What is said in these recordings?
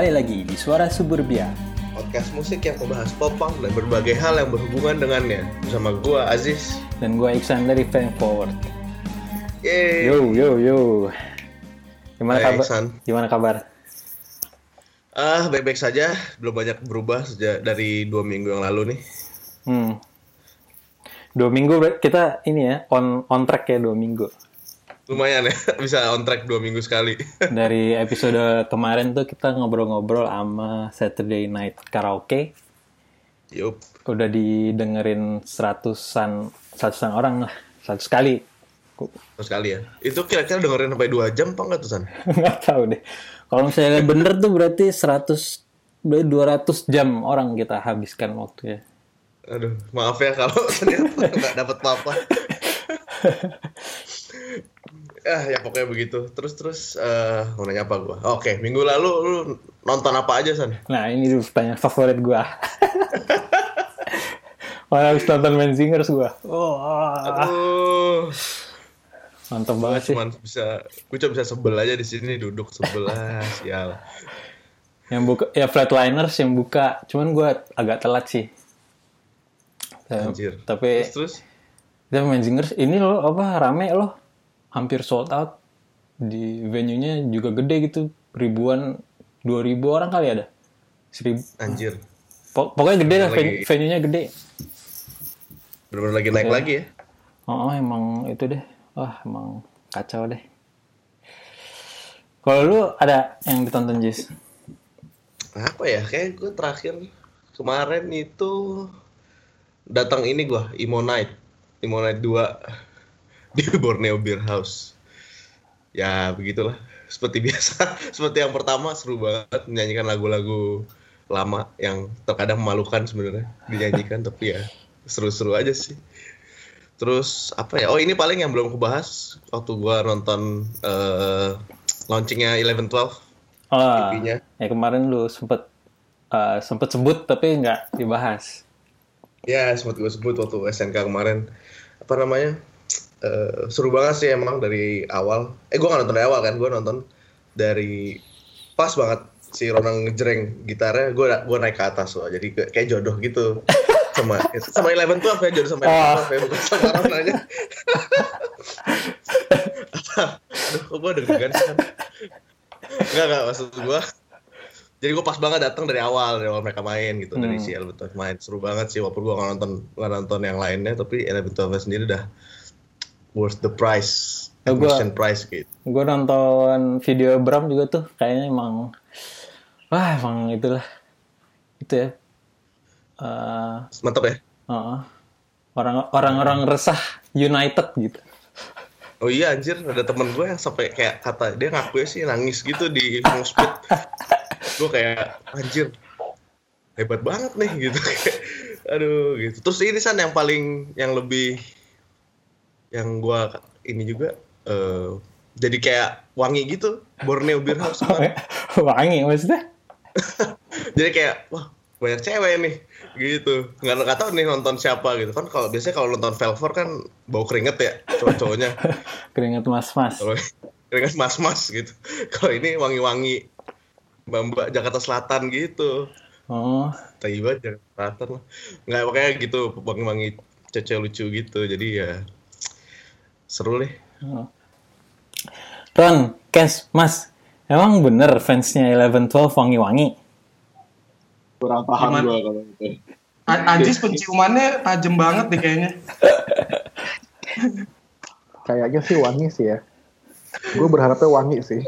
Kembali lagi di Suara Suburbia. podcast musik yang membahas pop punk dan berbagai hal yang berhubungan dengannya. Bersama gua Aziz. Dan gue Iksan dari Fan Forward. Yeay. Yo yo yo. Gimana Hai, kabar? Iksan. Gimana kabar? Ah, baik-baik saja. Belum banyak berubah sejak dari dua minggu yang lalu nih. Hmm. Dua minggu kita ini ya on on track ya dua minggu. Lumayan ya, bisa on track dua minggu sekali. Dari episode kemarin tuh kita ngobrol-ngobrol sama Saturday Night Karaoke. Yup. Udah didengerin seratusan seratusan orang lah, seratus kali. Ku- Terus sekali ya. Itu kira-kira dengerin sampai dua jam apa enggak tuh, San? nggak tahu deh. Kalau misalnya bener tuh berarti 100 berarti 200 jam orang kita habiskan waktu ya. Aduh, maaf ya kalau ternyata nggak dapat apa-apa. Ah, ya pokoknya begitu. Terus terus eh mau nanya apa gua? Oke, minggu lalu lu nonton apa aja, San? Nah ini tuh pertanyaan favorit gua. Orang habis nonton Man Singers gua. Oh, Aduh. mantap Gue banget sih. cuma bisa, gue cuma bisa sebel aja di sini duduk sebelah, sial. Yang buka ya Flatliners yang buka, cuman gua agak telat sih. Eh, Anjir. Tapi Terus, dia Man Singers ini loh apa rame loh. Hampir sold out. Di venue-nya juga gede gitu. Ribuan 2000 orang kali ada. Seribu, anjir, Pok- pokoknya gede lah, venue-nya gede. bener-bener lagi naik lagi ya. Oh, oh, emang itu deh. Wah, emang kacau deh. Kalau lu ada yang ditonton Jis? Apa ya, kayak gue terakhir kemarin itu datang ini gua, Imo Night. Imo Night 2 di Borneo Beer House. Ya, begitulah. Seperti biasa, seperti yang pertama seru banget menyanyikan lagu-lagu lama yang terkadang memalukan sebenarnya dinyanyikan tapi ya seru-seru aja sih. Terus apa ya? Oh ini paling yang belum kubahas waktu gua nonton eh, launchingnya Eleven Twelve Oh, ya kemarin lu sempet eh, sempet sebut tapi nggak dibahas. Ya, sempat gue sebut waktu SNK kemarin. Apa namanya? Eh, seru banget sih emang dari awal. Eh, gue gak nonton dari awal kan, gue nonton dari pas banget si Ronang ngejreng gitarnya, gue gue naik ke atas loh. Jadi kayak- jodoh gitu sama sama Eleven Twelve ya jodoh sama Eleven ya bukan sama Ronang aja. Aduh, kok gue deg-degan sih kan? Enggak, enggak, maksud gue jadi gue pas banget datang dari awal dari awal mereka main gitu dari Hmm. si Eleven Twelve main seru banget sih walaupun gue gak nonton gak nonton yang lainnya tapi Eleven Twelve sendiri udah worth the price. Oh, gua- admission price gitu. Gue nonton video Bram juga tuh, kayaknya emang, wah emang itulah, itu ya. Eh, mantap ya? Heeh. orang orang-orang resah United gitu. oh iya anjir. Ada temen gue yang sampai kayak kata dia ngaku sih nangis gitu di Mospit gue kayak anjir hebat banget nih gitu. Aduh gitu. Terus ini san yang paling yang lebih yang gue ini juga eh, jadi kayak wangi gitu Borneo Beer House. Wangi maksudnya? jadi kayak wah banyak cewek nih gitu. Nggak nggak tahu nih nonton siapa gitu. Kan kalau biasanya kalau nonton Velvet kan bau keringet ya cowok-cowoknya. Keringet mas-mas. kalau keringet mas-mas gitu. Kalau ini wangi-wangi mbak-mbak Jakarta Selatan gitu. Oh, tiba Jakarta Selatan lah. Nggak pokoknya gitu wangi-wangi cece lucu gitu. Jadi ya seru deh Ron, Kes, Mas, emang bener fansnya Eleven Twelve wangi-wangi? kurang paham gua kalau itu. Ajis penciumannya tajam banget deh kayaknya. Kayaknya sih wangi sih ya. Gue berharapnya wangi sih.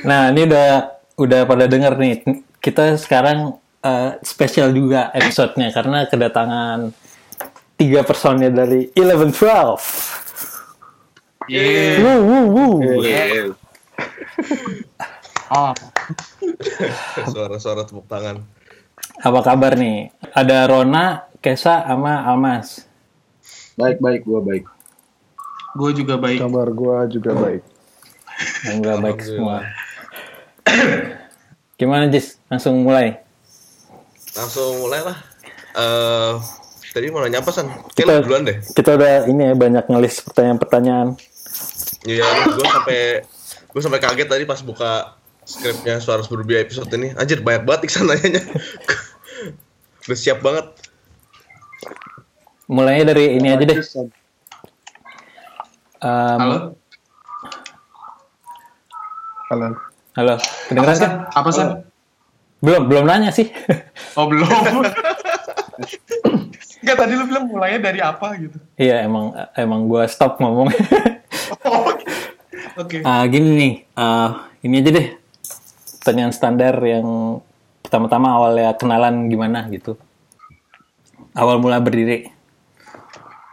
Nah, ini udah udah pada denger nih. Kita sekarang eh, spesial juga episodenya karena kedatangan tiga personil dari Eleven Twelve. Yeay. Wuh, wuh, wuh. Iya. Oh, suara-suara tepuk tangan Apa kabar nih? Ada Rona, Kesa, sama Almas. Baik baik gua baik. gue juga baik. Kabar gue juga baik. Yang gak baik semua. Gimana Jis? Langsung mulai. Langsung mulai lah Eh Tadi mau nanya apa, San? Kita- lu duluan deh. Kita udah ini ya banyak ngelis pertanyaan-pertanyaan. Iya, gue sampai gue sampai kaget tadi pas buka skripnya Suara Berbia episode ini. Anjir banyak banget Iksan nanyanya. Udah siap banget. Mulainya dari ini aja deh. Um, Halo? Halo. halo, kedengeran kan? Apa San? Belum, belum nanya sih. Oh belum. Enggak tadi lu bilang mulainya dari apa gitu. Iya, emang emang gua stop ngomong. Oh, Oke. Ah, gini nih, ah, ini aja deh. Pertanyaan standar yang pertama-tama awalnya kenalan gimana gitu. Awal mula berdiri.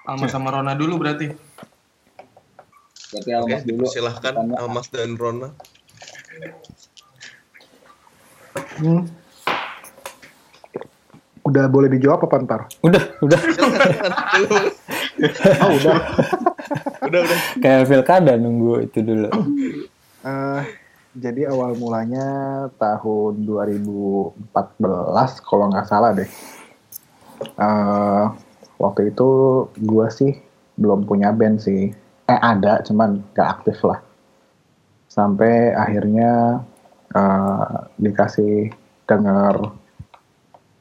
Alma sama Rona dulu berarti. Berarti Oke, Almas dulu. silahkan. Almas dan Rona. Hmm. Udah boleh dijawab apa ntar? Udah, udah. Oh udah. udah, udah. Kayak pilkada nunggu itu dulu. Eh, jadi awal mulanya tahun 2014 kalau nggak salah deh. Eh, waktu itu gue sih belum punya band sih. Eh ada, cuman nggak aktif lah. Sampai akhirnya eh, dikasih denger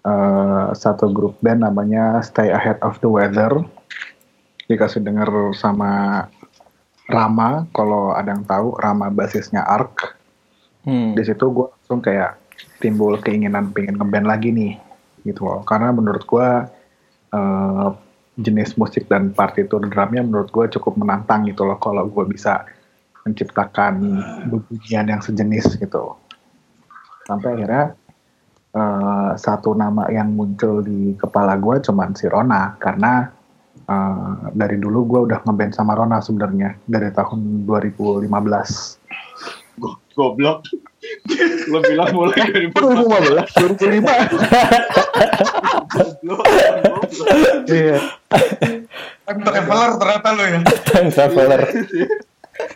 eh, satu grup band namanya Stay Ahead of the Weather. Dikasih denger sama Rama, kalau ada yang tahu, Rama basisnya Ark. Hmm. Di situ gue langsung kayak timbul keinginan pengen ngeband lagi nih, gitu loh. Karena menurut gue eh, jenis musik dan partitur drumnya menurut gue cukup menantang gitu loh. Kalau gue bisa menciptakan bunyian yang sejenis gitu. Sampai akhirnya eh, satu nama yang muncul di kepala gue cuman si Rona karena eh, dari dulu gue udah ngeband sama Rona sebenarnya dari tahun 2015. Go- Goblok. Lo bilang mulai dari 2015, 2005. goblok. goblok. Iya. Time traveler ternyata lu ya. Time traveler.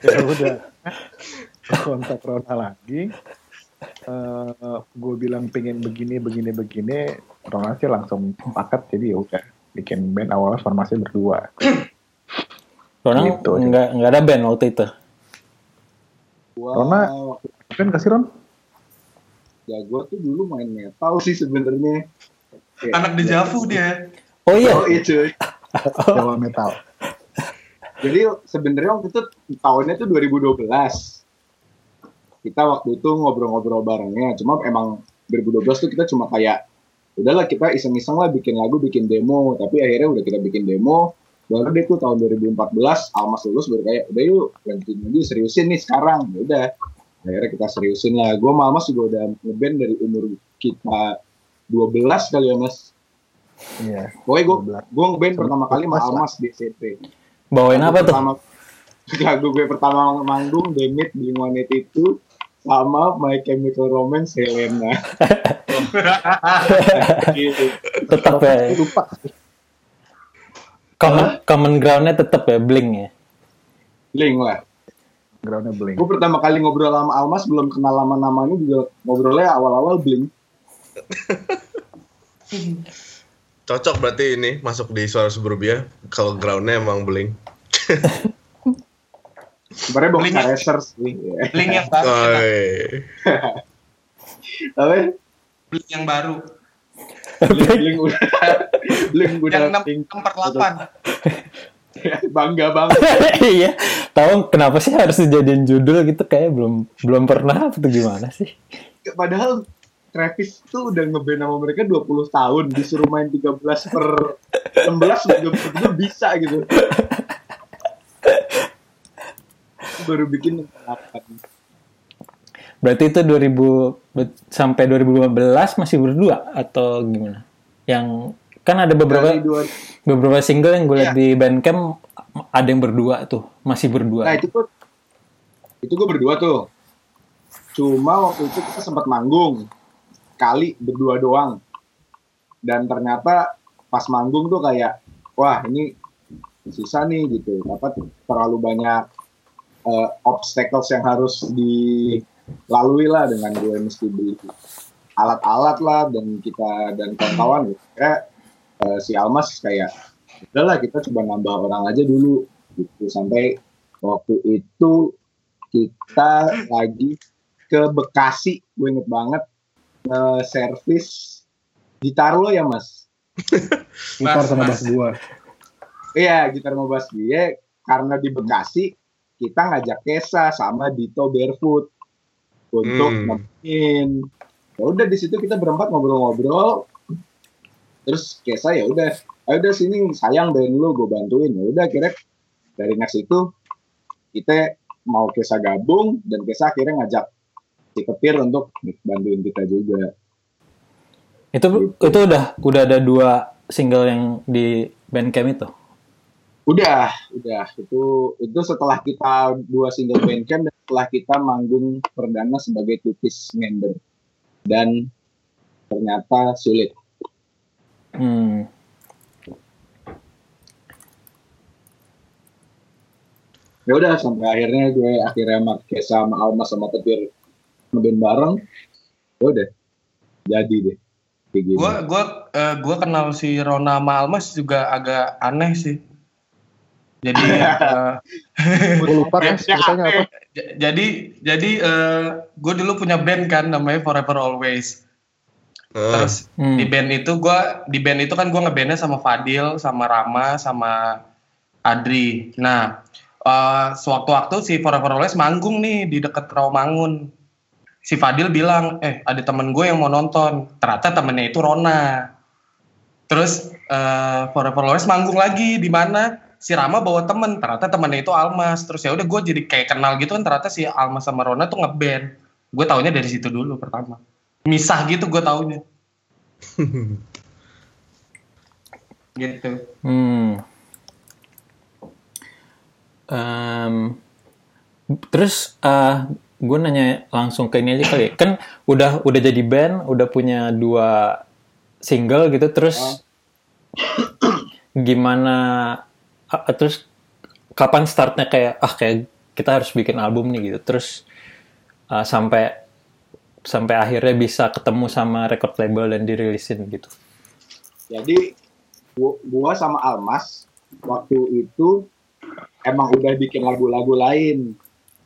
ya udah kontak Rona lagi Eh gue bilang pengen begini begini begini Rona sih langsung paket jadi ya udah bikin band awalnya formasi berdua Rona Gitu nggak nggak ada band waktu itu. Gua Rona. kan kasih Ron ya gue tuh dulu main metal sih sebenarnya. Anak di Javu dia. Oh iya. Oh iya cuy. Jawa metal Jadi sebenarnya waktu itu tahunnya tuh 2012. Kita waktu itu ngobrol-ngobrol barengnya. Cuma emang 2012 tuh kita cuma kayak udahlah kita iseng-iseng lah bikin lagu, bikin demo. Tapi akhirnya udah kita bikin demo. Baru deh tuh tahun 2014 Almas lulus baru kayak udah yuk lanjutin lagi seriusin nih sekarang. Ya udah. Akhirnya kita seriusin lah. Gue sama Almas juga udah ngeband dari umur kita 12 kali ya mas. iya Pokoknya gue 12. gue ngeband pertama kali sama 12 lah. Almas di SMP. Bawain apa tuh? Pertama, lagu gue pertama manggung Demit Blink-182 itu sama My Chemical Romance Helena. gitu. Tetap ya. lupa Common, common groundnya tetap ya, Blink ya. Blink lah. groundnya bling Gue pertama kali ngobrol sama Almas belum kenal lama namanya juga ngobrolnya awal-awal Blink. Cocok berarti ini masuk di Suara Suburbia kalau groundnya emang beling. Sebenarnya Blink. Racers sih. Ya. Link yang baru. Tapi Blink yang baru. Blink, Blink udah Blink udah Yang 6 Blink. per 8. bangga banget. iya. Tahu kenapa sih harus dijadiin judul gitu kayak belum belum pernah atau gimana sih? Padahal Travis tuh udah ngeband sama mereka 20 tahun disuruh main 13 per 16 juga juga bisa gitu. Baru bikin 8. Berarti itu 2000 be- sampai 2015 masih berdua atau gimana? Yang kan ada beberapa dua, beberapa single yang gue lihat Iya. di Bandcamp ada yang berdua tuh, masih berdua. nah itu tuh itu gue berdua tuh. Cuma waktu itu kita sempat manggung kali berdua doang. Dan ternyata pas manggung tuh kayak wah ini susah nih gitu. Apa terlalu banyak eh, obstacles yang harus dilalui lah dengan gue mesti beli alat-alat lah dan kita dan kawan-kawan gitu. Kayak eh, si Almas kayak udahlah kita coba nambah orang aja dulu gitu sampai waktu itu kita lagi ke Bekasi gue inget banget eh, servis gitar lo ya mas Gitar sama mas. bass gua. iya gitar mau bass dia karena di Bekasi kita ngajak Kesa sama Dito Barefoot untuk Hmm. nemenin ya udah di situ kita berempat ngobrol-ngobrol. Terus Kesa ya udah ayo udah sini sayang band lu gue bantuin. Ya udah akhirnya dari next itu kita mau Kesa gabung dan Kesa akhirnya ngajak si Kepir untuk bantuin kita juga. Itu itu udah udah ada dua single yang di Bandcamp itu. Udah udah. Itu itu setelah kita dua single bandcamp dan setelah kita manggung perdana sebagai tupis member. Dan ternyata sulit. Hmm. ya udah sampai akhirnya gue akhirnya sama Kesa sama Almas sama Tepir ngeband bareng. Ya udah. Jadi deh. Gua eh, gua kenal si Rona sama Almas juga agak aneh sih. Jadi eh, Gue lupa kan ceritanya apa. jadi jadi eh, gue dulu punya band kan namanya Forever Always. Nah, Terus Hmm. di band itu gua di band itu kan gua ngebandnya sama Fadil, sama Rama, sama Adri. Nah, eh, sewaktu-waktu si Forever Always manggung nih di deket Rawamangun. Si Fadil bilang, eh ada temen gue yang mau nonton. Ternyata temennya itu Rona. Terus eh, Forever Always manggung lagi di mana? Si Rama bawa temen, ternyata temennya itu Almas. Terus ya udah gue jadi kayak kenal gitu kan ternyata si Almas sama Rona tuh ngeband. Gue taunya dari situ dulu pertama. Misah gitu gue taunya. gitu. Hmm. Em, terus gue nanya langsung ke ini aja kali. Kan udah udah jadi band, udah punya dua single gitu. Terus gimana? Terus kapan startnya kayak ah kayak kita harus bikin album nih gitu. Terus ah, sampai sampai akhirnya bisa ketemu sama record label dan dirilisin gitu. Jadi gua sama Almas waktu itu emang udah bikin lagu-lagu lain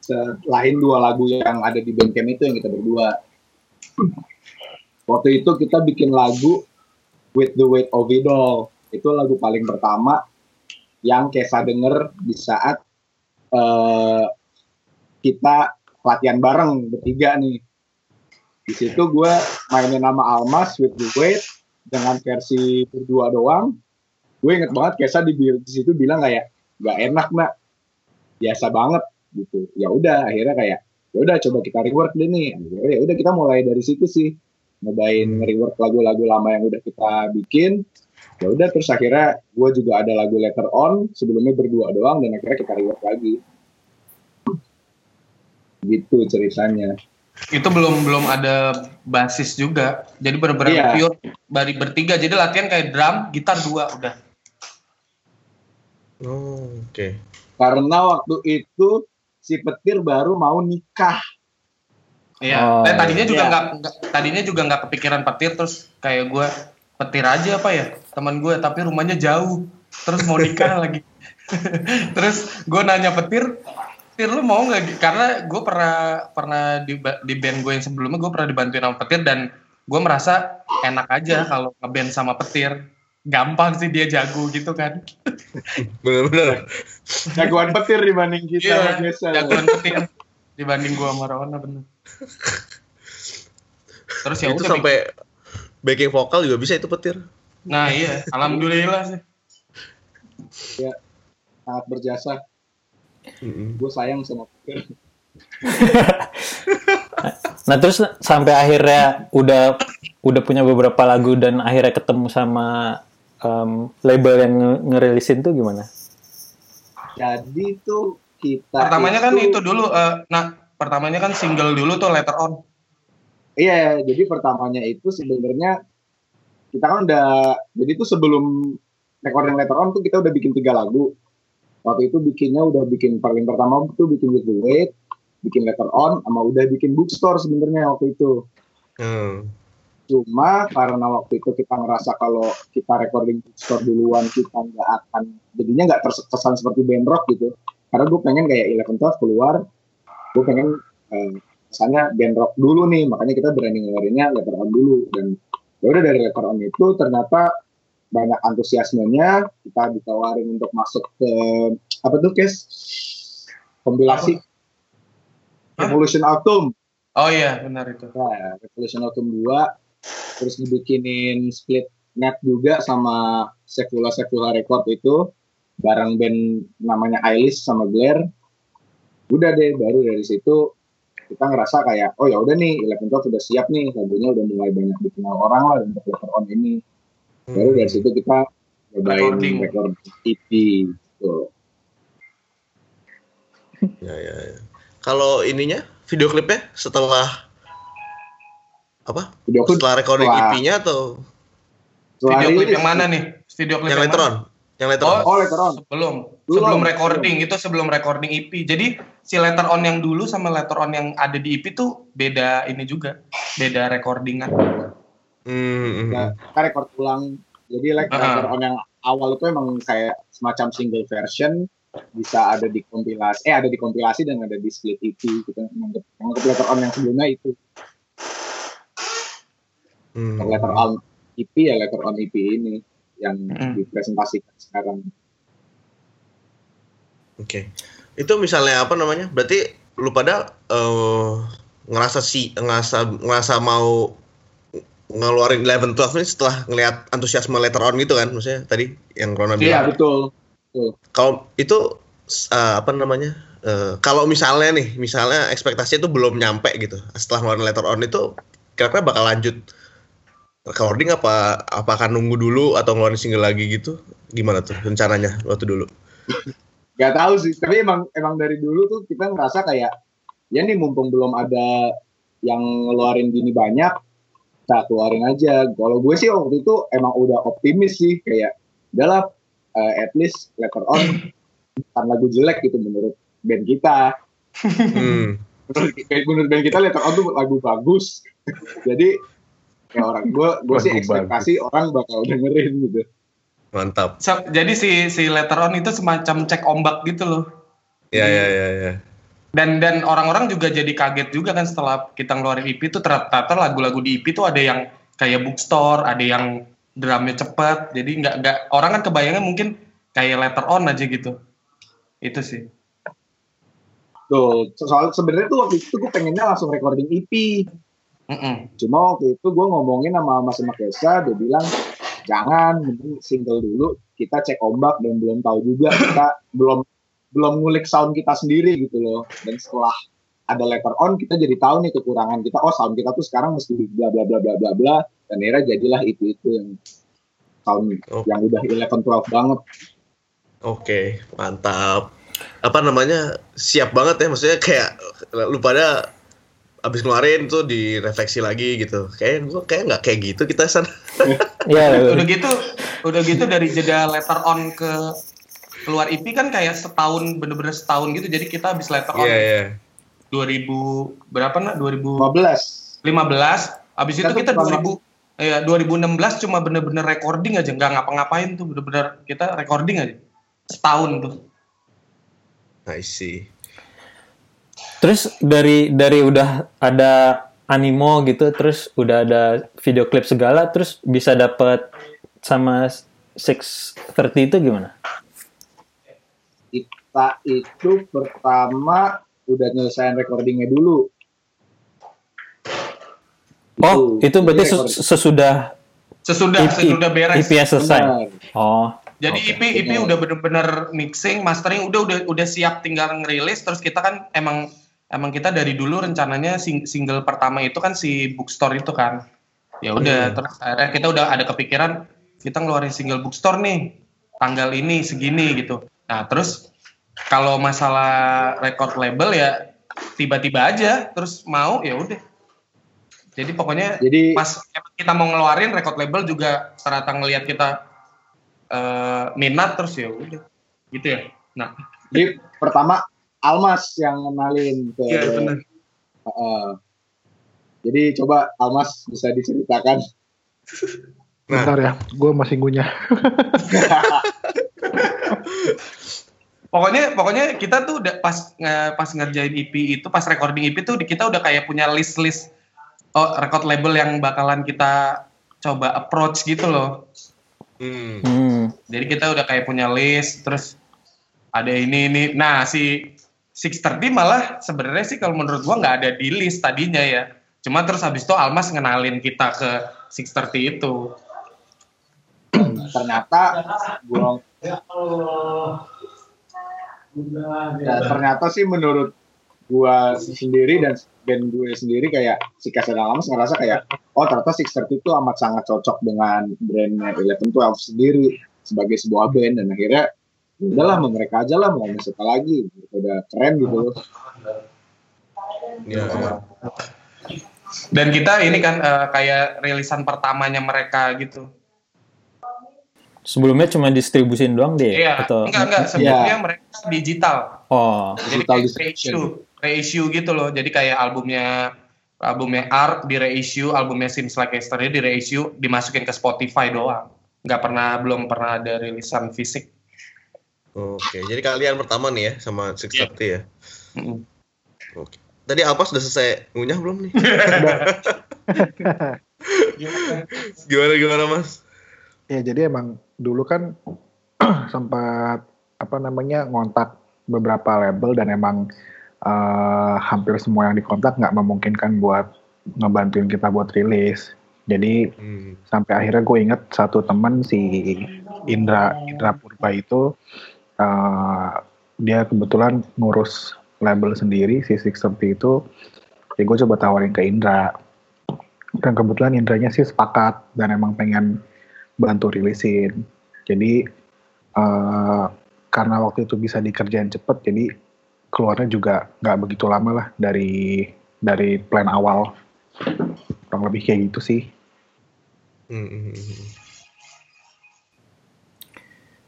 selain dua lagu yang ada di Bandcamp itu yang kita berdua. Waktu itu kita bikin lagu With the Weight of It All. Itu lagu paling pertama yang Kesa denger di saat eh, kita latihan bareng bertiga nih. Di situ gue mainin nama Almas With the Weight dengan versi berdua doang. Gue inget banget Kesa di, di situ bilang kayak nggak enak nak, biasa banget gitu. Ya udah akhirnya kayak ya udah coba kita rework deh nih. Ya udah kita mulai dari situ sih nyobain rework lagu-lagu lama yang udah kita bikin. Ya udah terus akhirnya gue juga ada lagu Letter On sebelumnya berdua doang dan akhirnya kita rework lagi. Gitu ceritanya. itu belum belum ada basis juga jadi benar-benar Iya. pure dari bertiga jadi latihan kayak drum gitar dua udah oh, oke. Karena waktu itu si petir baru mau nikah. Iya, Oh, nah, tadinya juga iya. nggak nggak- tadinya juga nggak kepikiran petir terus kayak gue petir aja apa ya teman gue tapi rumahnya jauh terus mau nikah lagi terus gue nanya petir petir lu mau nggak Gi?" karena gue pernah pernah di, di band gue yang sebelumnya gue pernah dibantuin sama petir dan gue merasa enak aja kalau ngeband sama petir gampang sih dia jago gitu kan Bener-bener. Jagoan petir dibanding kita sama Jessa. jagoan petir dibanding gue sama Rona bener terus ya itu udah sampai backing vokal juga bisa itu petir. Nah iya, alhamdulillah sih. Sangat berjasa. Mm-mm. Gue sayang sama petir. Nah terus sampai akhirnya udah udah punya beberapa lagu dan akhirnya ketemu sama em, label yang nge- ngerilisin tuh gimana? Jadi tuh kita Pertamanya kan itu dulu, eh, nah pertamanya kan single dulu tuh Letter On. Iya, jadi pertamanya itu sebenarnya kita kan udah jadi tuh sebelum recording later on tuh kita udah bikin tiga lagu. Waktu itu bikinnya udah bikin paling pertama tuh bikin with the weight, bikin later on, sama udah bikin bookstore sebenarnya waktu itu. Hmm. Cuma karena waktu itu kita ngerasa kalau kita recording bookstore duluan kita nggak akan jadinya nggak terkesan seperti band rock gitu. karena gue pengen kayak Eleven Twelve keluar gue pengen eh, misalnya band rock dulu nih makanya kita berani ngeluarinnya Letter On dulu. Dan ya udah dari Letter On itu ternyata banyak antusiasmenya kita ditawarin untuk masuk ke apa tuh kes? Kompilasi. Hah? Revolution Autumn Oh iya, benar itu. Nah, Revolution Autumn 2 terus dibikinin split net juga sama Sekula Sekula Record itu bareng band namanya Ailis sama Blair udah deh baru dari situ kita ngerasa kayak oh ya udah nih Eleven Twelve udah siap nih lagunya udah mulai banyak dikenal orang lah untuk Letter On ini baru dari situ kita nyobain Recording. record EP gitu. Ya, ya, ya. Kalau ininya video klipnya setelah apa? video klip Setelah recording setelah- EP-nya atau setelah Video klip yang mana nih? Video klip yang yang later mana? on? Yang later Oh, oh later on Sebelum Belum, sebelum recording itu sebelum recording EP. Jadi si letter on yang dulu sama letter on yang ada di EP tuh beda ini juga, beda recordingan. Hmm, hmm. kita record ulang. Jadi like Ah. Letter on yang awal itu emang kayak semacam single version bisa ada di kompilasi eh ada di kompilasi dan ada di split EP gitu menganggap menganggap letter on yang sebelumnya itu Hmm. letter on EP ya letter on EP ini yang Hmm. dipresentasikan sekarang Oke. Itu misalnya apa namanya? Berarti lu pada eh, ngerasa si ngerasa ngerasa mau ngeluarin Eleven Twelve ini setelah ngelihat antusiasme later on gitu kan maksudnya tadi yang Rona iya bilang. betul Kalau itu eh, apa namanya? eh, kalau misalnya nih, misalnya ekspektasinya itu belum nyampe gitu. Setelah ngeluarin later on itu kira-kira bakal lanjut recording apa apa akan nunggu dulu atau ngeluarin single lagi gitu? Gimana tuh rencananya waktu dulu? Gak tahu sih, tapi emang emang dari dulu tuh kita ngerasa kayak ya nih mumpung belum ada yang ngeluarin gini banyak, kita keluarin aja. Kalau gue sih waktu itu emang udah optimis sih kayak udahlah eh, at least later on bukan lagu jelek gitu menurut band kita. Hmm. Menurut, menurut band kita later on tuh lagu bagus. Jadi ya orang gue gue sih ekspektasi orang bakal dengerin gitu. Mantap. So, jadi si si letter on itu semacam cek ombak gitu loh. Ya ya ya ya. Dan dan orang-orang juga jadi kaget juga kan setelah kita ngeluarin EP itu ternyata lagu-lagu di EP tuh ada yang kayak bookstore, ada yang drumnya cepet. Jadi nggak nggak orang kan kebayangnya mungkin kayak letter on aja gitu. Itu sih. Tuh, soal sebenarnya tuh waktu itu gue pengennya langsung recording EP. Mm-mm. Cuma waktu itu gue ngomongin sama Mas Makesa, dia bilang jangan, mending single dulu. Kita cek ombak dan belum tahu juga kita belum belum ngulik sound kita sendiri gitu loh. Dan setelah ada letter on, kita jadi tahu nih kekurangan kita. Oh sound kita tuh sekarang mesti bla bla bla bla bla bla. Dan akhirnya jadilah itu itu yang sound Oh. yang udah 11 12 banget. Oke, mantap. Apa namanya? Siap banget ya maksudnya kayak lu pada abis ngeluarin tuh direfleksi lagi gitu. Kayak gua kayak nggak kayak gitu kita san. Iya, Udah gitu, udah gitu dari jeda letter on ke keluar EP kan kayak setahun bener-bener setahun gitu. Jadi kita habis letter on Iya iya. 2000 berapa nak? 2000 15. 15 habis itu Kita kita tuh 2000 ya 2016 cuma bener-bener recording aja nggak ngapa-ngapain tuh bener-bener kita recording aja setahun tuh I see. Terus dari dari udah ada animo gitu, terus udah ada video klip segala, terus bisa dapet sama 630 itu gimana? Kita itu pertama udah nyelesain recordingnya dulu. Oh, itu berarti sesudah sesudah EP sesudah beres EP-nya selesai. Benar. Oh, jadi Oke. EP EP udah bener-bener mixing mastering udah udah udah siap tinggal ngerilis terus kita kan emang emang kita dari dulu rencananya sing- single pertama itu kan si bookstore itu kan ya udah Hmm. terus akhirnya kita udah ada kepikiran kita ngeluarin single bookstore nih tanggal ini segini gitu nah terus kalau masalah record label ya tiba-tiba aja terus mau ya udah jadi pokoknya Jadi pas kita mau ngeluarin record label juga ternyata ngelihat kita eh, minat terus ya udah gitu ya nah Jadi pertama Almas yang kenalin ke. Iya, benar. Heeh. jadi coba Almas bisa diceritakan. Nah. Bentar ya, gue masih ngunyah. pokoknya pokoknya kita tuh udah pas nge- pas ngerjain EP itu pas recording EP tuh di- kita udah kayak punya list list oh record label yang bakalan kita coba approach gitu loh Hmm. Hmm. jadi kita udah kayak punya list terus ada ini ini nah si 630 malah sebenarnya sih kalau menurut gua nggak ada di list tadinya ya cuma terus habis itu Almas ngenalin kita ke 630 itu ternyata gua ya, ternyata sih menurut gua sendiri dan band gue sendiri kayak si Kasih Alamas ngerasa kayak oh ternyata Sixter itu amat sangat cocok dengan brandnya Eleven Twelve sendiri sebagai sebuah band. Dan akhirnya ya udahlah sama mereka aja lah mau siapa lagi? Udah keren gitu. Loh Ya. dan kita ini kan eh, kayak rilisan pertamanya mereka gitu. Sebelumnya cuma distribusin doang deh Iya, atau enggak enggak. Sebelumnya mereka digital. Oh, Jadi Digital distribution. Reissue, gitu loh. Jadi kayak albumnya albumnya Art di reissue, albumnya Seems Like Yesterday di reissue, dimasukin ke Spotify doang. Nggak pernah belum pernah ada rilisan fisik. Oke, jadi kalian pertama nih ya sama Six. Thirty ya. Mm-mm. Oke. Tadi Alpas udah selesai ngunyah belum nih? gimana gimana Mas? Ya jadi emang dulu kan sempat apa namanya ngontak beberapa label dan emang eh, hampir semua yang dikontak nggak memungkinkan buat ngebantuin kita buat rilis. Jadi Hmm. sampai akhirnya gue inget satu teman si Indra Indra Purba itu eh, dia kebetulan ngurus label sendiri si Six itu ya gue coba tawarin ke Indra dan kebetulan Indranya sih sepakat dan emang pengen bantu rilisin jadi eh, karena waktu itu bisa dikerjain cepet jadi keluarnya juga nggak begitu lama lah dari dari plan awal kurang lebih kayak gitu sih Hmm, hmm, hmm.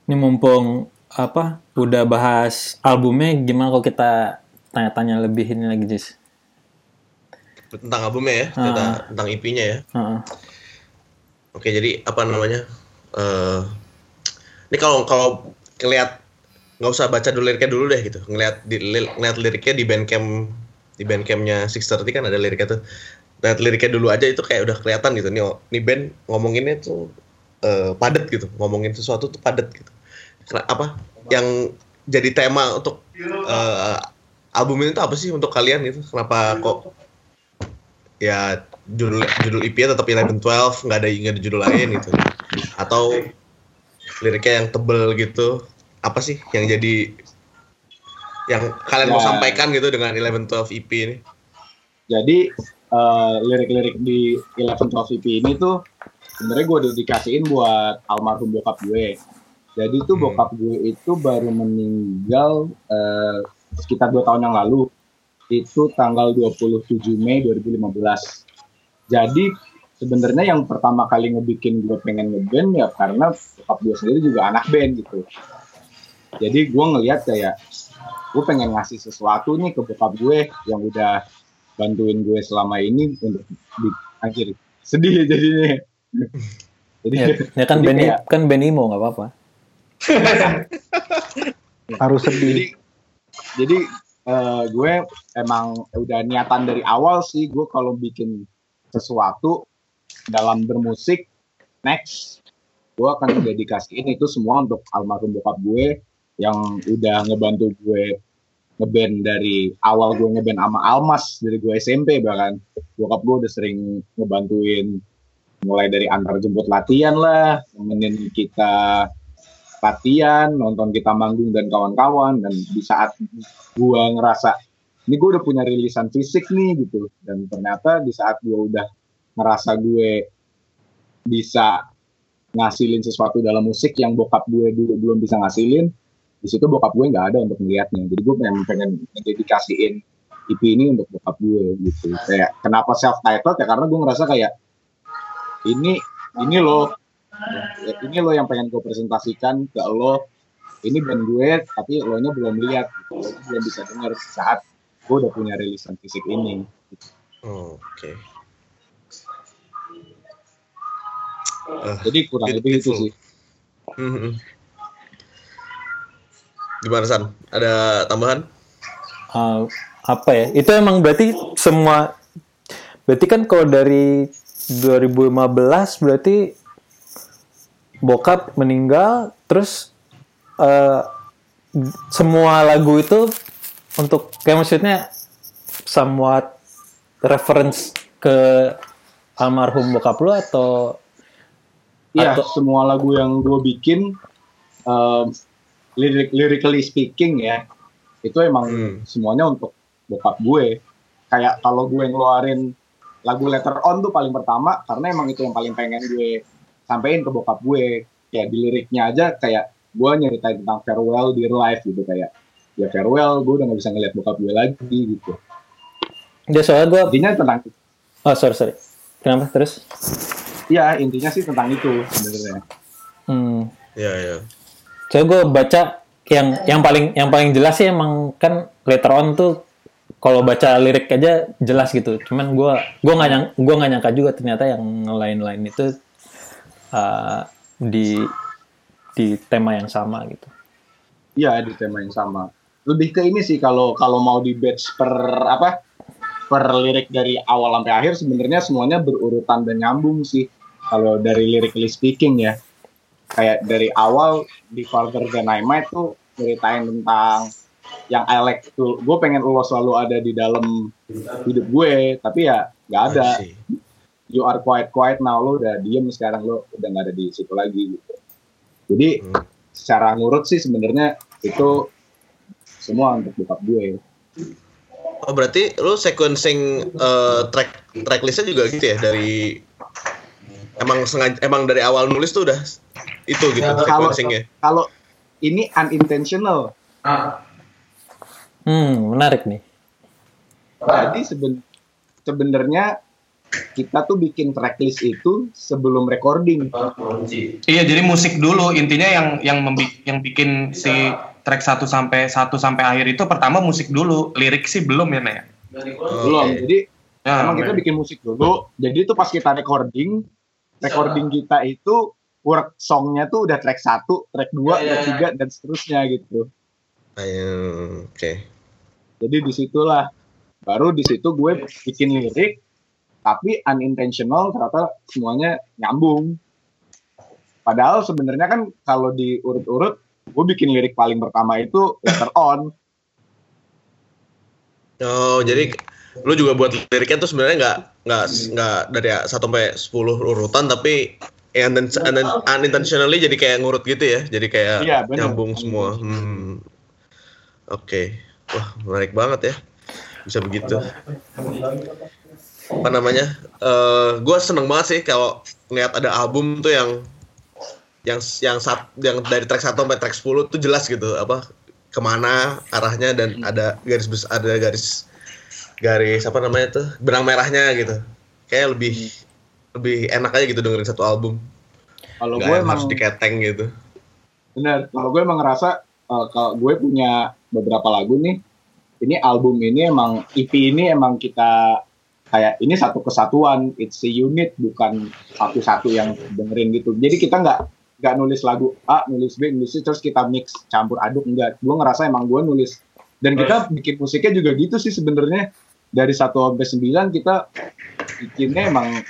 ini mumpung apa udah bahas albumnya gimana kalau kita tanya-tanya lebih ini lagi Jis? Tentang albumnya ya, Ah. tentang, tentang EP-nya ya. Heeh. Oke, jadi apa namanya? eh ini kalau kalau ngeliat nggak usah baca dulu liriknya dulu deh gitu. Ngeliat di li- ngeliat liriknya di Bandcamp di Bandcampnya Six Thirty kan ada liriknya tuh. Lihat liriknya dulu aja itu kayak udah kelihatan gitu. Nih, nih band ngomonginnya tuh eh, padet gitu. Ngomongin sesuatu tuh padet gitu. Apa yang jadi tema untuk eh, album ini tuh apa sih untuk kalian gitu? Kenapa kok ya judul judul EP tetap 11 12 nggak ada nggak ada judul lain gitu atau liriknya yang tebel gitu apa sih yang jadi yang kalian mau Ya. sampaikan gitu dengan 11 12 EP ini Jadi eh, lirik-lirik di Eleven Twelve EP ini tuh sebenarnya gue dedikasiin buat almarhum bokap gue. Jadi tuh Hmm. bokap gue itu baru meninggal eh, sekitar dua tahun yang lalu. Itu tanggal 27 Mei 2015. Jadi sebenarnya yang pertama kali ngebikin gue pengen ngeband ya karena bokap gue sendiri juga anak band gitu. Jadi gue ngeliat kayak gue pengen ngasih sesuatu nih ke bokap gue yang udah bantuin gue selama ini untuk di anjir sedih jadinya. Jadi Ya, ya kan jadi band kayak- kan band emo nggak apa-apa. harus jadi sedih. Jadi eh, gue emang udah niatan dari awal sih gue kalau bikin sesuatu dalam bermusik next gue akan dedikasiin itu semua untuk almarhum bokap gue yang udah ngebantu gue ngeband dari awal gue ngeband sama Almas dari gue SMP bahkan. Bokap gue udah sering ngebantuin mulai dari antar jemput latihan lah nemenin kita latihan nonton kita manggung dan kawan-kawan dan di saat gue ngerasa ini gue udah punya rilisan fisik nih gitu. Dan ternyata di saat gue udah ngerasa gue bisa ngasilin sesuatu dalam musik yang bokap gue dulu belum bisa ngasilin di situ bokap gue nggak ada untuk melihatnya jadi gue pengen pengen dedikasiin EP ini untuk bokap gue gitu. Kayak kenapa self titled ya karena gue ngerasa kayak ini ini loh. Ya, ini loh yang pengen gue presentasikan ke lo. Ini band gue tapi lo nya belum lihat. Gitu. Lo belum bisa dengar saat gue udah punya rilisan fisik ini. Oh, oke. Eh, jadi kurang lebih itu sih. Hmm, hmm. Gimana San? Ada tambahan? Uh, apa ya? Itu emang berarti semua berarti kan kalau dari 2015 berarti bokap meninggal terus uh, semua lagu itu untuk kayak maksudnya somewhat reference ke almarhum bokap lu atau Iya, Atau- semua lagu yang gue bikin um, lirik lyrically speaking ya, itu emang Hmm. semuanya untuk bokap gue. Kayak kalau gue ngeluarin lagu Letter On tuh paling pertama karena emang itu yang paling pengen gue sampein ke bokap gue. Kayak di liriknya aja kayak gue nyeritain tentang farewell dear life gitu kayak ya farewell gue udah gak bisa ngeliat bokap gue lagi gitu. dia soalnya gue Intinya tentang oh sorry sorry kenapa terus ya intinya sih tentang itu sebenarnya. hmm. Iya, iya. Soalnya gue baca yang yang paling yang paling jelas sih emang kan later on tuh kalau baca lirik aja jelas gitu. Cuman gue gua nggak nyang gua nggak nyangka juga ternyata yang lain-lain itu uh, di di tema yang sama gitu. Iya di tema yang sama. Lebih ke ini sih kalau kalau mau di batch per apa per lirik dari awal sampai akhir sebenarnya semuanya berurutan dan nyambung sih. Kalau dari lyrically speaking ya, kayak dari awal di Farther Than I Might tuh ceritain tentang yang I like tuh. Gue pengen lo selalu ada di dalam hidup gue, tapi ya nggak ada. You are quiet quiet now lo udah diem sekarang lo udah nggak ada di situ lagi gitu. Jadi Hmm. secara ngurut sih sebenarnya itu semua untuk bokap gue. Oh berarti lu sequencing eh, track tracklistnya juga gitu ya dari emang sengaja emang dari awal nulis tuh udah itu gitu Kalau sequencingnya. kalau ini unintentional, Hmm menarik nih. jadi seben sebenarnya kita tuh bikin tracklist itu sebelum recording. Iya, jadi musik dulu intinya yang yang membi- yang bikin si track 1 sampai 1 sampai akhir itu pertama musik dulu, lirik sih belum ya, Nek. Belum. Jadi Ya, emang kita bikin musik dulu. Jadi itu pas kita recording, recording kita itu work songnya tuh udah track 1, track 2, track 3 dan seterusnya gitu. Ayo, Oke. Jadi di situlah baru di situ gue bikin lirik tapi unintentional ternyata semuanya nyambung. Padahal sebenarnya kan kalau diurut-urut gue bikin lirik paling pertama itu letter on. Oh jadi lu juga buat liriknya tuh sebenarnya nggak nggak nggak dari satu sampai 10 urutan tapi yang unintentionally jadi kayak ngurut gitu ya jadi kayak bener. nyambung semua. Hmm. oke. Wah menarik banget ya. Bisa begitu. Apa namanya? Eh gue seneng banget sih kalau ngeliat ada album tuh yang yang yang sat, yang dari track 1 sampai track 10 tuh jelas gitu apa ke mana arahnya dan ada garis bes ada garis garis apa namanya tuh benang merahnya gitu. Kayak lebih lebih enak aja gitu dengerin satu album. Kalau gue emang harus diketeng gitu. Bener, kalau gue emang ngerasa eh, kalau gue punya beberapa lagu nih, ini album ini emang EP ini emang kita kayak ini satu kesatuan, it's a unit bukan satu-satu yang dengerin gitu. Jadi kita nggak nggak nulis lagu A, nulis B, nulis C, terus kita mix campur aduk enggak. Gue ngerasa emang gue nulis. Dan kita bikin musiknya juga gitu sih sebenarnya dari 1 sampai 9 kita bikinnya emang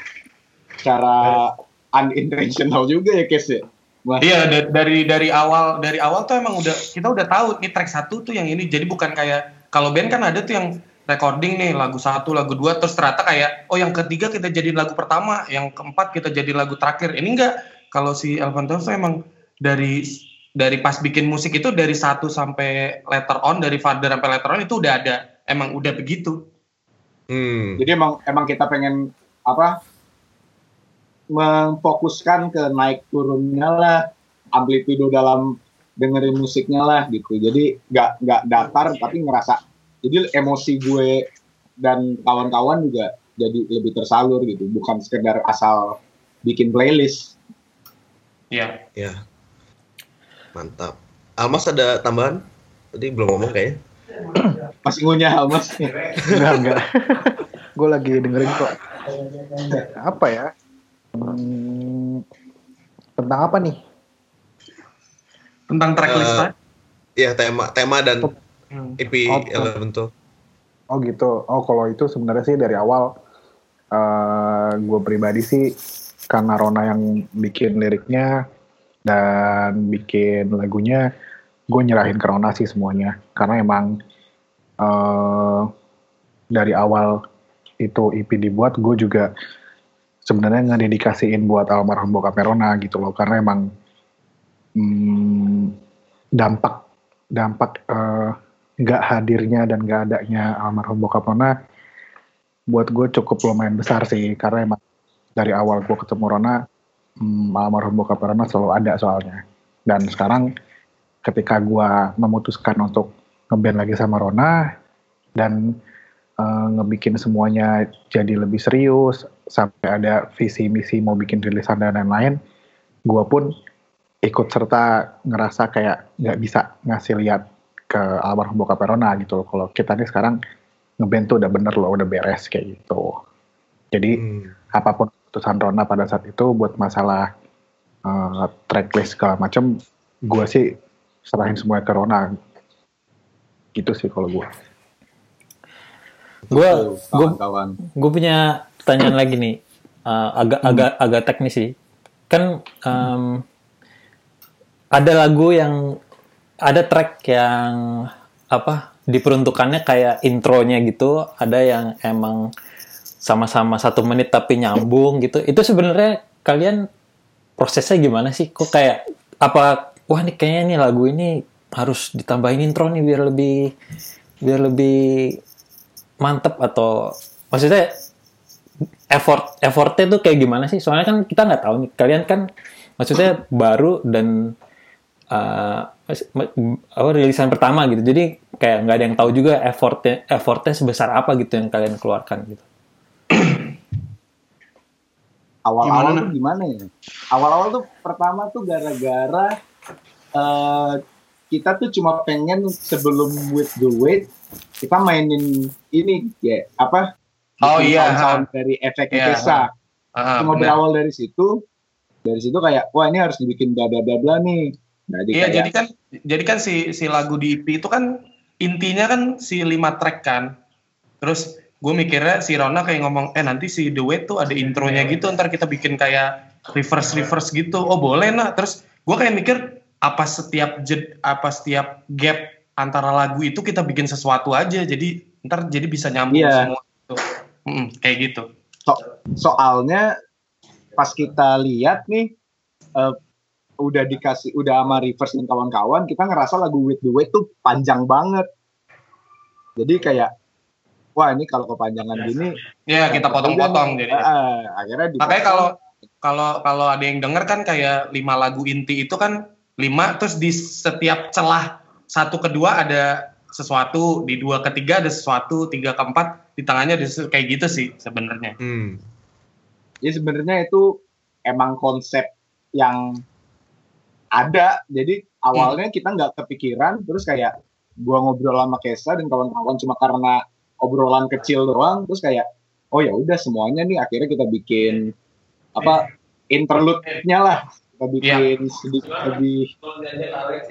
cara unintentional juga ya Kes ya. Iya da- dari dari awal dari awal tuh emang udah kita udah tahu nih track satu tuh yang ini. Jadi bukan kayak kalau band kan ada tuh yang recording nih lagu satu lagu dua terus ternyata kayak oh yang ketiga kita jadi lagu pertama yang keempat kita jadi lagu terakhir. Ini enggak. Kalau si Elvan tuh emang dari dari pas bikin musik itu dari satu sampai letter on dari father sampai letter on itu udah ada. Emang udah begitu hmm. Jadi emang emang kita pengen apa memfokuskan ke naik turunnya lah, amplitudo dalam dengerin musiknya lah gitu. Jadi nggak nggak datar tapi ngerasa. Jadi emosi gue dan kawan-kawan juga jadi lebih tersalur gitu, bukan sekedar asal bikin playlist. ya ya mantap Almas ada tambahan tadi belum ngomong kayaknya Masih ngunyah mas. enggak enggak gue lagi dengerin kok apa ya Hmm, tentang apa nih tentang track Eh, list ya tema tema dan Hmm. EP Oh, Eleven tuh. Oh gitu. Oh kalau itu sebenarnya sih dari awal eh gue pribadi sih karena Rona yang bikin liriknya dan bikin lagunya, gue nyerahin ke Rona sih semuanya. Karena emang eh dari awal itu EP dibuat, gue juga sebenarnya ngededikasiin buat almarhum bokapnya Rona gitu loh. Karena emang hmm, dampak dampak eh, nggak hadirnya dan nggak adanya almarhum bokap Rona buat gue cukup lumayan besar sih karena emang dari awal gue ketemu Rona hmm, almarhum bokap Rona selalu ada soalnya dan sekarang ketika gue memutuskan untuk ngeband lagi sama Rona dan eh, ngebikin semuanya jadi lebih serius sampai ada visi misi mau bikin rilisan dan lain-lain gue pun ikut serta ngerasa kayak nggak bisa ngasih lihat ke almarhum bokap Rona gitu loh. Kalau kita nih sekarang ngeband tuh udah bener loh, udah beres kayak gitu. Jadi Hmm. apa pun keputusan Rona pada saat itu buat masalah eh, tracklist segala macam, gue sih serahin semua ke Rona. Gitu sih kalau gue. Gue gue punya pertanyaan lagi nih, Uh, agak agak agak teknis sih. Kan em, ada lagu yang ada track yang apa diperuntukannya kayak intronya gitu, ada yang emang sama-sama satu menit tapi nyambung gitu. Itu sebenarnya kalian prosesnya gimana sih? Kok kayak apa? Wah nih kayaknya nih lagu ini harus ditambahin intro nih biar lebih biar lebih mantep atau maksudnya effort effortnya tuh kayak gimana sih? Soalnya kan kita nggak tahu nih. Kalian kan maksudnya baru dan uh, apa rilisan pertama gitu. Jadi kayak nggak ada yang tahu juga effortnya effortnya sebesar apa gitu yang kalian keluarkan gitu. awal-awal Gimana, tuh gimana ya? Awal-awal tuh pertama tuh gara-gara eh, kita tuh cuma pengen sebelum with the weight kita mainin ini ya apa? Oh, iya, sound-sound dari efek Iya, Kesa. Ah, Cuma benar. berawal dari situ, dari situ kayak wah ini harus dibikin bla bla bla bla nih. Jadi Iya, kayak, jadi kan jadi kan si si lagu di EP itu kan intinya kan si lima track kan. Terus gue mikirnya si Rona kayak ngomong, eh nanti si The Wait tuh ada intronya gitu, ntar kita bikin kayak reverse reverse gitu. Oh boleh nah. Terus gue kayak mikir apa setiap jed, apa setiap gap antara lagu itu kita bikin sesuatu aja. Jadi ntar jadi bisa nyambung Iya. semua. Gitu. Mm, kayak gitu. so- soalnya pas kita lihat nih eh, udah dikasih udah sama reverse dan kawan-kawan kita ngerasa lagu with the weight tuh panjang banget jadi kayak wah ini kalau kepanjangan gini Ya kita potong-potong jadi. eh, akhirnya dipotong. Makanya kalau kalau kalau ada yang denger kan kayak lima lagu inti itu kan lima terus di setiap celah satu kedua ada sesuatu di dua ketiga ada sesuatu tiga keempat di tengahnya ada sesu- kayak gitu sih sebenarnya. Hmm. jadi sebenarnya itu emang konsep yang ada. Jadi awalnya kita nggak kepikiran terus kayak gua ngobrol sama Kesa dan kawan-kawan cuma karena obrolan kecil doang terus kayak oh ya udah semuanya nih. Akhirnya kita bikin apa interlude-nya lah kita bikin sedikit lebih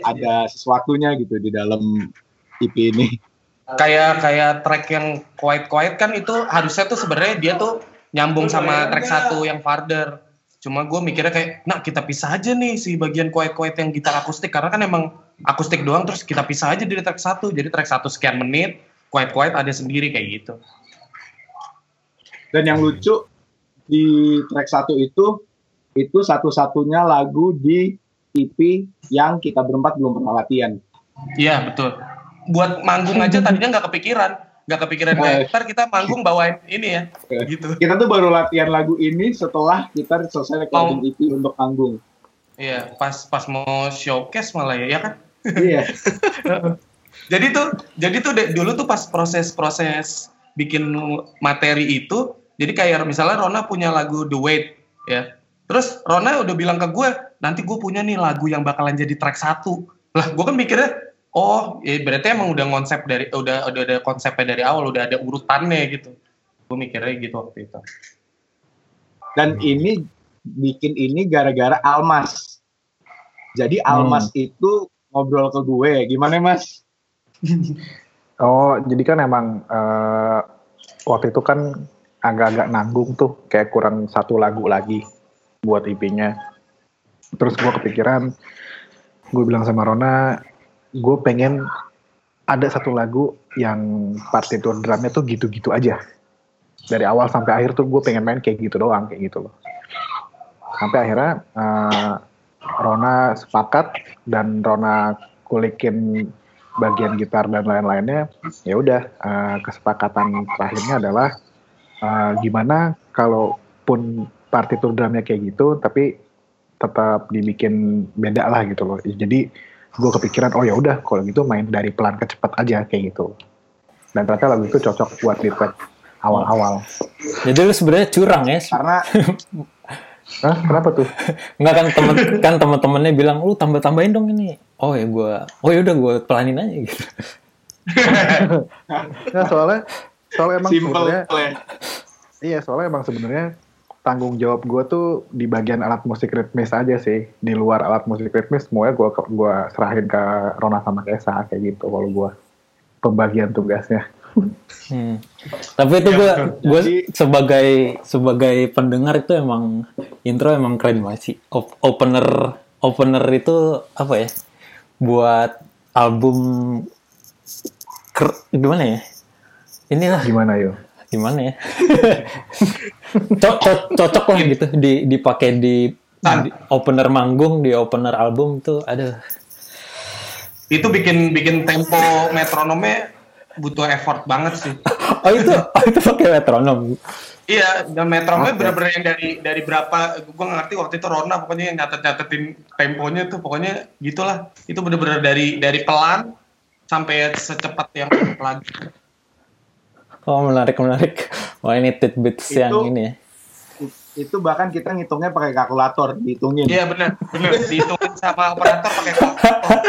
ada sesuatunya gitu di dalam EP ini. Kayak kayak track yang quiet quiet kan itu harusnya tuh sebenarnya dia tuh nyambung sama track satu yang farther. Cuma gue mikirnya kayak nah kita pisah aja nih si bagian quiet quiet yang gitar akustik. Karena kan emang akustik doang terus kita pisah aja dari track satu. Jadi track satu sekian menit quiet quiet ada sendiri kayak gitu. Dan yang lucu di track satu itu itu satu-satunya lagu di EP yang kita berempat belum pernah latihan. Iya betul. Buat manggung aja tadinya nggak kepikiran. Nggak kepikiran kayak ntar kita manggung bawain ini ya gitu. Kita tuh baru latihan lagu ini setelah kita selesai recording EP untuk panggung iya pas pas mau showcase malah ya ya kan? Iya. Jadi tuh jadi tuh dulu tuh pas proses-proses bikin materi itu jadi kayak misalnya Rona punya lagu The Wait ya terus Rona udah bilang ke gue nanti gue punya nih lagu yang bakalan jadi track satu. Lah gue kan mikirnya oh ya berarti emang udah konsep dari udah udah ada konsepnya dari awal udah ada urutannya gitu. Gue mikirnya gitu waktu itu. Dan ini bikin ini gara-gara Almas. Jadi Almas itu ngobrol ke gue. Gimana Mas? Oh, jadi kan emang eh, waktu itu kan agak-agak nanggung tuh, kayak kurang satu lagu lagi buat IP-nya. Terus gue kepikiran, gue bilang sama Rona, gue pengen ada satu lagu yang partitur drumnya tuh gitu-gitu aja. Dari awal sampai akhir tuh gue pengen main kayak gitu doang, kayak gitu loh. Sampai akhirnya eh, Rona sepakat dan Rona kulikin bagian gitar dan lain-lainnya ya udah eh, kesepakatan terakhirnya adalah eh, gimana kalaupun partitur drumnya kayak gitu tapi tetap dibikin beda lah gitu loh jadi gue kepikiran oh ya udah kalau gitu main dari pelan ke cepat aja kayak gitu dan ternyata lagu itu cocok buat di track awal-awal Jadi lu sebenarnya curang ya. Karena Hah, kenapa tuh Enggak kan temen kan teman-temannya bilang lu tambah-tambahin dong ini. Oh ya gua oh ya udah gua pelanin aja gitu. nah soalnya soalnya emang simple sebenarnya ya. Iya, soalnya emang sebenarnya tanggung jawab gue tuh di bagian alat musik ritmis aja sih. Di luar alat musik ritmis, semuanya gue gua serahin ke Rona sama Kesa kayak gitu kalau gue pembagian tugasnya. Hmm. Tapi itu gua gua jadi- sebagai sebagai pendengar itu emang intro emang keren banget sih. Op- opener opener itu apa ya? Buat album ker- gimana ya? Inilah Gimana yo? Gimana ya? Co- co- cocok lah gitu di dipakai di, di opener manggung di opener album tuh ada Itu bikin bikin tempo metronomnya butuh effort banget sih. oh itu oh, itu pakai metronom Iya, dan metronomnya Oke. bener-bener yang dari dari berapa, gue ngerti waktu itu Rona pokoknya yang nyatet-nyatetin temponya tuh pokoknya gitulah. Itu bener-bener dari dari pelan sampai secepat yang lagi. Oh menarik menarik wah ini tidbits yang Itu- ini ya itu bahkan kita ngitungnya pakai kalkulator, dihitungin. Iya bener, bener. Dihitungin sama operator pakai kalkulator.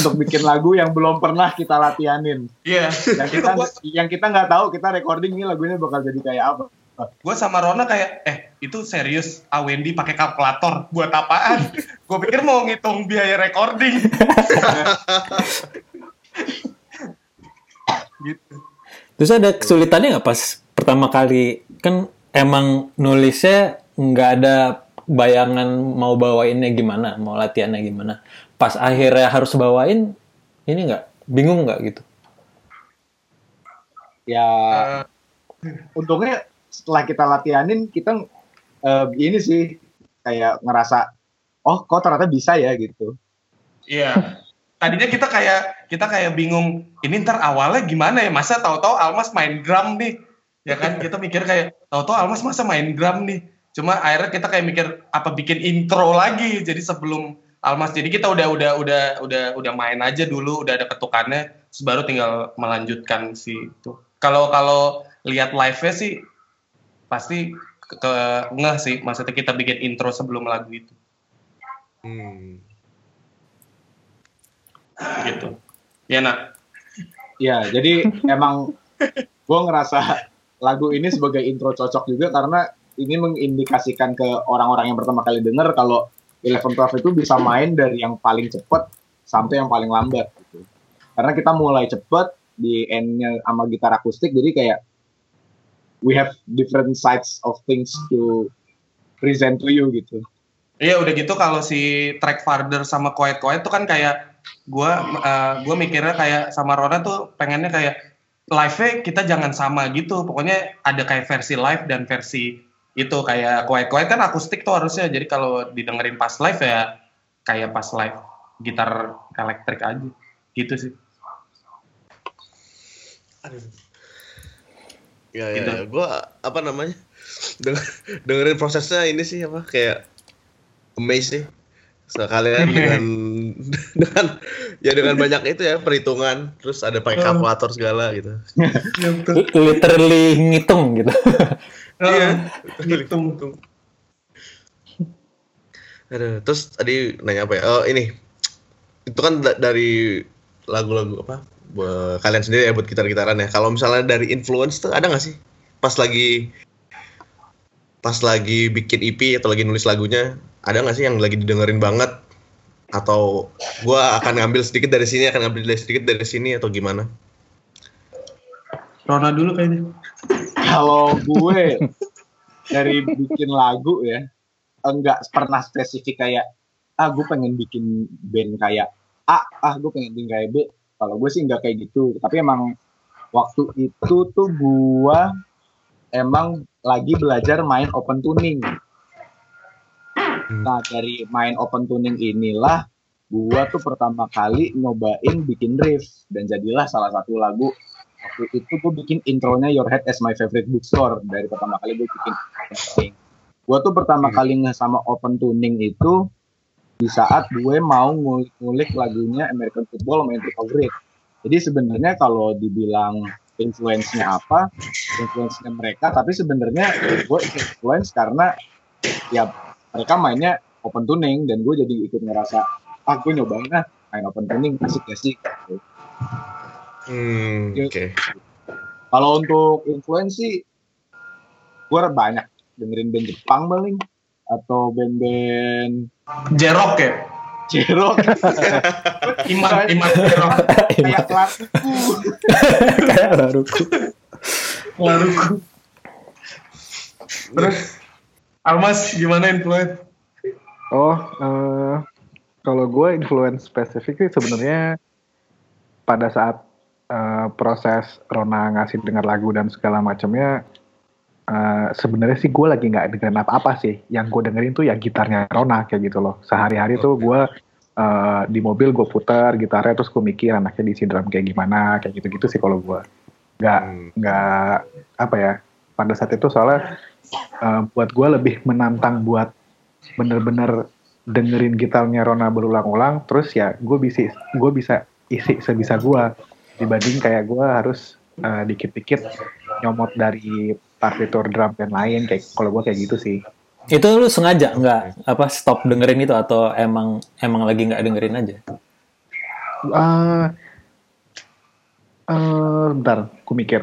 Untuk bikin lagu yang belum pernah kita latihanin. Iya, Yang itu kita yang kita nggak tahu kita recording ini lagunya bakal jadi kayak apa. gue sama Rona kayak eh itu serius Wendy pakai kalkulator buat apaan? gue pikir mau ngitung biaya recording. gitu. terus ada kesulitannya nggak pas pertama kali? Kan emang nulisnya nggak ada bayangan mau bawainnya gimana mau latihannya gimana. Pas akhirnya harus bawain ini nggak? Bingung nggak gitu? Ya. Eh, untungnya setelah kita latihanin kita eh, ini sih kayak ngerasa oh kok ternyata bisa ya? gitu. Iya. Tadinya kita kayak kita kayak bingung ini ntar awalnya gimana ya? Masa tahu-tahu Almas main drum nih? Ya kan? Kita mikir kayak tahu-tahu Almas masa main drum nih? Cuma akhirnya kita kayak mikir apa bikin intro lagi? Jadi sebelum Almas jadi kita udah udah udah udah udah main aja dulu udah ada ketukannya terus baru tinggal melanjutkan si itu. Kalau kalau lihat live-nya sih pasti ke, ke ngeh sih. Maksudnya kita bikin intro sebelum lagu itu. Hmm. Gitu ya nak Ya jadi emang gue ngerasa lagu ini sebagai intro cocok juga karena ini mengindikasikan ke orang-orang yang pertama kali denger kalau Eleven Twelve itu bisa main dari yang paling cepet sampai yang paling lambat gitu. Karena kita mulai cepet di endnya sama gitar akustik jadi kayak we have different sides of things to present to you gitu. Iya udah gitu kalau si track Farther sama Quiet Quiet tuh kan kayak gua eh, gua mikirnya kayak sama Rona tuh pengennya kayak live-nya kita jangan sama gitu. Pokoknya ada kayak versi live dan versi itu kayak Quiet Quiet kan akustik tuh harusnya. Jadi kalau didengerin pas live ya kayak pas live gitar elektrik aja. Gitu sih. Aduh. Ya, ya, Gitu. ya. Gue apa namanya? Denger- dengerin prosesnya ini sih apa kayak sih. Sekalian dengan dengan ya dengan banyak itu ya perhitungan, terus ada pakai kalkulator segala gitu. literally ngitung gitu Iya. Hitung. Aduh, terus tadi nanya apa ya? Oh, ini. Itu kan da- dari lagu-lagu apa? Buat kalian sendiri ya buat gitar-gitaran ya. Kalau misalnya dari influence tuh ada nggak sih? Pas lagi pas lagi bikin EP atau lagi nulis lagunya, ada nggak sih yang lagi didengerin banget? atau gua akan ngambil sedikit dari sini akan ngambil sedikit dari sini atau gimana Rona dulu kayaknya. Kalau gue dari bikin lagu ya, enggak pernah spesifik kayak ah gue pengen bikin band kayak A, ah gue pengen bikin kayak B. Kalau gue sih enggak kayak gitu. Tapi emang waktu itu tuh gue emang lagi belajar main open tuning. Nah dari main open tuning inilah gue tuh pertama kali nyobain bikin riff dan jadilah salah satu lagu waktu itu gue bikin intronya Your Head as My Favorite Bookstore dari pertama kali gue bikin. Gue tuh pertama kali nge sama open tuning itu di saat gue mau ngulik-ngulik lagunya American Football sama Entry Grid. Jadi sebenarnya kalau dibilang influence-nya apa, influence-nya mereka, tapi sebenarnya gue influence karena ya mereka mainnya open tuning dan gue jadi ikut ngerasa ah gue nyobain lah main open tuning asik asik gitu. hmm Ya. oke Kalau untuk influence sih, gue banyak dengerin band Jepang paling atau band-band Jerok ya? Jerok Iman, Iman Jerok. kayak Lakuku. Kayak baruku. Laruku. Terus, Almas gimana influence? Oh, eh, kalau gue influence spesifik sih sebenarnya pada saat eh, proses Rona ngasih dengar lagu dan segala macamnya, eh, sebenarnya sih gue lagi nggak dengerin apa-apa sih. Yang gue dengerin tuh ya gitarnya Rona kayak gitu loh. Sehari-hari tuh gue eh, di mobil gue putar gitarnya terus gue mikir anaknya diisi drum kayak gimana kayak gitu-gitu sih kalau gue nggak Hmm. nggak apa ya pada saat itu soalnya eh, buat gue lebih menantang buat bener-bener dengerin gitarnya Rona berulang-ulang terus ya gue bisa gue bisa isi sebisa gue dibanding kayak gue harus eh, dikit-dikit nyomot dari partitur drum dan lain kayak kalau gue kayak gitu sih. Itu lu sengaja nggak apa stop dengerin itu atau emang emang lagi nggak dengerin aja? eh eh, bentar gue mikir.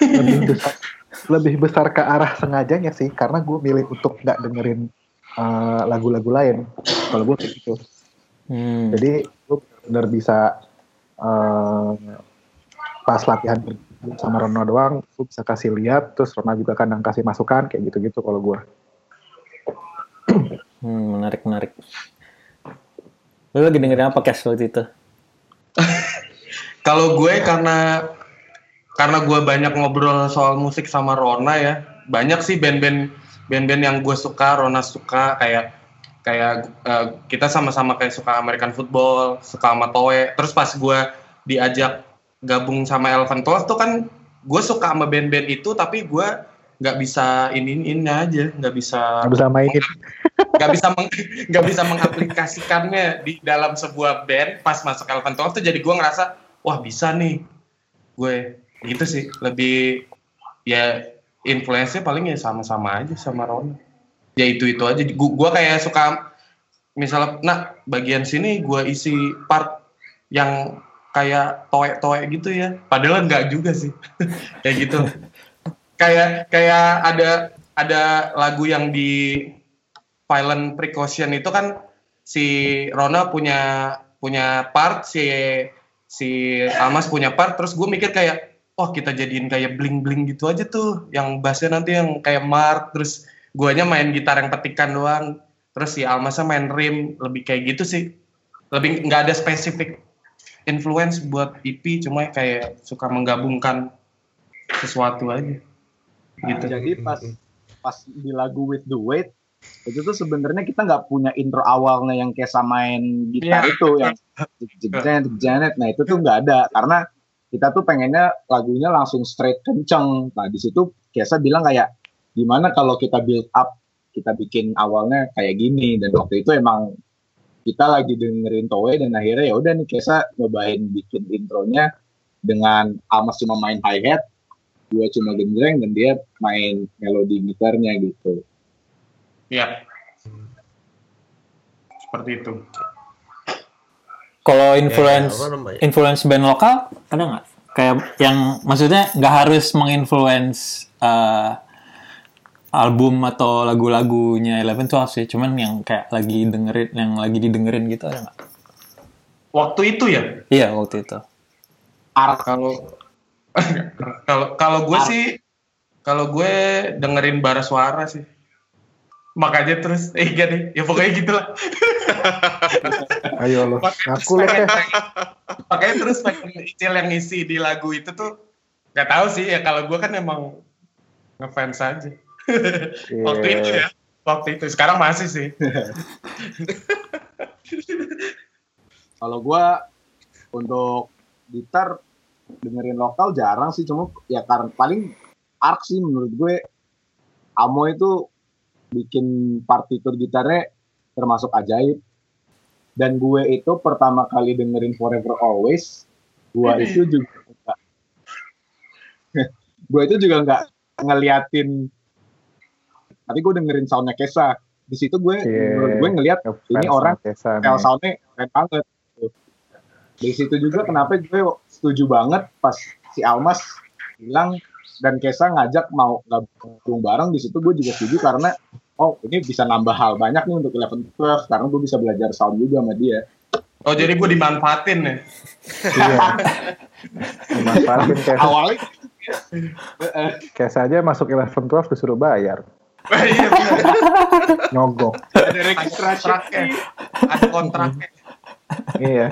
Lebih lebih besar ke arah sengajanya sih karena gue milih untuk nggak dengerin eh, lagu-lagu lain kalau gue kayak gitu Hmm. Jadi lu benar bisa eh, pas latihan sama Rona doang, lu bisa kasih lihat, terus Rona juga kadang kasih masukan kayak gitu-gitu kalau gue. Hmm, menarik menarik. Lu lagi dengerin apa Cash waktu itu? Kalau gue karena karena gue banyak ngobrol soal musik sama Rona ya, banyak sih band-band band-band yang gue suka, Rona suka kayak kayak eh, kita sama-sama kayak suka American football, suka sama Toe. Terus pas gue diajak gabung sama Eleven Twelve tuh kan gue suka sama band-band itu tapi gue nggak bisa ini ini aja, nggak bisa Nggak bisa mainin. nggak bisa meng, nggak bisa mengaplikasikannya di dalam sebuah band pas masuk Eleven Twelve tuh jadi gue ngerasa wah bisa nih gue gitu sih lebih ya influence-nya paling ya sama-sama aja sama Ron ya itu itu aja. Gue, gue kayak suka misalnya nah bagian sini gue isi part yang kayak toek-toek gitu ya. Padahal enggak juga sih. Kayak gitu. Kayak kayak ada ada lagu yang di violent precaution itu kan si Rona punya punya part si si Almas punya part terus gue mikir kayak oh kita jadiin kayak bling bling gitu aja tuh. Yang bassnya nanti yang kayak Mark terus guanya main gitar yang petikan doang. Terus si Almasnya main rim lebih kayak gitu sih. Lebih nggak ada spesifik influence buat EP cuma kayak suka menggabungkan sesuatu aja. Gitu. Jadi pas pas di lagu With the Weight itu tuh sebenarnya kita nggak punya intro awalnya yang kayak main gitar Iya. itu yang jejet jejet nah itu tuh nggak ada. Karena kita tuh pengennya lagunya langsung straight kenceng. Nah di situ Kesa bilang kayak gimana kalau kita build up kita bikin awalnya kayak gini? Dan waktu itu emang kita lagi dengerin Towe dan akhirnya ya udah nih Kesa nyobain bikin intronya dengan Almas cuma main hi hat gue cuma genjreng dan dia main melodi gitarnya gitu. Ya seperti itu Kalau influence namanya? influence band lokal ada nggak? Kayak yang maksudnya nggak harus menginfluence eh, album atau lagu-lagunya Eleven Twelve sih, cuman yang kayak lagi dengerin, yang lagi didengerin gitu ada nggak? Waktu itu ya? Iya waktu itu. Kalau kalau kalau gue sih kalau gue dengerin bara suara sih. Makanya terus eh gak deh, ya pokoknya gitulah. Ayo lo, ngaku lo Makanya terus pengen Icil yang ngisi di lagu itu tuh nggak tahu sih ya kalau gue kan emang ngefans aja. Waktu itu ya, waktu itu. Sekarang masih sih. kalau gua untuk gitar dengerin lokal jarang sih cuma ya karena paling Ark sih menurut gue Amo itu bikin partitur gitarnya termasuk ajaib dan gue itu pertama kali dengerin Forever Always gue itu juga enggak gue itu juga nggak ngeliatin tapi gue dengerin soundnya Kesa di situ gue Iya. menurut gue ngeliat ini orang Kesa style soundnya keren banget. gitu. Dari situ juga kenapa gue setuju banget pas si Almas bilang dan Kesa ngajak mau gabung bareng di situ gue juga setuju karena oh ini bisa nambah hal banyak nih untuk Eleven Twelve karena gue bisa belajar sound juga sama dia. Oh jadi gue dimanfaatin ya? Iya. Manfaatin Kesa. Awalnya Kesa aja masuk Eleven Twelve disuruh bayar. Iya benar. Nyogok. ada registrasi kontraknya. Ada kontraknya. iya.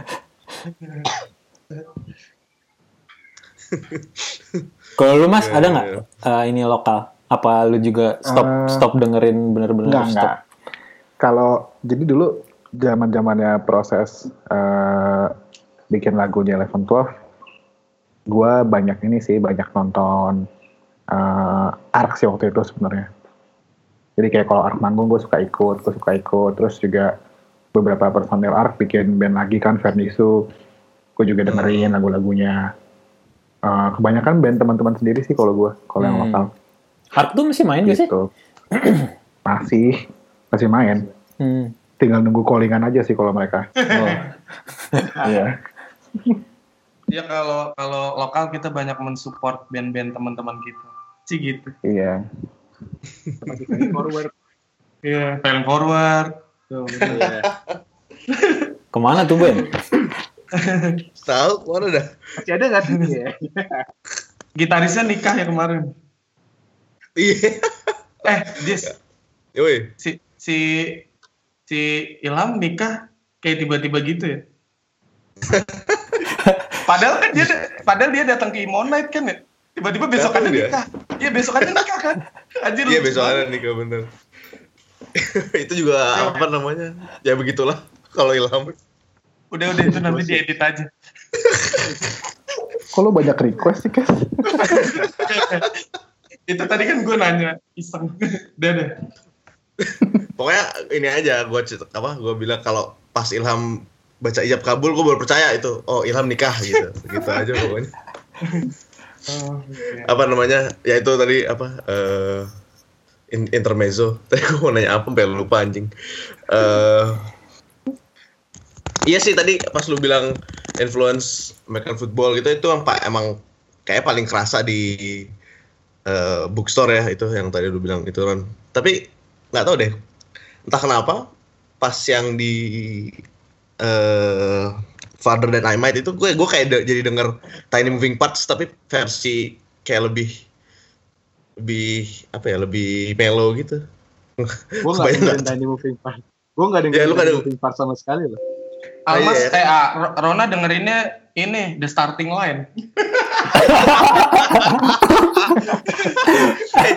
Kalau lu mas Iya, ada iya, nggak iya. eh, ini lokal? Apa lu juga stop Eh, stop dengerin bener-bener Enggak, stop? enggak. Kalau jadi dulu zaman zamannya proses eh, bikin lagunya Eleven Twelve, gue banyak ini sih banyak nonton eh Ark sih waktu itu sebenarnya. Jadi kayak kalau Ark manggung gue suka ikut, gue suka ikut. Terus juga beberapa personil Ark bikin band lagi kan Vernisu, gue juga dengerin lagu-lagunya. Eh, kebanyakan band teman-teman sendiri sih kalau gue, kalau yang Hmm. lokal Ark tuh masih main gak sih? gitu. masih, masih main Hmm. tinggal nunggu callingan aja sih kalau mereka. Oh. Iya. Ya kalau kalau lokal kita banyak mensupport band-band teman-teman kita. Sih gitu. Iya. forward. Iya, film forward. Tuh, bener. Iya. Ke mana tuh Ben? Tahu mana dah? Masih ada nggak sih ya? Gitarisnya nikah ya kemarin. Iya. Eh, Jis, Yoi. si si si Ilham nikah kayak tiba-tiba gitu ya. padahal kan dia padahal dia datang ke Imonite kan ya. Tiba-tiba besokannya dia? nikah. Iya, besokannya nikah kan. Anjir. Iya lucu besok banget. ada nih kak bener. itu juga apa namanya? Ya begitulah kalau Ilham. Udah udah itu nanti diedit aja. Lo banyak request sih, Kes? itu tadi kan gue nanya iseng. Deh. Pokoknya ini aja gue apa gue bilang kalau pas Ilham baca ijab kabul gue baru percaya itu oh Ilham nikah gitu gitu aja pokoknya Oh, oke. apa namanya ya itu tadi apa eh in- intermezzo tadi gue mau nanya apa sampai lupa anjing eh iya sih tadi pas lu bilang influence American football gitu itu pak emang kayak paling kerasa di eh, bookstore ya itu yang tadi lu bilang itu kan tapi nggak tahu deh entah kenapa pas yang di eh Father Than I Might itu gue gue kayak de- jadi denger Tiny Moving Parts tapi versi kayak lebih lebih apa ya lebih mellow gitu. Gue nggak dengerin? Tiny Moving Part. Gue nggak Ya, dengerin nggak Tiny Moving Part sama sekali loh. Almas, iya, eh, ah, Ro- Rona dengerinnya ini the starting line.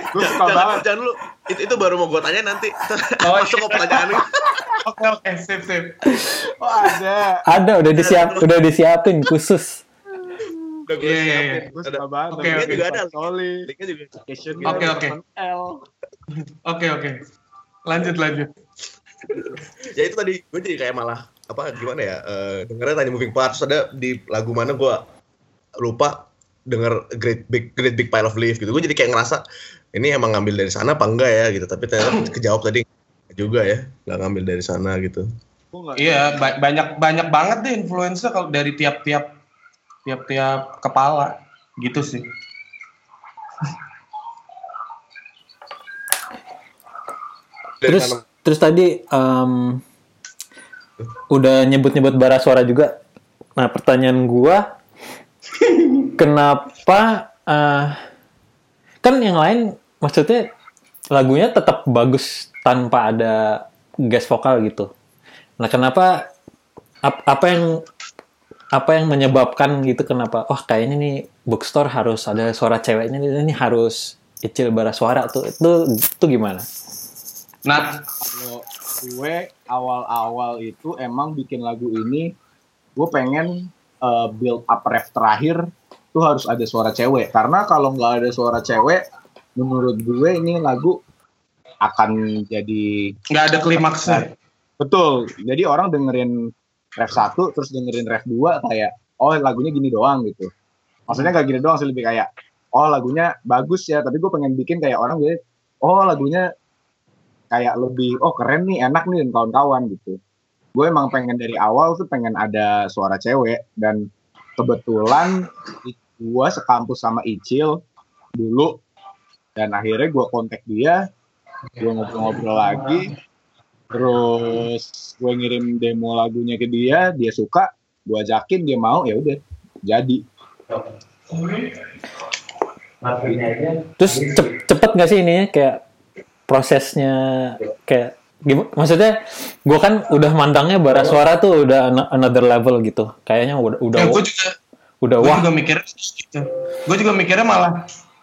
Gue suka jangan, banget. jangan dulu. Itu, itu baru mau gue tanya nanti. Oh, Masuk iya. ke pertanyaan ini. Oke oke sip sip. Oh ada. Ada udah disiap udah disiapin khusus. Udah gue Iya, iya, siapin. iya. Ada. banget. Oke, oke. juga ada. Soli. Linknya juga. Cation Oke, oke. Oke oke. Lanjut lanjut. Ya itu tadi gue jadi kayak malah apa gimana ya eh dengernya Tiny Moving Parts ada di lagu mana gue lupa denger Great Big Great Big Pile of Leaf gitu gue jadi kayak ngerasa ini emang ngambil dari sana apa enggak ya gitu tapi ternyata kejawab tadi juga ya nggak ngambil dari sana gitu. Iya ba- banyak banyak banget deh influencer kalau dari tiap-tiap tiap-tiap kepala gitu sih. Terus terus tadi em, udah nyebut-nyebut bara suara juga. Nah, pertanyaan gua kenapa eh, kan yang lain maksudnya lagunya tetap bagus tanpa ada gas vokal gitu. Nah, kenapa ap- apa yang apa yang menyebabkan gitu kenapa wah kayaknya nih bookstore harus ada suara ceweknya ini harus Icil bara suara tuh itu itu gimana? Nah, Kalau gue awal-awal itu emang bikin lagu ini, gue pengen uh, build up ref terakhir tuh harus ada suara cewek. Karena kalau nggak ada suara cewek, menurut gue ini lagu akan jadi nggak ada klimaksnya. betul. Jadi orang dengerin ref 1 terus dengerin ref 2 kayak oh lagunya gini doang gitu. Maksudnya nggak gini doang sih lebih kayak oh lagunya bagus ya, tapi gue pengen bikin kayak orang jadi oh lagunya kayak lebih oh keren nih enak nih dan kawan-kawan gitu gue emang pengen dari awal tuh pengen ada suara cewek dan kebetulan gue sekampus sama Icil dulu dan akhirnya gue kontak dia gue ngobrol-ngobrol lagi terus gue ngirim demo lagunya ke dia dia suka gue ajakin dia mau ya udah jadi. Terus cep- cepet nggak sih ininya? Kayak prosesnya kayak gimana? Maksudnya gue kan udah mandangnya bara suara tuh udah an- another level gitu. Kayaknya udah udah Ya, gue juga, udah gue wah. juga mikirnya gitu. Gue juga mikirnya malah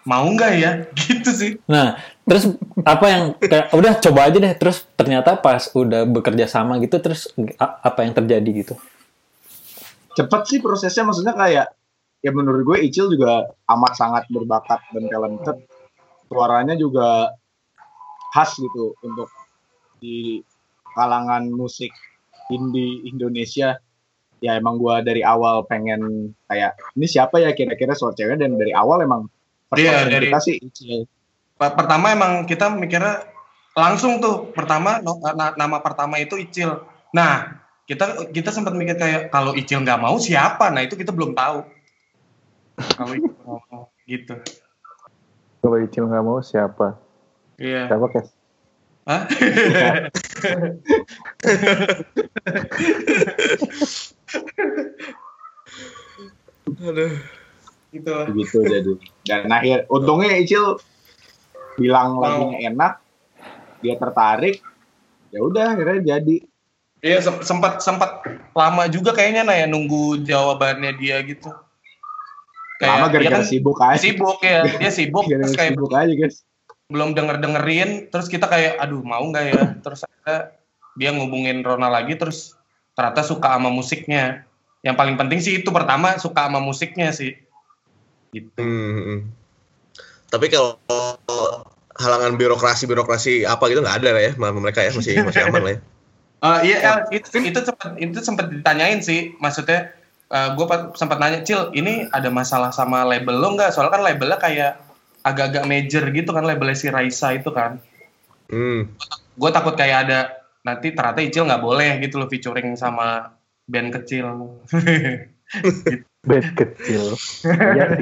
mau nggak ya, gitu sih. Nah terus apa yang kayak udah coba aja deh. Terus ternyata pas udah bekerja sama gitu terus apa yang terjadi gitu? cepet sih prosesnya maksudnya kayak ya menurut gue Icil juga amat sangat berbakat dan talented suaranya juga khas gitu untuk di kalangan musik indie Indonesia ya emang gue dari awal pengen kayak ini siapa ya kira-kira suara ceweknya dan dari awal emang option dari- kita sih Pertama emang kita mikirnya langsung tuh pertama no- na- nama pertama itu Icil. Nah kita kita sempat mikir kayak kalau Icil nggak mau siapa? Nah itu kita belum tahu. Kalau Icil nggak mau gitu. Kalau Icil nggak mau siapa? Iya. Siapa kes? Hah? Aduh. gitu. gitu jadi dan akhir untungnya Icil bilang Mau. lagunya enak dia tertarik ya udah akhirnya jadi Iya sem- sempat sempat lama juga kayaknya nah ya nunggu jawabannya dia gitu. lama dia gara-gara kan sibuk aja sibuk ya, dia sibuk gara-gara kayak sibuk aja guys belum denger dengerin, terus kita kayak aduh mau nggak ya, terus akhirnya dia ngubungin Rona lagi, terus ternyata suka sama musiknya. Yang paling penting sih itu pertama suka sama musiknya sih. Gitu. Hmm, hmm. Tapi kalau halangan birokrasi birokrasi apa gitu nggak ada lah ya mereka ya masih masih aman lah ya. Eh, iya, El, itu itu sempat itu sempat ditanyain sih, maksudnya gue sempat nanya, Cil, ini ada masalah sama label lo nggak? Soalnya kan labelnya kayak agak-agak major gitu kan, labelnya si Raisa itu kan. Hmm. Gue takut kayak ada nanti ternyata Icil nggak boleh gitu loh featuring sama band kecil. Band kecil. Iya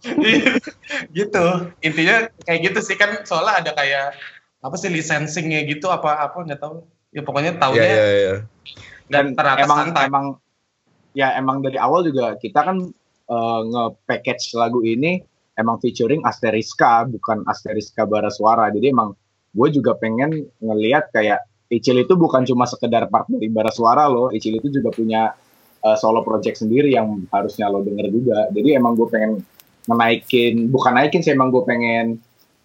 gitu, intinya kayak gitu sih kan, soalnya ada kayak apa sih licensingnya gitu apa apa nggak tahu. Ya pokoknya Iya tahunya iya iya. dan ternyata emang santai. emang ya emang dari awal juga kita kan eh, nge-package lagu ini emang featuring Asteriska bukan Asteriska Bara Suara jadi emang gue juga pengen ngelihat kayak Icil itu bukan cuma sekedar part dari Bara Suara loh Icil itu juga punya eh, solo project sendiri yang harusnya lo denger juga jadi emang gue pengen menaikin bukan naikin sih emang gue pengen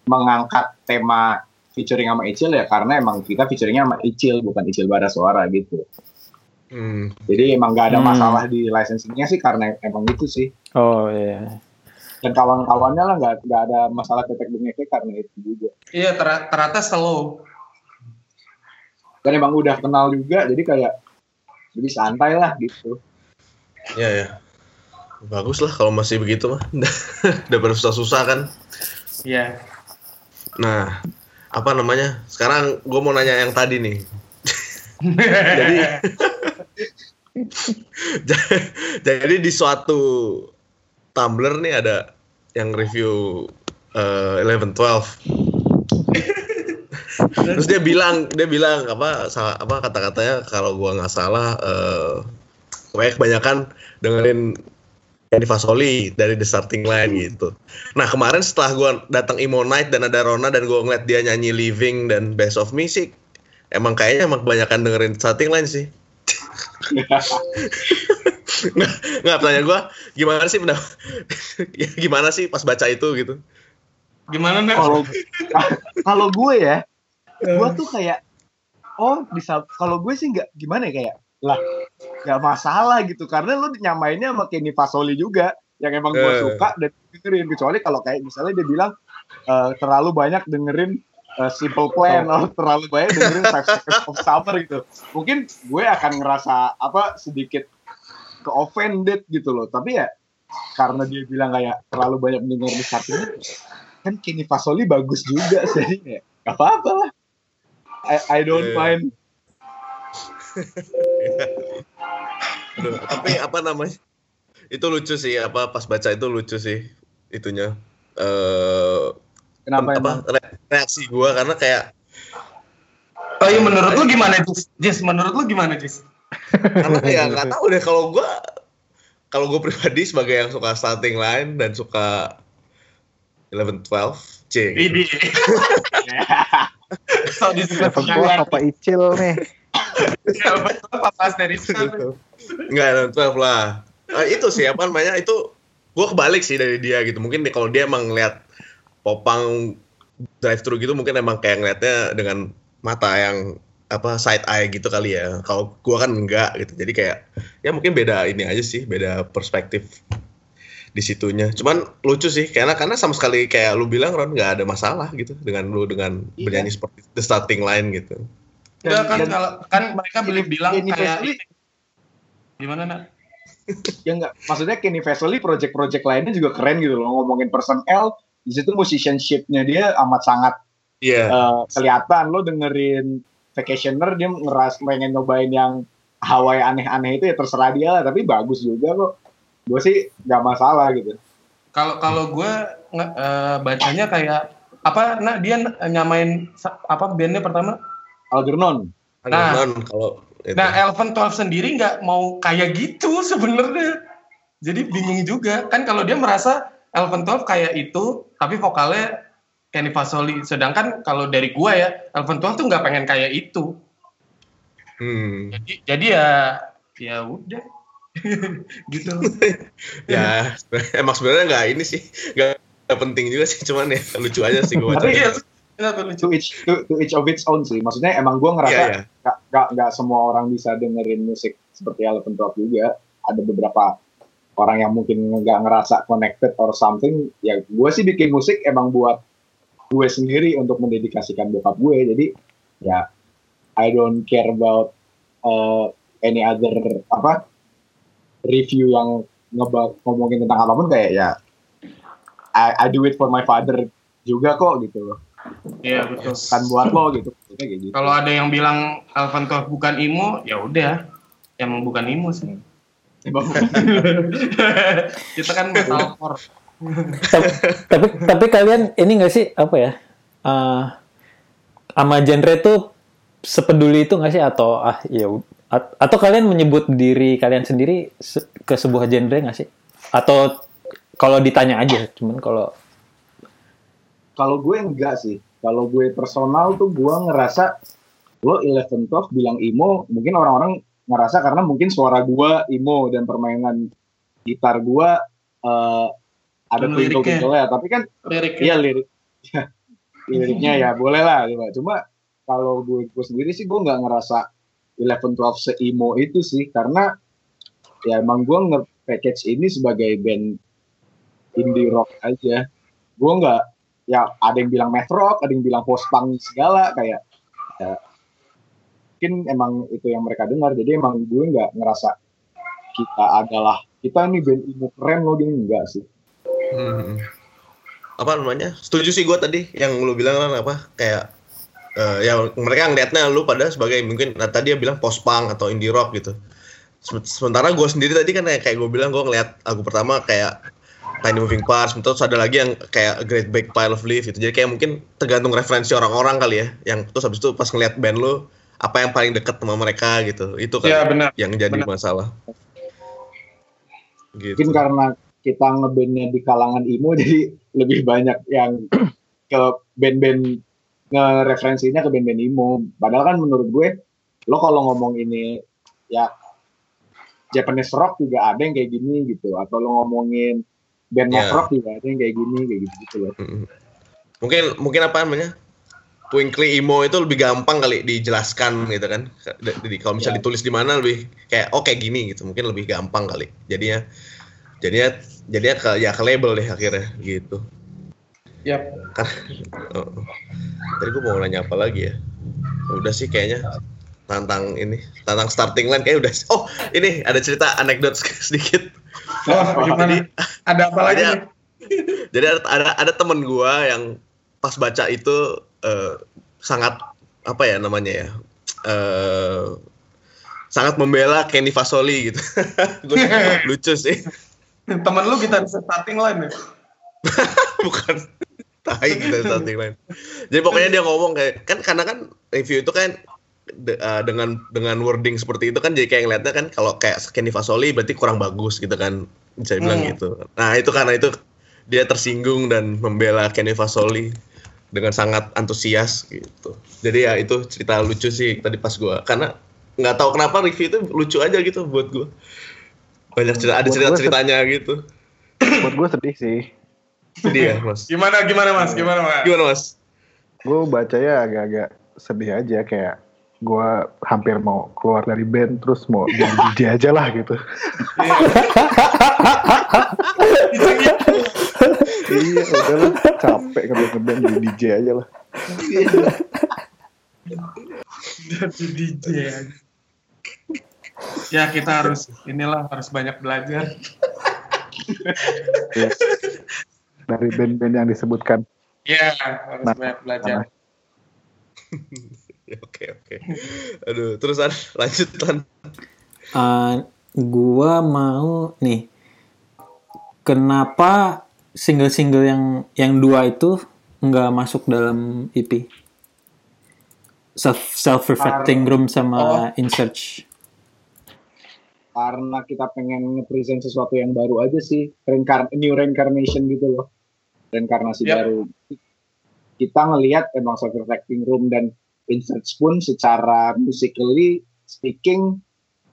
mengangkat tema featuring sama Icil ya karena emang kita featuringnya sama Icil bukan Icil Bara Suara gitu Hmm. jadi emang nggak ada Hmm. masalah di licensingnya sih karena emang gitu sih. Oh iya. Dan kawan-kawannya lah nggak nggak ada masalah ketek bengeknya karena itu juga. Iya ter- ternyata slow. Dan emang udah kenal juga jadi kayak jadi santai lah gitu. Iya ya. Bagus lah kalau masih begitu mah. Daripada susah-susah kan. Iya. Nah, apa namanya? Sekarang gue mau nanya yang tadi nih. Jadi jadi di suatu Tumblr nih ada yang review eh, 11 12. Terus dia bilang, dia bilang apa salah apa kata-katanya kalau gua nggak salah kayak kebanyakan dengerin Kenny Fasoli dari the starting line gitu. Nah kemarin setelah gua datang Emo Night dan ada Rona dan gua ngeliat dia nyanyi Living dan Best of Me sih, emang kayaknya emang kebanyakan dengerin starting line sih. nggak nggak tanya gua gimana sih pendapat ya, gimana sih pas baca itu gitu? Gimana nih? kalau kalau gue ya gue tuh kayak oh bisa kalau gue sih nggak gimana ya kayak lah nggak masalah gitu. Karena lu nyamainnya sama Kenny Fasoli juga yang emang gue Eh. suka dan dengerin. Kecuali kalau kayak misalnya dia bilang eh, terlalu banyak dengerin eh, Simple Plan atau terlalu banyak dengerin Five Seconds of Summer gitu. Mungkin gue akan ngerasa apa sedikit ke offended gitu loh. Tapi ya karena dia bilang kayak terlalu banyak dengerin startingnya kan Kenny Fasoli bagus juga sih. Ya gak apa-apa lah. I, I don't Iya. mind. Aduh, tapi apa namanya? Itu lucu sih apa pas baca itu lucu sih itunya. Eh kenapa apa emang? re- reaksi gua karena kayak Oh iya menurut lu gimana Jis? Jis menurut lu gimana Jis? Karena ya nggak tahu deh kalau gua kalau gue pribadi sebagai yang suka starting line dan suka 11 12 C gitu. Ini. So di gua apa Icil nih? apa pas dari sana? Enggak, 12 lah. Eh, itu sih apa namanya itu gue kebalik sih dari dia gitu. Mungkin nih kalau dia emang ngeliat popang drive thru gitu mungkin emang kayak ngeliatnya dengan mata yang apa side eye gitu kali ya. Kalau gua kan enggak gitu. Jadi kayak ya mungkin beda ini aja sih, beda perspektif di situnya. Cuman lucu sih karena karena sama sekali kayak lu bilang Ron nggak ada masalah gitu dengan lu dengan Iya. bernyanyi seperti the starting line gitu. Enggak kan Dan- kalau kan mereka beli bilang Kenny kayak Fasoli gimana nak? ya enggak maksudnya Kenny Fasoli project-project lainnya juga keren gitu loh ngomongin personnel di situ musicianship-nya dia amat sangat Iya. eh, kelihatan lo dengerin Vacationer dia ngeras pengen nyobain yang Hawaii aneh-aneh itu ya terserah dia lah tapi bagus juga kok gue sih nggak masalah gitu Kalau kalau gue nge- eh, bacanya kayak apa nak dia nyamain apa bandnya pertama? Algernon Nah. Non, kalau itu. Nah Elven 12 sendiri nggak mau kayak gitu sebenarnya. Jadi bingung juga kan kalau dia merasa Elven 12 kayak itu tapi vokalnya Kenny Fasoli. Sedangkan kalau dari gua ya Elven 12 tuh nggak pengen kayak itu. Hmm. Jadi jadi ya ya udah gitu. ya emang sebenarnya nggak ini sih nggak penting juga sih cuman ya lucu aja sih gue Tapi- lucu? to each to, to each of its own sih maksudnya emang gue Iya, ngerasa iya. nggak nggak nggak semua orang bisa dengerin musik seperti Eleven Twelve juga ada beberapa orang yang mungkin nggak ngerasa connected or something ya gue sih bikin musik emang buat gue sendiri untuk mendedikasikan bokap gue jadi ya I don't care about uh, any other apa review yang ngeba ngomongin tentang apa pun kayak ya I, I do it for my father juga kok gitu loh Iya betul. kan buat lo gitu gitu Kalau ada yang bilang 12 bukan emo, ya udah. Emang bukan emo sih. Kita kan metalcore. Tapi, tapi tapi kalian ini nggak sih apa ya eh sama genre tuh sepeduli itu nggak sih? Atau ah ya at- atau kalian menyebut diri kalian sendiri se- ke sebuah genre nggak sih? Atau kalau ditanya aja cuman kalau kalau gue enggak sih. Kalau gue personal tuh gue ngerasa lo Eleven Twelve bilang emo mungkin orang-orang ngerasa karena mungkin suara gue emo dan permainan gitar gue eh, ada Dan twinkle liriknya. twinkle ya tapi kan Liriknya. iya lirik. Liriknya ya boleh lah coba cuma kalau gue gue sendiri sih gue nggak ngerasa Eleven Twelve se emo itu sih karena ya emang gue nge-package ini sebagai band indie rock aja. Gue nggak ya ada yang bilang math rock ada yang bilang post punk segala kayak ya, mungkin emang itu yang mereka dengar. Jadi emang gue nggak ngerasa kita adalah kita ini band emo keren loh dia enggak sih Hmm. apa namanya setuju sih gue tadi yang lu bilang kan apa kayak eh, ya mereka ngeliatnya lu pada sebagai mungkin nah, tadi dia bilang post punk atau indie rock gitu Sem- sementara gue sendiri tadi kan kayak, kayak gue bilang gue ngeliat lagu pertama kayak Tiny Moving Parts, terus ada lagi yang kayak Great Big Pile of Leaf gitu. Jadi kayak mungkin tergantung referensi orang-orang kali ya. Yang terus habis itu pas ngeliat band lu apa yang paling deket sama mereka gitu. Itu kan benar. yang jadi Benar. masalah. Gitu. Mungkin karena kita ngebandnya di kalangan emo jadi lebih banyak yang ke band-band ngereferensinya ke band-band emo. Padahal kan menurut gue lo kalau ngomong ini ya Japanese rock juga ada yang kayak gini gitu atau lo ngomongin band Ya. rock juga ada yang kayak gini kayak gitu gitu loh. Mungkin mungkin apa namanya? Twinkly emo itu lebih gampang kali dijelaskan gitu kan. Jadi kalau misalnya Ya. ditulis di mana lebih kayak oh kayak gini gitu. Mungkin lebih gampang kali. Jadinya jadinya jadinya ke ya ke label deh akhirnya gitu. Yap. Kan oh. Tadi gue mau nanya apa lagi ya? Udah sih kayaknya tentang ini tentang starting line kayak udah oh ini ada cerita anekdot sedikit Oh, gimana? Ada apa lagi? Jadi, jadi ada ada, ada temen gua yang pas baca itu eh, sangat apa ya namanya ya eh, sangat membela Kenny Fasoli gitu lucu sih Temen lu kita starting line ya? bukan. Tai gitu starting line. Jadi pokoknya dia ngomong kayak kan karena kan review itu kan de- eh, dengan dengan wording seperti itu kan jadi kayak ngeliatnya kan kalau kayak Kenny Fasoli berarti kurang bagus gitu kan bisa bilang Hmm. gitu. Nah itu karena itu dia tersinggung dan membela Kenny Fasoli dengan sangat antusias gitu. Jadi ya itu cerita lucu sih tadi pas gua. Karena nggak tahu kenapa review itu lucu aja gitu buat gua banyak cerita ada cerita ceritanya gitu Buat gue sedih sih. jadi ya mas Gimana gimana Mas? Gimana Mas? gimana mas Gue bacanya agak-agak sedih aja kayak gue hampir mau keluar dari band terus mau jadi DJ aja lah gitu. Iya udahlah capek kerja ngeband jadi DJ aja lah. Jadi DJ aja. Ya kita harus inilah harus banyak belajar. Dari band-band yang disebutkan. Iya harus Nah, banyak belajar. Ya, Oke oke. Aduh, terusan lanjut lan. Eh, gua mau nih kenapa single-single yang yang dua itu nggak masuk dalam EP self self reflecting room sama in search Karena kita pengen nge-present sesuatu yang baru aja sih, new reincarnation gitu loh. Reinkarnasi Yap. baru. Kita ngelihat emang self reflecting room dan in search pun secara musically speaking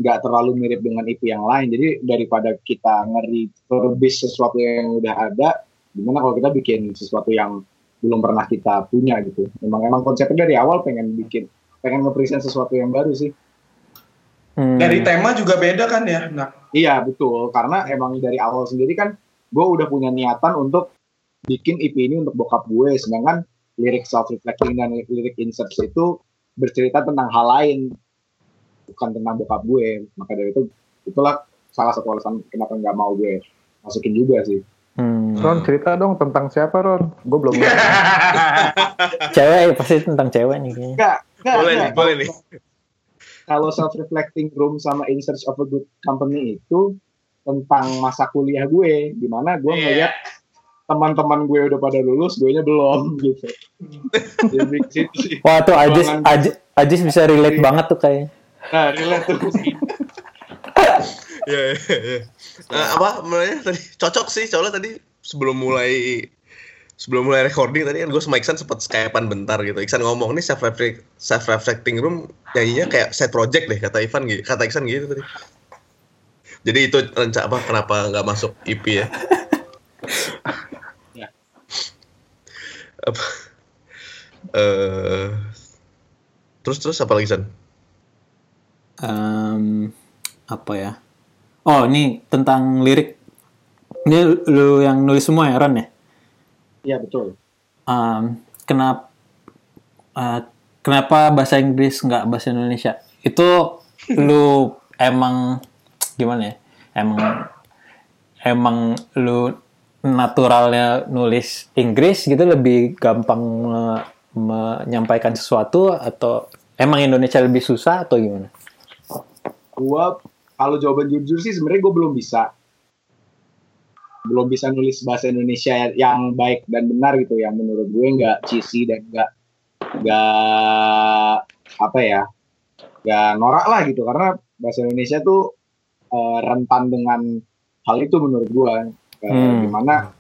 nggak terlalu mirip dengan EP yang lain. Jadi daripada kita ngeri refurbish sesuatu yang udah ada, gimana kalau kita bikin sesuatu yang belum pernah kita punya gitu. Emang emang konsepnya dari awal pengen bikin, pengen nge-present sesuatu yang baru sih. Hmm, Dari tema juga beda kan ya? Nah, Iya betul, karena emang dari awal sendiri kan gue udah punya niatan untuk bikin EP ini untuk bokap gue, sedangkan lirik self reflecting dan lirik inserts itu bercerita tentang hal lain, bukan tentang bokap gue. Maka dari itu itulah salah satu alasan kenapa nggak mau gue masukin juga sih. hmm. Ron cerita dong tentang siapa Ron? Gue belum cewek ya, pasti tentang cewek nih kayaknya. Enggak, enggak, Boleh enggak. nih, boleh nih. Kalau self reflecting room sama in search of a good company itu tentang masa kuliah gue, di mana gue Iya. ngeliat teman-teman gue udah pada lulus, gue nya belum gitu. Jadi di situ sih. Wah tuh Ajis, Ajis, Ajis bisa relate banget tuh kayaknya. Nah, relate tuh. Ya, ya, ya. Nah, apa namanya tadi cocok sih soalnya tadi sebelum mulai sebelum mulai recording tadi kan gue sama Iksan sempat skypean bentar gitu. Iksan ngomong nih self self reflecting room nyanyinya kayak side project deh kata Ivan gitu, kata Iksan gitu tadi. Jadi itu rencana apa kenapa nggak masuk EP ya? Ya. apa? Eh, terus terus apa lagi San? Em, apa ya? Oh ini tentang lirik. Ini lu yang nulis semua ya Ron ya? Iya betul. um, kenapa kenapa bahasa Inggris nggak bahasa Indonesia itu lu emang gimana ya emang emang lu naturalnya nulis Inggris gitu lebih gampang me- menyampaikan sesuatu atau emang Indonesia lebih susah atau gimana? Gua kalau jawaban jujur sih sebenarnya gue belum bisa. Belum bisa nulis bahasa Indonesia yang baik dan benar gitu yang menurut gue nggak cheesy dan nggak nggak apa ya nggak norak lah gitu. Karena bahasa Indonesia tuh eh, rentan dengan hal itu menurut gue. Eh, Hmm. di mana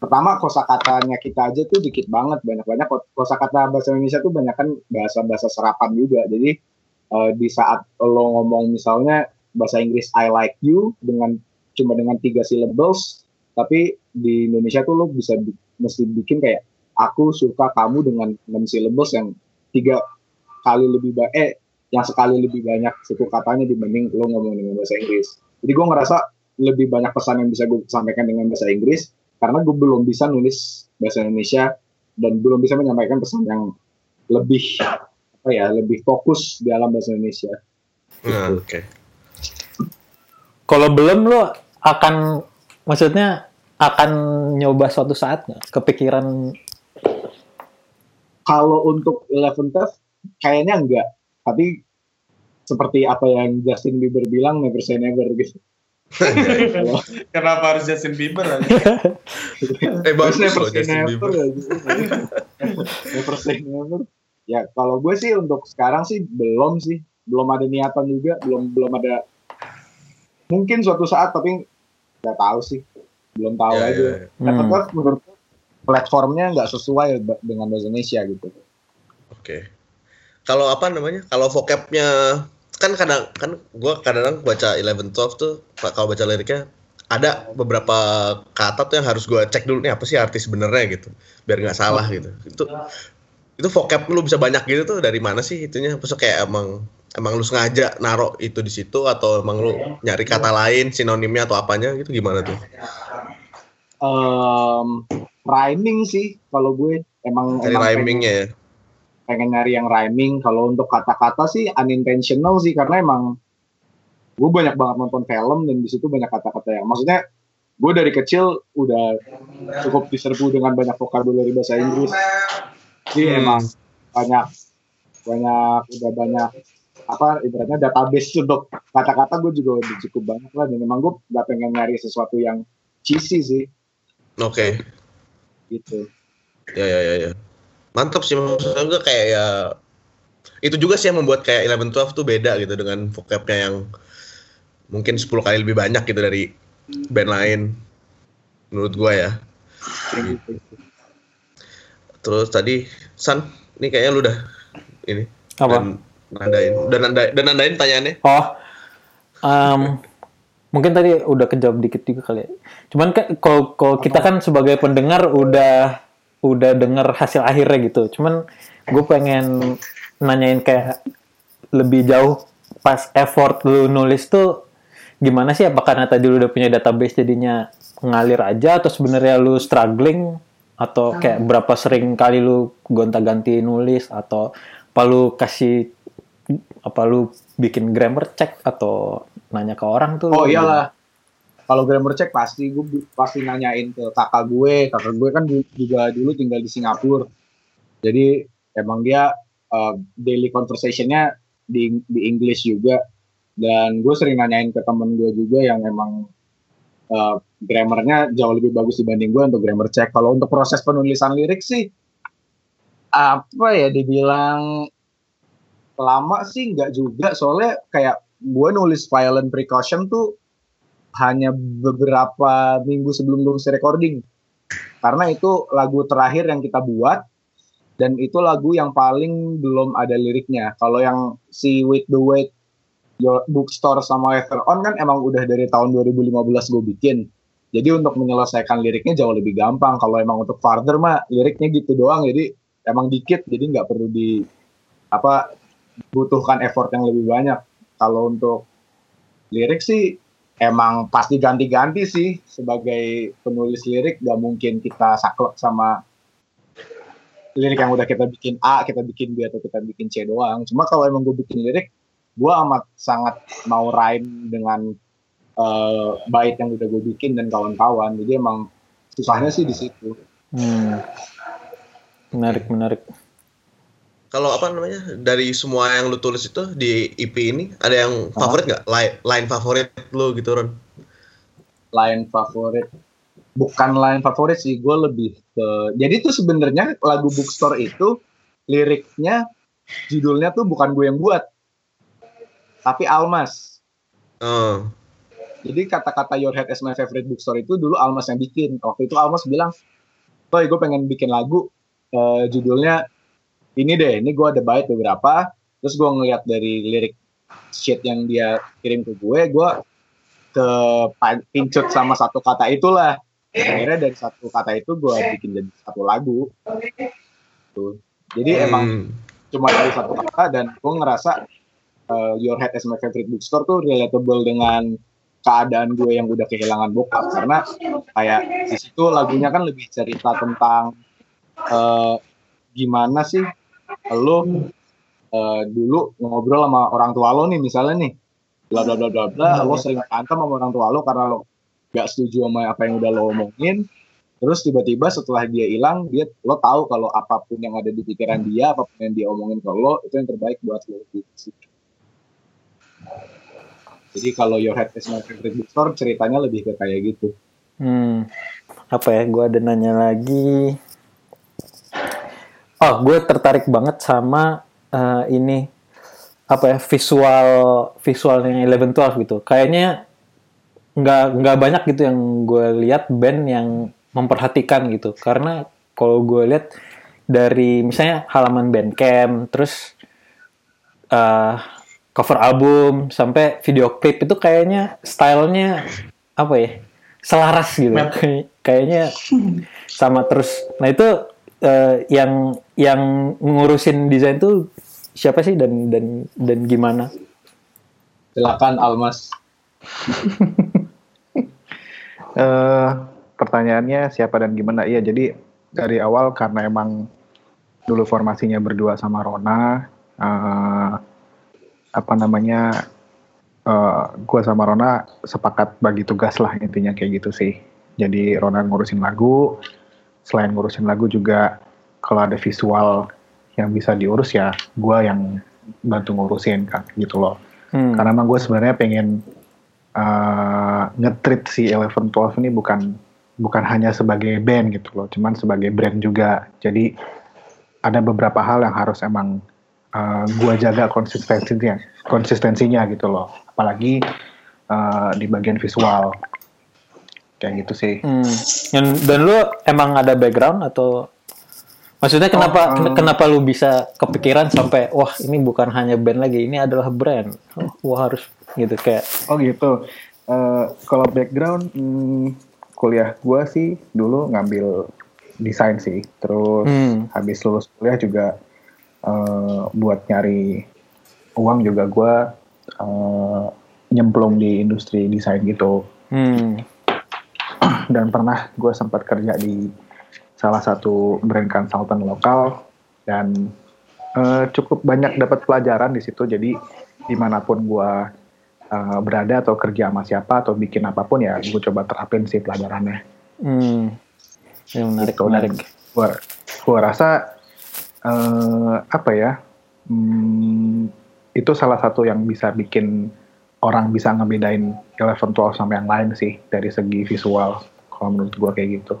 pertama kosakatanya kita aja tuh dikit banget banyak banyak kosakata bahasa Indonesia tuh banyak kan bahasa bahasa serapan juga. Jadi eh, di saat lo ngomong misalnya bahasa Inggris I like you dengan cuma dengan tiga syllables tapi di Indonesia tuh lo bisa bi- mesti bikin kayak aku suka kamu dengan enam syllables yang tiga kali lebih banyak eh yang sekali lebih banyak suku katanya dibanding lo ngomong dengan bahasa Inggris. Jadi gue ngerasa lebih banyak pesan yang bisa gue sampaikan dengan bahasa Inggris karena gue belum bisa nulis bahasa Indonesia dan belum bisa menyampaikan pesan yang lebih apa ya lebih fokus di dalam bahasa Indonesia. Nah, oke. Kalau belum lo akan maksudnya akan nyoba suatu saat nggak? Kepikiran kalau untuk Eleven Tough kayaknya enggak tapi seperti apa yang Justin Bieber bilang never say never gitu Kenapa harus Justin Bieber? aja? Eh bagus never loh say Justin never Bieber. never say never ya kalau gue sih untuk sekarang sih belum sih belum ada niatan juga belum belum ada mungkin suatu saat tapi nggak tahu sih belum tahu Ya, aja ya. Eleven Hmm. Tough menurut gue platformnya nggak sesuai dengan bahasa Indonesia gitu Oke. Kalau apa namanya? Kalau vocabnya kan kadang kan gua kadang baca 11 12 tuh kalau baca liriknya ada beberapa kata tuh yang harus gua cek dulu nih apa sih arti sebenarnya gitu biar nggak salah gitu itu itu vocab lu bisa banyak gitu tuh dari mana sih itunya maksudnya kayak emang emang lu sengaja naruh itu di situ atau emang lu nyari kata lain sinonimnya atau apanya gitu gimana tuh Em, rhyming sih kalau gue emang dari emang rhymingnya ya pengen nyari yang rhyming. Kalau untuk kata-kata sih unintentional sih karena emang gue banyak banget nonton film dan di situ banyak kata-kata yang maksudnya gue dari kecil udah cukup diserbu dengan banyak vokabulari bahasa Inggris. Jadi Hmm. emang banyak banyak udah banyak apa ibaratnya database untuk kata-kata gue juga udah cukup banyak lah dan emang gue gak pengen nyari sesuatu yang cheesy sih oke gitu. Ya ya ya ya. Mantap sih maksudnya gue kayak ya itu juga sih yang membuat kayak 11 12 tuh beda gitu dengan vocabnya yang mungkin 10 kali lebih banyak gitu dari band lain menurut gue ya. Gitu. Terus tadi San, ini kayaknya lu udah ini apa? dan nandain, dan nandain, dan nandain pertanyaannya. Oh, em, mungkin tadi udah kejawab dikit juga kali. ya. Cuman kan kalau kalau kita kan sebagai pendengar udah udah denger hasil akhirnya gitu. Cuman gue pengen nanyain kayak lebih jauh pas effort lu nulis tuh gimana sih? Apa karena tadi lu udah punya database jadinya ngalir aja atau sebenarnya lu struggling atau kayak berapa sering kali lu gonta-ganti nulis atau apa lu kasih apa lu bikin grammar check atau nanya ke orang tuh Oh iyalah. Kalau grammar check pasti gue pasti nanyain ke kakak gue. Kakak gue kan juga dulu tinggal di Singapura. Jadi emang dia uh, daily conversationnya di di English juga. Dan gue sering nanyain ke temen gue juga yang emang uh, grammarnya jauh lebih bagus dibanding gue untuk grammar check. Kalau untuk proses penulisan lirik sih apa ya dibilang lama sih nggak juga soalnya kayak gue nulis violent precaution tuh hanya beberapa minggu sebelum lulus recording. Karena itu lagu terakhir yang kita buat dan itu lagu yang paling belum ada liriknya. Kalau yang si With the Wait Your Bookstore sama Ever On kan emang udah dari tahun 2015 gue bikin. Jadi untuk menyelesaikan liriknya jauh lebih gampang. Kalau emang untuk Farther mah liriknya gitu doang. Jadi emang dikit jadi nggak perlu di apa butuhkan effort yang lebih banyak kalau untuk lirik sih emang pasti ganti-ganti sih sebagai penulis lirik gak mungkin kita saklek sama lirik yang udah kita bikin A, kita bikin B atau kita bikin C doang. Cuma kalau emang gue bikin lirik, gue amat sangat mau rhyme dengan eh, bait yang udah gue bikin dan kawan-kawan. Jadi emang susahnya sih di situ. Hmm. Menarik, menarik. Kalau apa namanya dari semua yang lu tulis itu di EP ini ada yang favorit nggak? Line, line favorit lu gitu Ron? Line favorit bukan line favorit sih, gue lebih ke. Jadi tuh sebenarnya lagu Bookstore itu liriknya judulnya tuh bukan gue yang buat, tapi Almas. Oh. Jadi kata-kata Your Head is my favorite bookstore itu dulu Almas yang bikin. Waktu itu Almas bilang, Toy gue pengen bikin lagu eh, judulnya ini deh, ini gue ada bait beberapa. Terus gue ngeliat dari lirik shit yang dia kirim ke gue, gue ke pincut sama satu kata itulah. Akhirnya dari satu kata itu gue bikin jadi satu lagu. Tuh. Jadi emang Hmm. cuma dari satu kata dan gue ngerasa uh, Your Head is my favorite bookstore tuh relatable dengan keadaan gue yang udah kehilangan bokap karena kayak di situ lagunya kan lebih cerita tentang uh, gimana sih lo uh, dulu ngobrol sama orang tua lo nih misalnya nih. Bla bla bla bla bla. Lo sering berantem sama orang tua lo karena lo gak setuju sama apa yang udah lo omongin. Terus tiba-tiba setelah dia hilang dia lo tahu kalau apa pun yang ada di pikiran dia apa pun yang dia omongin ke lo itu yang terbaik buat lo jadi kalau your head is my favorite bookstore ceritanya lebih ke kayak gitu. Hmm, apa ya? Gue ada nanya lagi. Oh, gue tertarik banget sama eh, ini apa ya visual visualnya Eleven Twelve gitu. Kayaknya nggak nggak banyak gitu yang gue lihat band yang memperhatikan gitu. Karena kalau gue lihat dari misalnya halaman Bandcamp, terus eh, cover album sampai video klip itu kayaknya stylenya apa ya selaras gitu Kay- kayaknya sama terus nah itu eh, yang yang ngurusin desain tuh siapa sih dan dan dan gimana silakan Almas Eh, pertanyaannya siapa dan gimana? Iya, jadi dari awal karena emang dulu formasinya berdua sama Rona, eh, apa namanya, eh gue sama Rona sepakat bagi tugas lah intinya kayak gitu sih. Jadi Rona ngurusin lagu, selain ngurusin lagu juga kalau ada visual yang bisa diurus ya gue yang bantu ngurusin kan gitu loh. Hmm. Karena emang gue sebenarnya pengen uh, nge-treat si Eleven Twelve ini bukan bukan hanya sebagai band gitu loh, cuman sebagai brand juga. Jadi ada beberapa hal yang harus emang uh, gue jaga konsistensinya, konsistensinya gitu loh. Apalagi uh, di bagian visual kayak gitu sih. Hmm. Dan, dan lu emang ada background atau maksudnya kenapa Oh, um, kenapa lu bisa kepikiran sampai wah ini bukan hanya band lagi ini adalah brand oh, wah harus gitu kayak Oh gitu. Eh, kalau background hmm, kuliah gue sih dulu ngambil desain sih. Terus Hmm. habis lulus kuliah juga eh, buat nyari uang juga gue eh, nyemplung di industri desain gitu. hmm. Dan pernah gue sempat kerja di salah satu brand consultant lokal dan eh, cukup banyak dapat pelajaran di situ. Jadi di mana pun gue eh, berada atau kerja sama siapa atau bikin apa pun ya gue coba terapin sih pelajarannya. Hmm. Ya, menarik Gitu. Menarik Gua, gua rasa eh, apa ya? hmm, itu salah satu yang bisa bikin orang bisa ngebedain Eleven Twelve sama yang lain sih dari segi visual. Kalau menurut gua kayak gitu.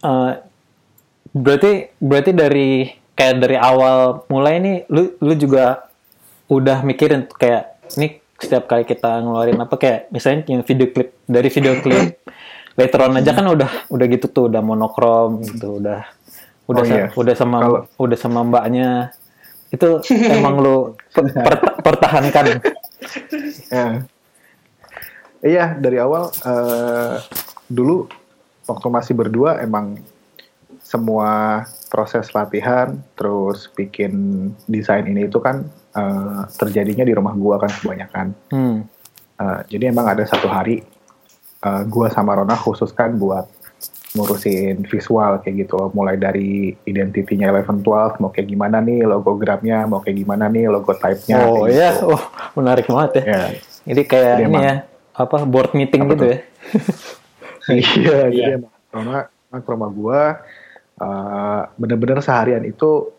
Eh, berarti berarti dari kayak dari awal mulai nih lu lu juga udah mikirin kayak ini setiap kali kita ngeluarin apa kayak misalnya yang video klip dari video klip later on aja kan udah udah gitu tuh udah monokrom gitu udah udah Oh, sa- iya. udah sama Kalau- udah sama mbaknya itu emang lu per- per- pertahankan Ya. Iya dari awal eh, dulu waktu masih berdua emang semua proses latihan terus bikin desain ini itu kan eh, terjadinya di rumah gua kan kebanyakan. hmm. Eh, jadi emang ada satu hari eh, gua sama Rona khususkan buat ngurusin visual kayak gitu loh. mulai dari identitinya Eleven Twelve mau kayak gimana nih logogramnya mau kayak gimana nih logo type-nya oh iya gitu. oh menarik banget ya Ya, jadi kayak Jadi ini emang- ya apa board meeting Apa gitu tuh? ya iya, jadi emang Rona emang ke rumah gua eh, bener-bener seharian itu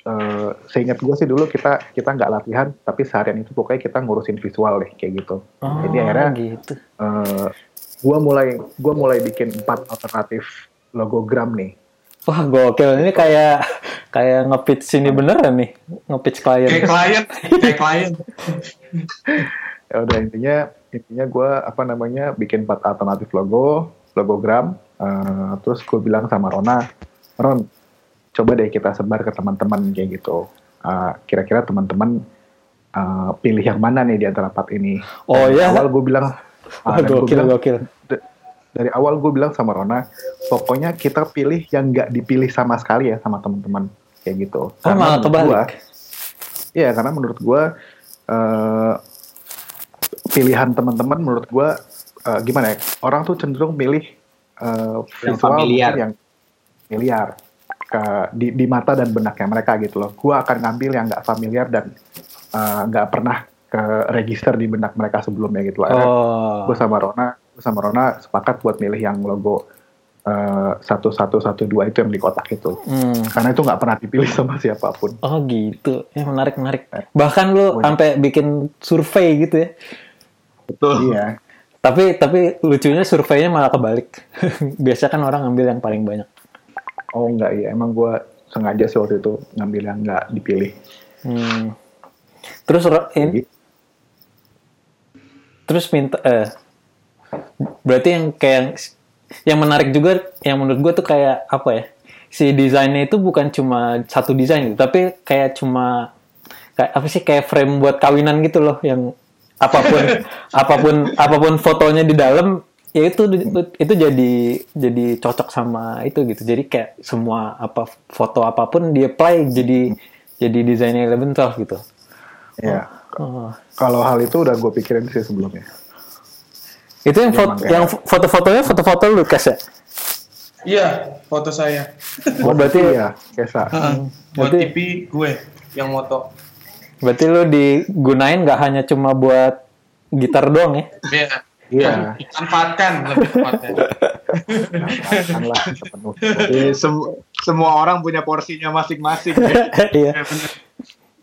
eh, seingat gua sih dulu kita kita nggak latihan tapi seharian itu pokoknya kita ngurusin visual deh kayak gitu Oh, Jadi akhirnya- gitu. Eh, Gua mulai gua mulai bikin empat alternatif logogram nih. Wah gokil ini kayak kayak nge-pitch sini beneran nih nge-pitch klien. Kayak klien, kayak klien. Ya udah intinya intinya gua apa namanya bikin empat alternatif logo, logogram. eh, terus gue bilang sama Rona, Ron, coba deh kita sebar ke teman-teman kayak gitu. Eh, kira-kira teman-teman eh, pilih yang mana nih di antara empat ini? Oh, ya? Awal gue bilang, gua gokil bilang, gokil. dari awal gue bilang sama Rona, pokoknya kita pilih yang nggak dipilih sama sekali ya sama teman-teman kayak gitu. Oh malah menurut gua- kebalik. Iya, karena menurut gue pilihan teman-teman menurut gue eh, gimana ya? Orang tuh cenderung milih Yang visual familiar. mungkin yang familiar ke di, di mata dan benaknya mereka gitu loh. Gue akan ngambil yang nggak familiar dan eh, nggak pernah ke register di benak mereka sebelumnya gitu loh. Oh. gue sama Rona gue sama Rona sepakat buat milih yang logo eh, satu satu satu dua itu yang di kotak itu Hmm. karena itu nggak pernah dipilih sama siapa pun Oh gitu, ya menarik menarik. Bahkan lu sampai bikin survei gitu ya. Betul. iya Tapi tapi lucunya surveinya malah kebalik. Biasa kan orang ngambil yang paling banyak. oh nggak iya emang gue sengaja sih waktu itu ngambil yang nggak dipilih Hmm. Terus ini, terus minta eh berarti yang kayak yang menarik juga yang menurut gue tuh kayak apa ya si desainnya itu bukan cuma satu desain gitu tapi kayak cuma kayak apa sih kayak frame buat kawinan gitu loh yang apa pun apa pun apa pun fotonya di dalam ya itu itu jadi jadi cocok sama itu gitu jadi kayak semua apa foto apa pun di apply jadi jadi desainnya Elementor gitu ya oh. kalau hal itu udah gue pikirin sih sebelumnya Itu yang Dia foto, kayak- yang foto-fotonya foto-foto Lukas ya? Iya, foto saya. Oh, berarti iya Kesa Heeh. Buat Berarti- TV gue yang moto. Berarti lu digunain nggak hanya cuma buat gitar doang ya? Iya. Iya. Dimanfaatkan lebih tepatnya. Lah sem- semua orang punya porsinya masing-masing. Iya. Iya, bener.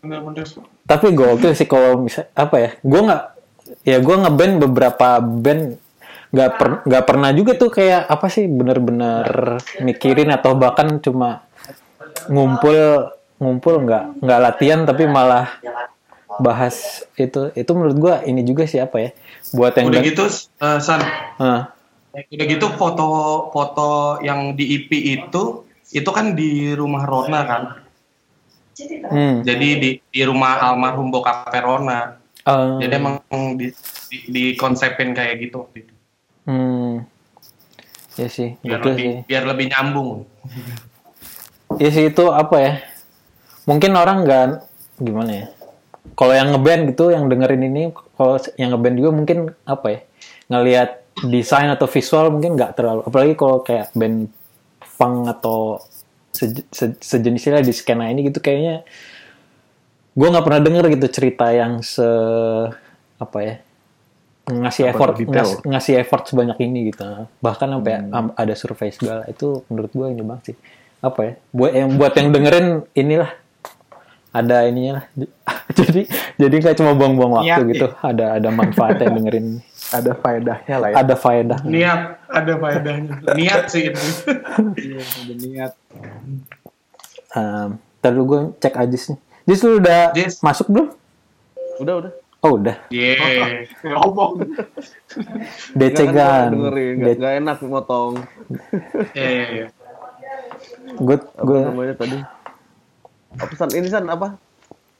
Bener-bener. Tapi gokil sih kalau bisa apa ya? Gue nggak ya gue ngeband beberapa band nggak per, nggak pernah juga tuh kayak apa sih bener-bener mikirin atau bahkan cuma ngumpul ngumpul nggak nggak latihan tapi malah bahas itu itu menurut gue ini juga sih apa ya buat yang Udah gitu, eh, San. Ah, Udah gitu foto-foto yang di IP itu itu kan di rumah Rona kan. hmm, Jadi di di rumah almarhum bokap Rona. eh, Jadi emang di, di, dikonsepin kayak gitu waktu itu. Hmm. Ya sih, Biar betul lebih sih. biar lebih nyambung. Ya sih itu apa ya? Mungkin orang nggak gimana ya? Kalau yang ngeband gitu, yang dengerin ini, kalau yang ngeband juga mungkin apa ya? Ngelihat desain atau visual mungkin nggak terlalu. Apalagi kalau kayak band punk atau se- se- sejenisnya di skena ini gitu kayaknya gue nggak pernah denger gitu cerita yang se apa ya ngasih Apa effort detail? ngas- ngasih effort sebanyak ini gitu bahkan sampai am- ada survei segala itu menurut gue ini banget sih apa ya buat yang buat yang dengerin inilah ada ininya lah jadi jadi nggak cuma buang-buang waktu Niat, gitu ada ada manfaatnya dengerin ada faedahnya lah ya ada faedah Niat ada faedahnya. Niat sih itu. Iya, udah niat. um, ntar gue cek aja sih Jis lu udah Jis. masuk belum Udah udah. oh udah Yeay. Ngomong. Dengerin, nggak nggak enak motong. Iya, iya, iya. gue gue namanya tadi? Apa san ini san apa?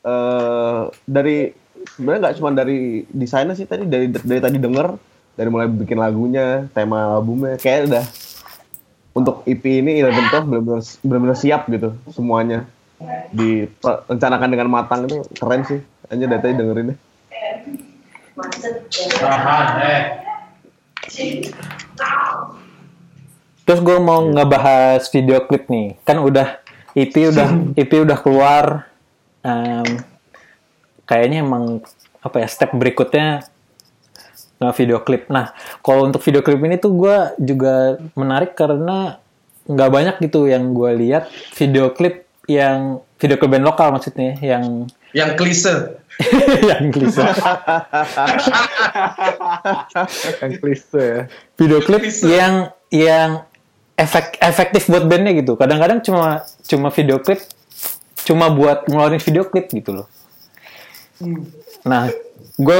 Eh dari sebenarnya nggak cuma dari desainnya sih tadi dari dari tadi denger dari mulai bikin lagunya, tema albumnya kayak udah untuk EP ini Eleven Twelve benar-benar benar-benar siap gitu semuanya direncanakan dengan matang itu keren sih hanya dari tadi dengerin deh eh. Terus gue mau ngebahas video klip nih. Kan udah EP udah EP udah keluar. Em, kayaknya emang apa ya step berikutnya nge video klip. Nah, kalau untuk video klip ini tuh gue juga menarik karena nggak banyak gitu yang gue lihat video klip yang video klip band lokal maksudnya yang Yang klise. yang klise. Yang klise ya. Video klip yang yang efek efektif buat bandnya gitu. Kadang-kadang cuma cuma video klip cuma buat ngeluarin video klip gitu loh. Nah, gue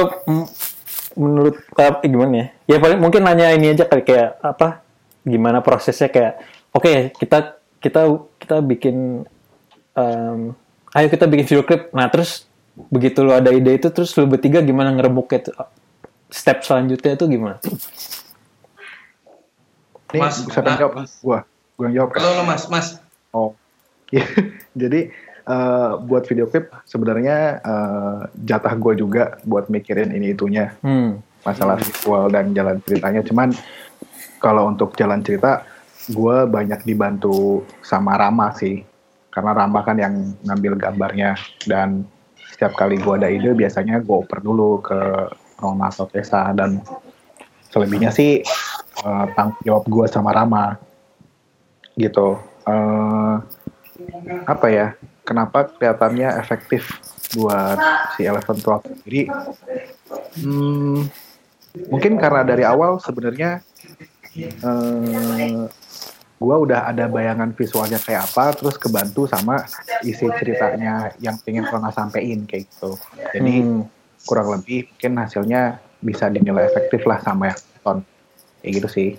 menurut eh, gimana ya? Ya paling mungkin nanya ini aja kali kayak apa? Gimana prosesnya kayak oke kita kita kita bikin em, ayo kita bikin video klip. Nah, terus begitu lo ada ide itu terus lo bertiga gimana ngerembuknya tuh? Step selanjutnya itu gimana? Ini Mas, siapa yang nah, jawab? Mas. Gua. Gua yang jawab? Halo, halo Mas, Mas. Oh. Iya. Jadi eh, buat video klip sebenarnya eh, jatah gue juga buat mikirin ini itunya Hmm. masalah visual dan jalan ceritanya. Cuman kalau untuk jalan cerita gue banyak dibantu sama Rama sih. Karena Rama kan yang ngambil gambarnya dan setiap kali gue ada ide biasanya gue oper dulu ke Roma atau Tessa dan selebihnya sih eh, tanggung jawab gue sama Rama gitu. Eh, apa ya? Kenapa kelihatannya efektif buat si Eleven Twelve sendiri? Hmm, mungkin karena dari awal sebenarnya eh, gue udah ada bayangan visualnya kayak apa, terus kebantu sama isi ceritanya yang pengen Rona sampein kayak gitu. Jadi Hmm. kurang lebih mungkin hasilnya bisa dinilai efektif lah sama yang nonton. Kayak gitu sih.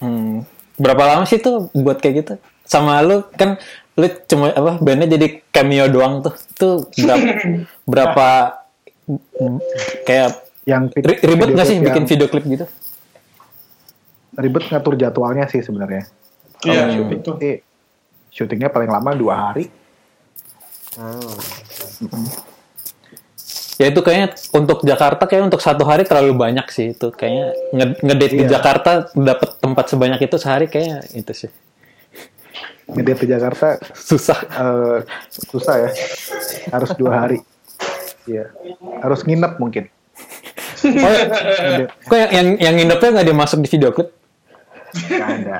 Hmm. Berapa lama sih tuh buat kayak gitu? Sama lu kan lu cuma apa bandnya jadi cameo doang tuh. Tuh berapa berapa kayak Yang ri- ribet video nggak sih bikin video klip gitu? Ribet ngatur jadwalnya sih sebenarnya. Iya, Kalau syuting itu. sih, syutingnya paling lama dua hari. Ya itu kayaknya untuk Jakarta kayak untuk satu hari terlalu banyak sih itu kayaknya nge- ngedate di Iya. Jakarta dapat tempat sebanyak itu sehari kayaknya itu sih Ngedate di Jakarta susah. eh, susah ya. Harus dua hari. Iya. Harus nginep mungkin. Oh, kok yang yang, yang nginepnya nggak dimasuk di video klip? Nggak ada.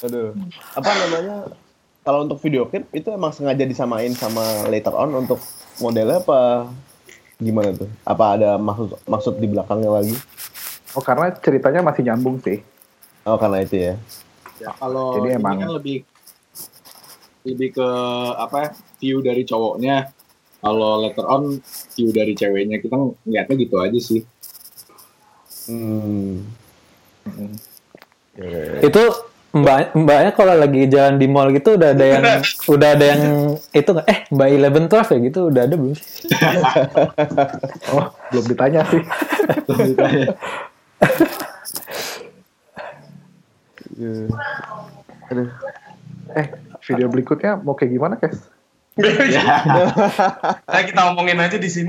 Aduh. Apa namanya? Kalau untuk video klip itu emang sengaja disamain sama later on untuk modelnya apa gimana tuh? Apa ada maksud maksud di belakangnya lagi? Oh karena ceritanya masih nyambung sih. Oh karena itu ya. Ya, kalau Jadi ini emang- kan lebih lebih ke apa ya, view dari cowoknya. Kalau later on view dari ceweknya kita ngeliatnya gitu aja sih. Hmm. Itu mbak mbaknya kalau lagi jalan di mall gitu udah ada yang udah ada yang itu nggak eh mbak Eleven Twelve ya gitu udah ada belum sih? Oh belum ditanya sih. Aduh. Eh video berikutnya mau kayak gimana Kes? Nah, kita omongin aja di sini.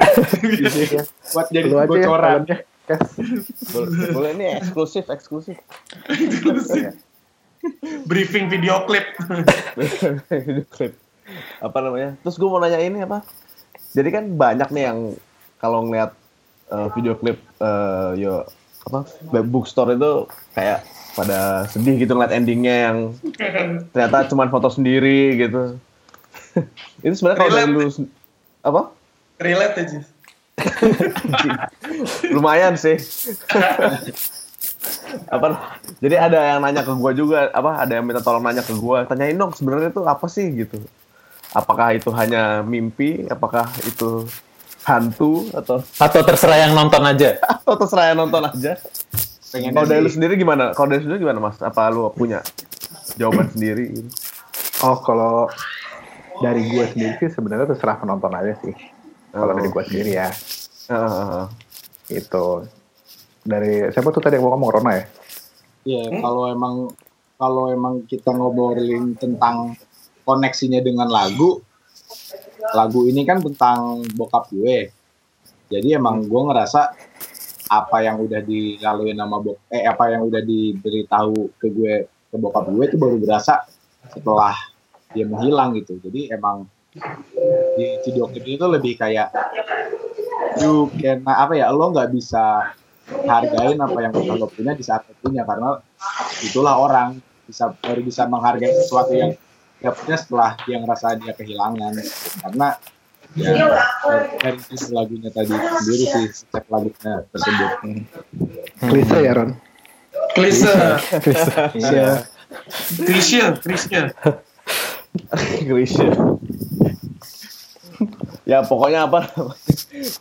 Buat jadi Lu aja ya bocoran. filmnya, Kes. Boleh, boleh ini eksklusif eksklusif. Briefing video klip. Video klip. Apa namanya? Terus gue mau nanya ini apa? Jadi kan banyak nih yang kalau ngeliat eh, video klip eh, yo apa bookstore itu kayak pada sedih gitu ngeliat endingnya yang ternyata cuma foto sendiri gitu. itu sebenarnya kalau dari lu apa? Relate aja. Lumayan sih. apa? Jadi ada yang nanya ke gua juga, apa? Ada yang minta tolong nanya ke gua, tanyain dong sebenarnya itu apa sih gitu. Apakah itu hanya mimpi? Apakah itu hantu atau Atau terserah yang nonton aja? atau terserah yang nonton aja? Kalau dari lu sendiri gimana? Kalau dari lu sendiri gimana, Mas? Apa lu punya jawaban sendiri? gitu? Oh kalau dari gue sendiri sih sebenarnya terserah penonton aja sih. Kalau Oh. dari gue sendiri ya. Heeh. Itu dari siapa tuh tadi yang mau ngomong Rona ya? Iya, kalau emang kalau emang kita ngobrolin tentang koneksinya dengan lagu, lagu ini kan tentang bokap gue. Jadi emang gue ngerasa apa yang udah dilalui nama bok eh apa yang udah diberitahu ke gue ke bokap gue itu baru berasa setelah dia menghilang gitu. Jadi emang di video itu lebih kayak you can apa ya lo nggak bisa hargain apa yang lo punya di saat punya karena itulah orang bisa baru bisa menghargai sesuatu yang dapetnya setelah dia ngerasa dia kehilangan karena ya dari sisi lagunya tadi sendiri sih setiap lagunya tersebut Klise ya Ron. Klise, Iya. klise, klise. klise ya pokoknya apa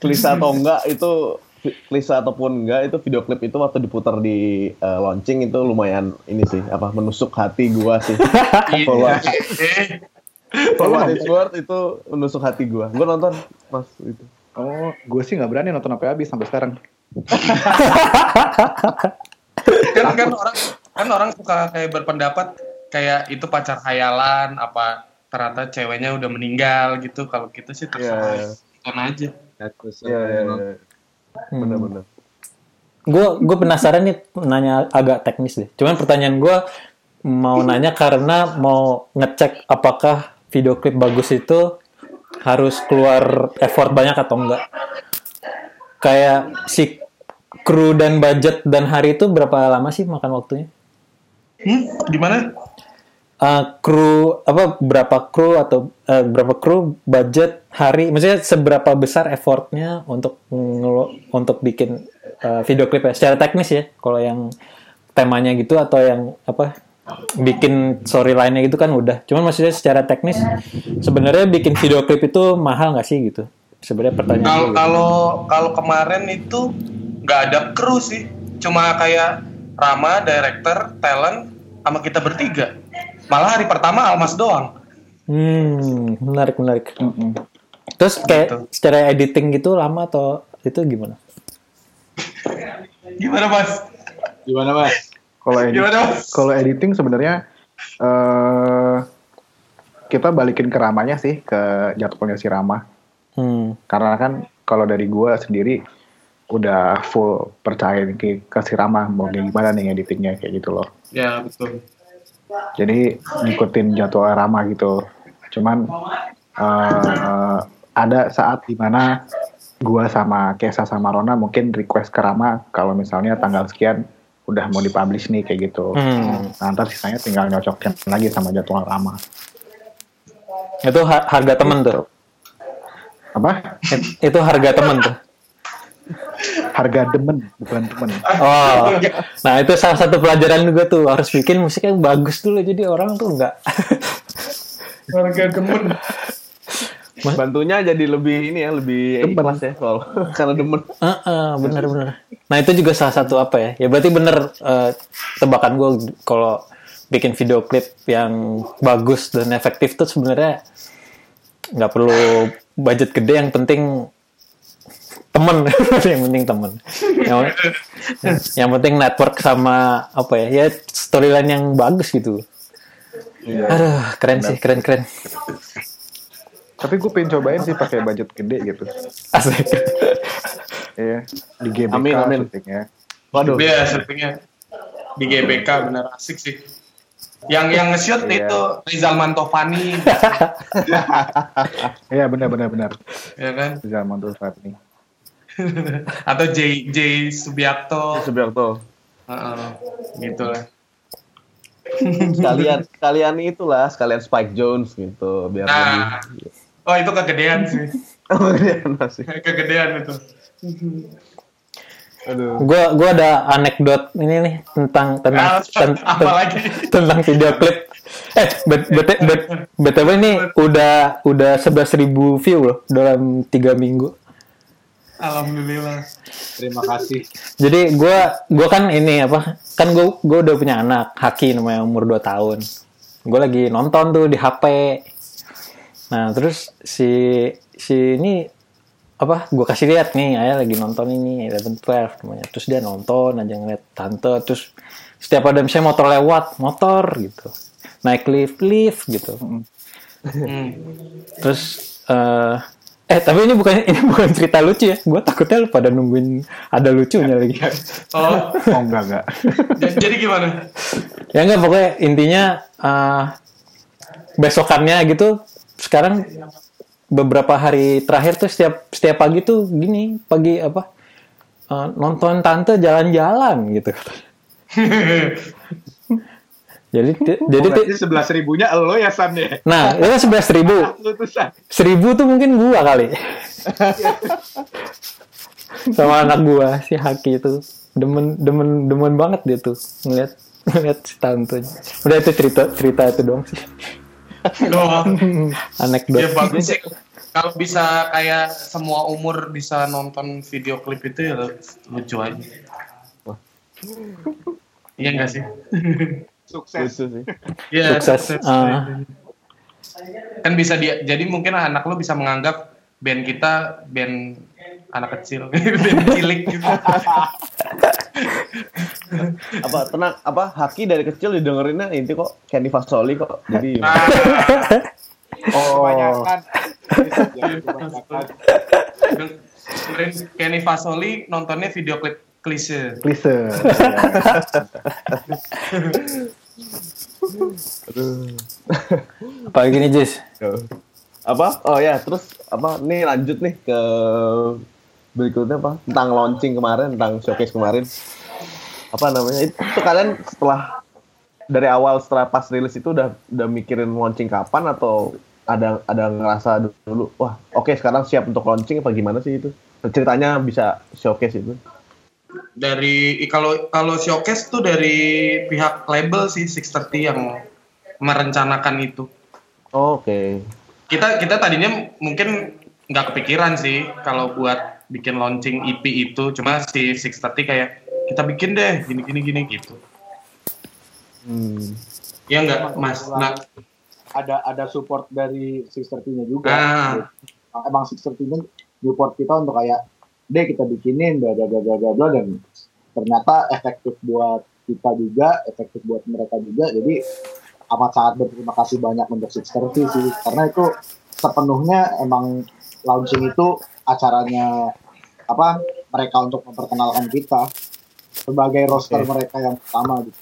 klise atau enggak itu klise ataupun enggak itu video klip itu waktu diputar di eh, launching itu lumayan ini sih apa menusuk hati gua sih. For what, Eh, for what it's worth itu menusuk hati gua. Gua nonton pas itu. Oh, gue sih nggak berani nonton sampai habis sampai sekarang. kan kan orang kan orang suka kayak berpendapat kayak itu pacar hayalan apa ternyata ceweknya udah meninggal gitu. Kalau gitu sih terserah. Iya. kan aja Ya, terus, Iya, iya, emang iya. Bener-bener. gue gue penasaran nih nanya agak teknis deh cuman pertanyaan gue mau nanya karena mau ngecek apakah video klip bagus itu harus keluar effort banyak atau enggak kayak si kru dan budget dan hari itu berapa lama sih makan waktunya hmm, gimana Eh, kru apa berapa kru atau eh, berapa kru budget hari maksudnya seberapa besar effortnya untuk untuk bikin eh, video klip ya? Secara teknis ya kalau yang temanya gitu atau yang apa bikin storyline-nya gitu kan udah. Cuman maksudnya secara teknis sebenarnya bikin video klip itu mahal nggak sih gitu? Sebenarnya pertanyaan kalau gitu. kalau kalau kemarin itu nggak ada kru sih. Cuma kayak Rama director talent sama kita bertiga malah hari pertama Almas doang hmm menarik menarik Mm-mm. terus kayak Gitu. secara editing gitu lama atau itu gimana gimana mas gimana mas Kalau edit, gimana mas kalau editing sebenarnya eh kita balikin ke Ramanya sih ke jadwalnya si Rama. hmm Karena kan kalau dari gua sendiri udah full percaya ke, ke si Rama mau kayak gimana nih editingnya kayak gitu loh. ya betul Jadi ngikutin jadwal Rama gitu. Cuman eh, ada saat di mana gua sama Kesa sama Rona mungkin request ke Rama kalau misalnya tanggal sekian udah mau dipublish nih kayak gitu. Hmm. Nah, ntar sisanya tinggal nyocokin lagi sama jadwal Rama. Itu ha- harga temen tuh. Apa? It- Itu harga temen tuh. Harga demen, bukan temen. Oh, nah itu salah satu pelajaran juga tuh harus bikin musik yang bagus dulu jadi orang tuh nggak. harga demen Bantunya jadi lebih ini ya, lebih Demen. ikhlas ya kalau karena demen. Heeh, bener-bener. Nah itu juga salah satu apa ya? Ya berarti bener eh, tebakan gue kalau bikin video klip yang bagus dan efektif tuh sebenarnya nggak perlu budget gede yang penting temen yang penting temen yang, yang penting network sama apa ya ya storyline yang bagus gitu aduh keren sih keren keren Tapi gue pengen cobain sih pakai budget gede gitu. asik Iya, di GBK Amin, amin. syutingnya. Waduh. Iya, syutingnya di GBK bener asik sih. Yang yang nge-shoot Iya. itu Rizal Mantovani, Iya, benar benar benar. ya kan? Saat ini. Atau J J Subiakto, Subiakto. Heeh, gitu lah. Sekalian sekalian itulah, sekalian Spike Jones gitu biar Nah, lebih. oh itu kegedean sih, Oh, iya, masih. kegedean itu. Aduh. gua gua ada anekdot ini nih tentang tentang Ah, ten- ten- tentang video klip eh bet, bet, bet, btw ini udah udah 11.000 view loh dalam tiga minggu Alhamdulillah. terima kasih. Jadi gua gua kan ini apa kan gua gua udah punya anak Haki namanya umur 2 tahun. Gua lagi nonton tuh di HP nah terus si si ini apa gue kasih lihat nih ayah lagi nonton ini Eleven Twelve namanya. Terus dia nonton aja ngeliat tante terus setiap ada misalnya motor lewat motor gitu. Naik lift lift gitu. Hmm. terus eh eh tapi ini bukan ini bukan cerita lucu ya gue takutnya lu pada nungguin ada lucunya lagi Oh, Oh enggak enggak. j- jadi gimana? ya enggak pokoknya intinya eh besokannya gitu sekarang beberapa hari terakhir tuh setiap setiap pagi tuh gini pagi apa eh, nonton tante jalan-jalan gitu Jadi ti- Oh, jadi sebelas ribunya lo ya San ya? nah itu sebelas ribu. Lu tuh San. Seribu tuh mungkin gua kali. Sama anak gua si Haki itu demen demen demen banget dia tuh ngeliat ngeliat si Tantunya. Udah itu cerita cerita itu doang sih. Doang. Anekdot. Ya bagus sih. Kalau bisa kayak semua umur bisa nonton video klip itu ya lucu aja. Iya enggak sih? Sukses. Sih. Iya, Sukses. Ah. Kan bisa dia jadi mungkin anak lo bisa menganggap band kita band anak kecil, band cilik gitu. Apa tenang apa Haki dari kecil didengerinnya inti kok Candy Fasoli kok. Jadi Ah, Oh. Kebanyakan. Dengerin Kenny Fasoli nontonnya video klip klise. Klise. Apalagi nih Jis. apa? Oh ya, terus apa? Nih lanjut nih ke berikutnya apa? Tentang launching kemarin, tentang showcase kemarin. Apa namanya? Itu, itu kalian setelah dari awal setelah pas rilis itu udah udah mikirin launching kapan atau ada ada ngerasa dulu wah oke sekarang siap untuk launching apa gimana sih itu ceritanya bisa showcase itu Dari kalau kalau showcase tuh dari pihak label sih 630 yang merencanakan itu. Oh, oke Kita kita tadinya mungkin nggak kepikiran sih kalau buat bikin launching EP itu, cuma si 630 kayak kita bikin deh gini gini gini gitu. hmm. Ya nggak Mas? Nah, Ada ada support dari Sister nya juga. Ah. Emang Sister nya support kita untuk kayak deh kita bikinin bla bla bla bla bla, bla dan ternyata efektif buat kita juga, efektif buat mereka juga. Jadi amat sangat berterima kasih banyak untuk Sister sih karena itu sepenuhnya emang launching itu acaranya apa mereka untuk memperkenalkan kita sebagai roster Oke. mereka yang pertama gitu.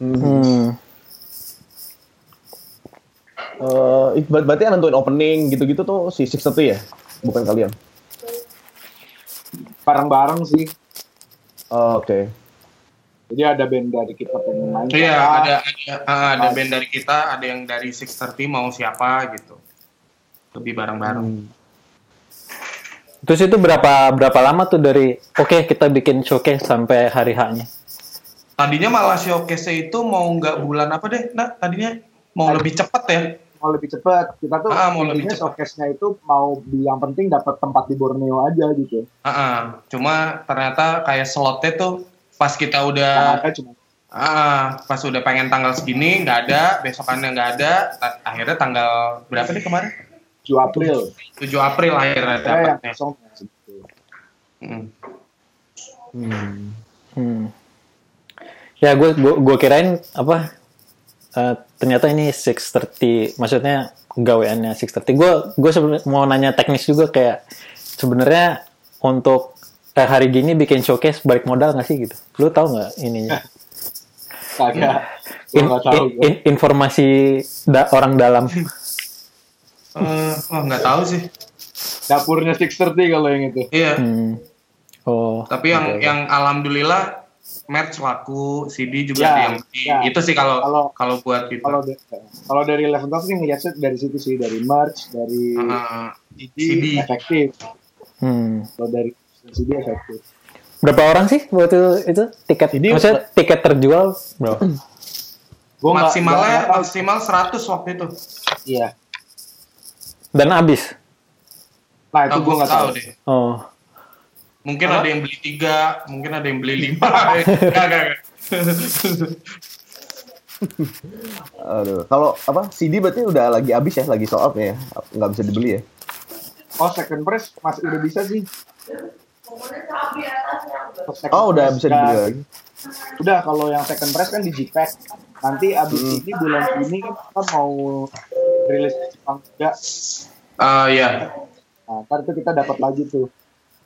Hmm. Ber- berarti yang nentuin opening gitu-gitu tuh si Six ya bukan kalian Bareng-bareng sih. Oh, oke Jadi ada band dari kita pengen main. Iya, ada ada ah, ada band dari kita, ada yang dari 630 mau siapa gitu. Lebih bareng-bareng. Hmm. Terus itu berapa berapa lama tuh dari oke kita bikin showcase sampai hari H-nya? Tadinya malah showcase itu mau nggak bulan apa deh? Nah, tadinya mau lebih cepet ya. Mau lebih cepat. Kita tuh Ah, mau lebih showcase-nya itu mau yang penting dapat tempat di Borneo aja gitu. Ah, ah. Cuma ternyata kayak slotnya tuh pas kita udah ada cuma ah, pas udah pengen tanggal segini nggak ada, besokannya nggak ada, akhirnya tanggal berapa nih kemarin? 7 April. 7 April akhirnya Saya yang dapatnya. kosong gitu. Hmm. Hmm. Hmm. Ya gue gue kirain apa eh, ternyata ini 630 maksudnya gaweannya 630. Gue gue sebenarnya mau nanya teknis juga kayak sebenarnya untuk eh, hari gini bikin showcase balik modal nggak sih gitu? Lu tahu nggak ininya? Kagak. Gua In- in- in- informasi da- orang dalam. Eh, oh nggak tahu sih. Dapurnya 630 kalau yang itu. Iya. Hmm. Oh. Tapi yang yang alhamdulillah merch laku, CD juga Ya, ada yang ya. Itu sih kalau Kalau- kalau buat kita. Kalau kalau dari Eleven Talk sih ngeliatnya dari situ sih dari merch, dari Ah, CD, CD. efektif. Hmm. Kalau dari CD efektif. Berapa orang sih waktu itu tiket? Ini- maksudnya tiket terjual berapa? Gua maksimalnya tahu. maksimal 100 waktu itu. Iya. Dan habis. Nah itu Tahu gue nggak tahu. deh. Oh. Mungkin ada yang beli tiga, mungkin ada yang beli lima. Enggak, enggak, enggak. Aduh, kalau apa CD berarti udah lagi habis ya, lagi sold out ya, nggak bisa dibeli ya? Oh second press masih udah bisa sih. Oh udah bisa dibeli lagi. Udah kalau yang second press kan di Gpack. Nanti abis Hmm. ini bulan ini kita mau rilis Jepang juga. Ah, iya. Nah, ntar itu kita dapat lagi tuh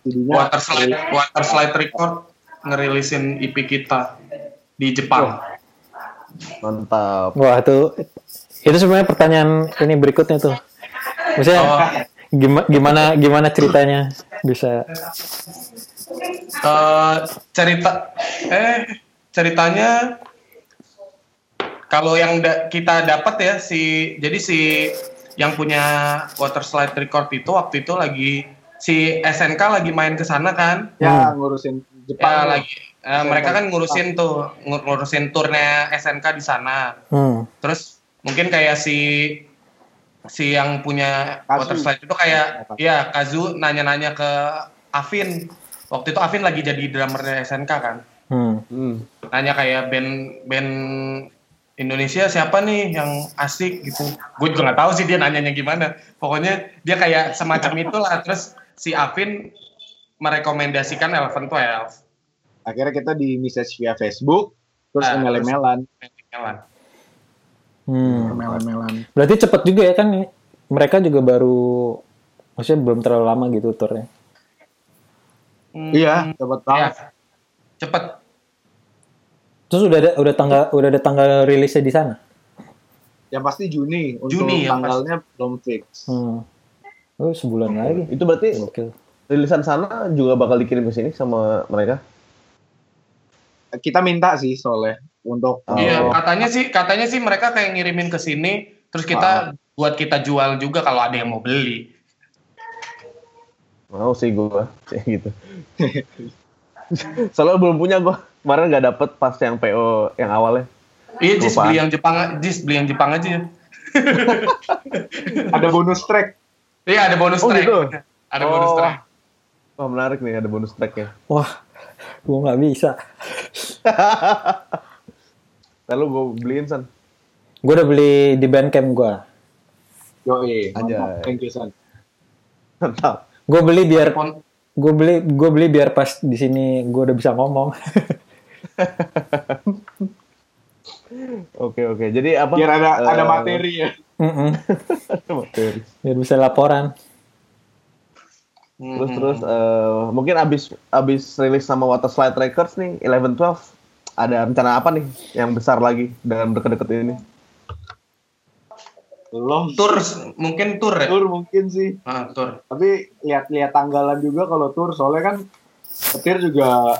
CD-nya. Water slide, water slide record ngerilisin EP kita di Jepang. Mantap. Wah itu itu sebenarnya pertanyaan ini berikutnya tuh. Maksudnya Oh. gimana gimana gimana ceritanya bisa Eh, cerita eh ceritanya kalau yang da- kita dapat ya si jadi si yang punya water slide record itu waktu itu lagi si SNK lagi main ke sana kan Ya ngurusin ya Jepang. lagi eh, mereka kan ngurusin tuh ngur- ngurusin turnya SNK di sana Hmm. terus mungkin kayak si si yang punya Kazu. water slide itu kayak ya Kazu nanya-nanya ke Afin waktu itu Afin lagi jadi drummernya SNK kan Hmm. Hmm. nanya kayak band band Indonesia siapa nih yang asik gitu. Gue juga nggak tahu sih dia nanyanya gimana. Pokoknya dia kayak semacam itulah. Terus si Afin merekomendasikan Eleven Twelve. Akhirnya kita di message via Facebook, terus Ah, email-emailan. Hmm. Melan-melan. Berarti cepet juga ya kan mereka juga baru maksudnya belum terlalu lama gitu turnya. Hmm, Iya, cepet ya, banget. cepet. Terus udah ada udah tanggal udah ada tanggal rilisnya di sana. Yang pasti Juni. Untuk Juni, yang tanggalnya belum fix. Hmm. Oh, sebulan lagi. Itu berarti Gokil. rilisan sana juga bakal dikirim ke sini sama mereka. Kita minta sih soalnya untuk Oh. Iya, katanya sih katanya sih mereka kayak ngirimin ke sini. Terus kita buat kita jual juga kalau ada yang mau beli. Mau sih gua kayak gitu. Soalnya belum punya gua. Kemarin nggak dapet pas yang PO yang awalnya. Iya, Jis beli yang Jepang, Jis beli yang Jepang aja. ya. ada bonus track. Iya, ada bonus Oh, track. gitu? Ada bonus Oh. track. Wah menarik nih ada bonus tracknya. Wah, gua nggak bisa. Lalu gua beliin san. Gue udah beli di Bandcamp gua. Yoi, mantap. Thank you, San. Mantap. Gue beli biar gue beli gue beli biar pas di sini gue udah bisa ngomong. Oke oke. Jadi apa? Biar ada eh, ada materi ya. Materi. biar bisa laporan. Terus Hmm. terus eh, mungkin abis abis rilis sama Water Slide Records nih 11 12 ada rencana apa nih yang besar lagi dalam deket-deket ini? Belum. Tur mungkin tur ya. Tur mungkin sih. Ah, tur. Tapi lihat-lihat tanggalan juga kalau tur soalnya kan Petir juga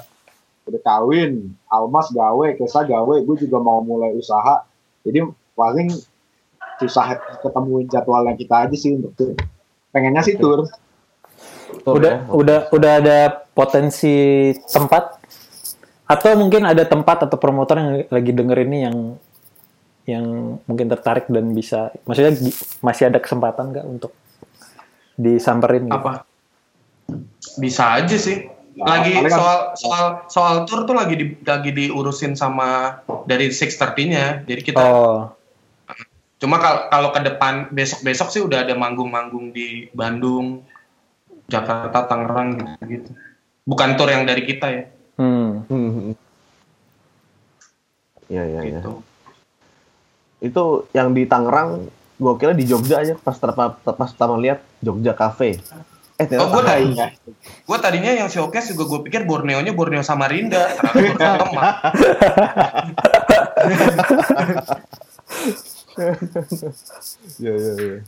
udah kawin, Almas gawe, Kesa gawe, gue juga mau mulai usaha. Jadi paling susah ketemuin jadwalnya kita aja sih untuk tur. Pengennya sih tur. Tur, udah ya? udah udah ada potensi tempat atau mungkin ada tempat atau promotor yang lagi denger ini yang yang mungkin tertarik dan bisa maksudnya masih ada kesempatan nggak untuk disamperin gitu? Apa? Bisa aja sih. Nah, Lagi kan- soal soal soal tur tuh lagi di, lagi diurusin sama dari 630-nya. Jadi kita Oh, cuma kalau kalau ke depan besok-besok sih udah ada manggung-manggung di Bandung, Jakarta, Tangerang gitu-gitu. Bukan tur yang dari kita ya, hmm. Hmm, hmm. Iya iya iya. gitu. Itu yang di Tangerang gua kira di Jogja aja pas terpa- pas pertama lihat Jogja Cafe. Eh Oh, gua Tangerang. tadi, gua tadinya yang showcase juga gue pikir Borneo-nya Borneo Samarinda, ternyata Borneo Demak. Iya iya iya.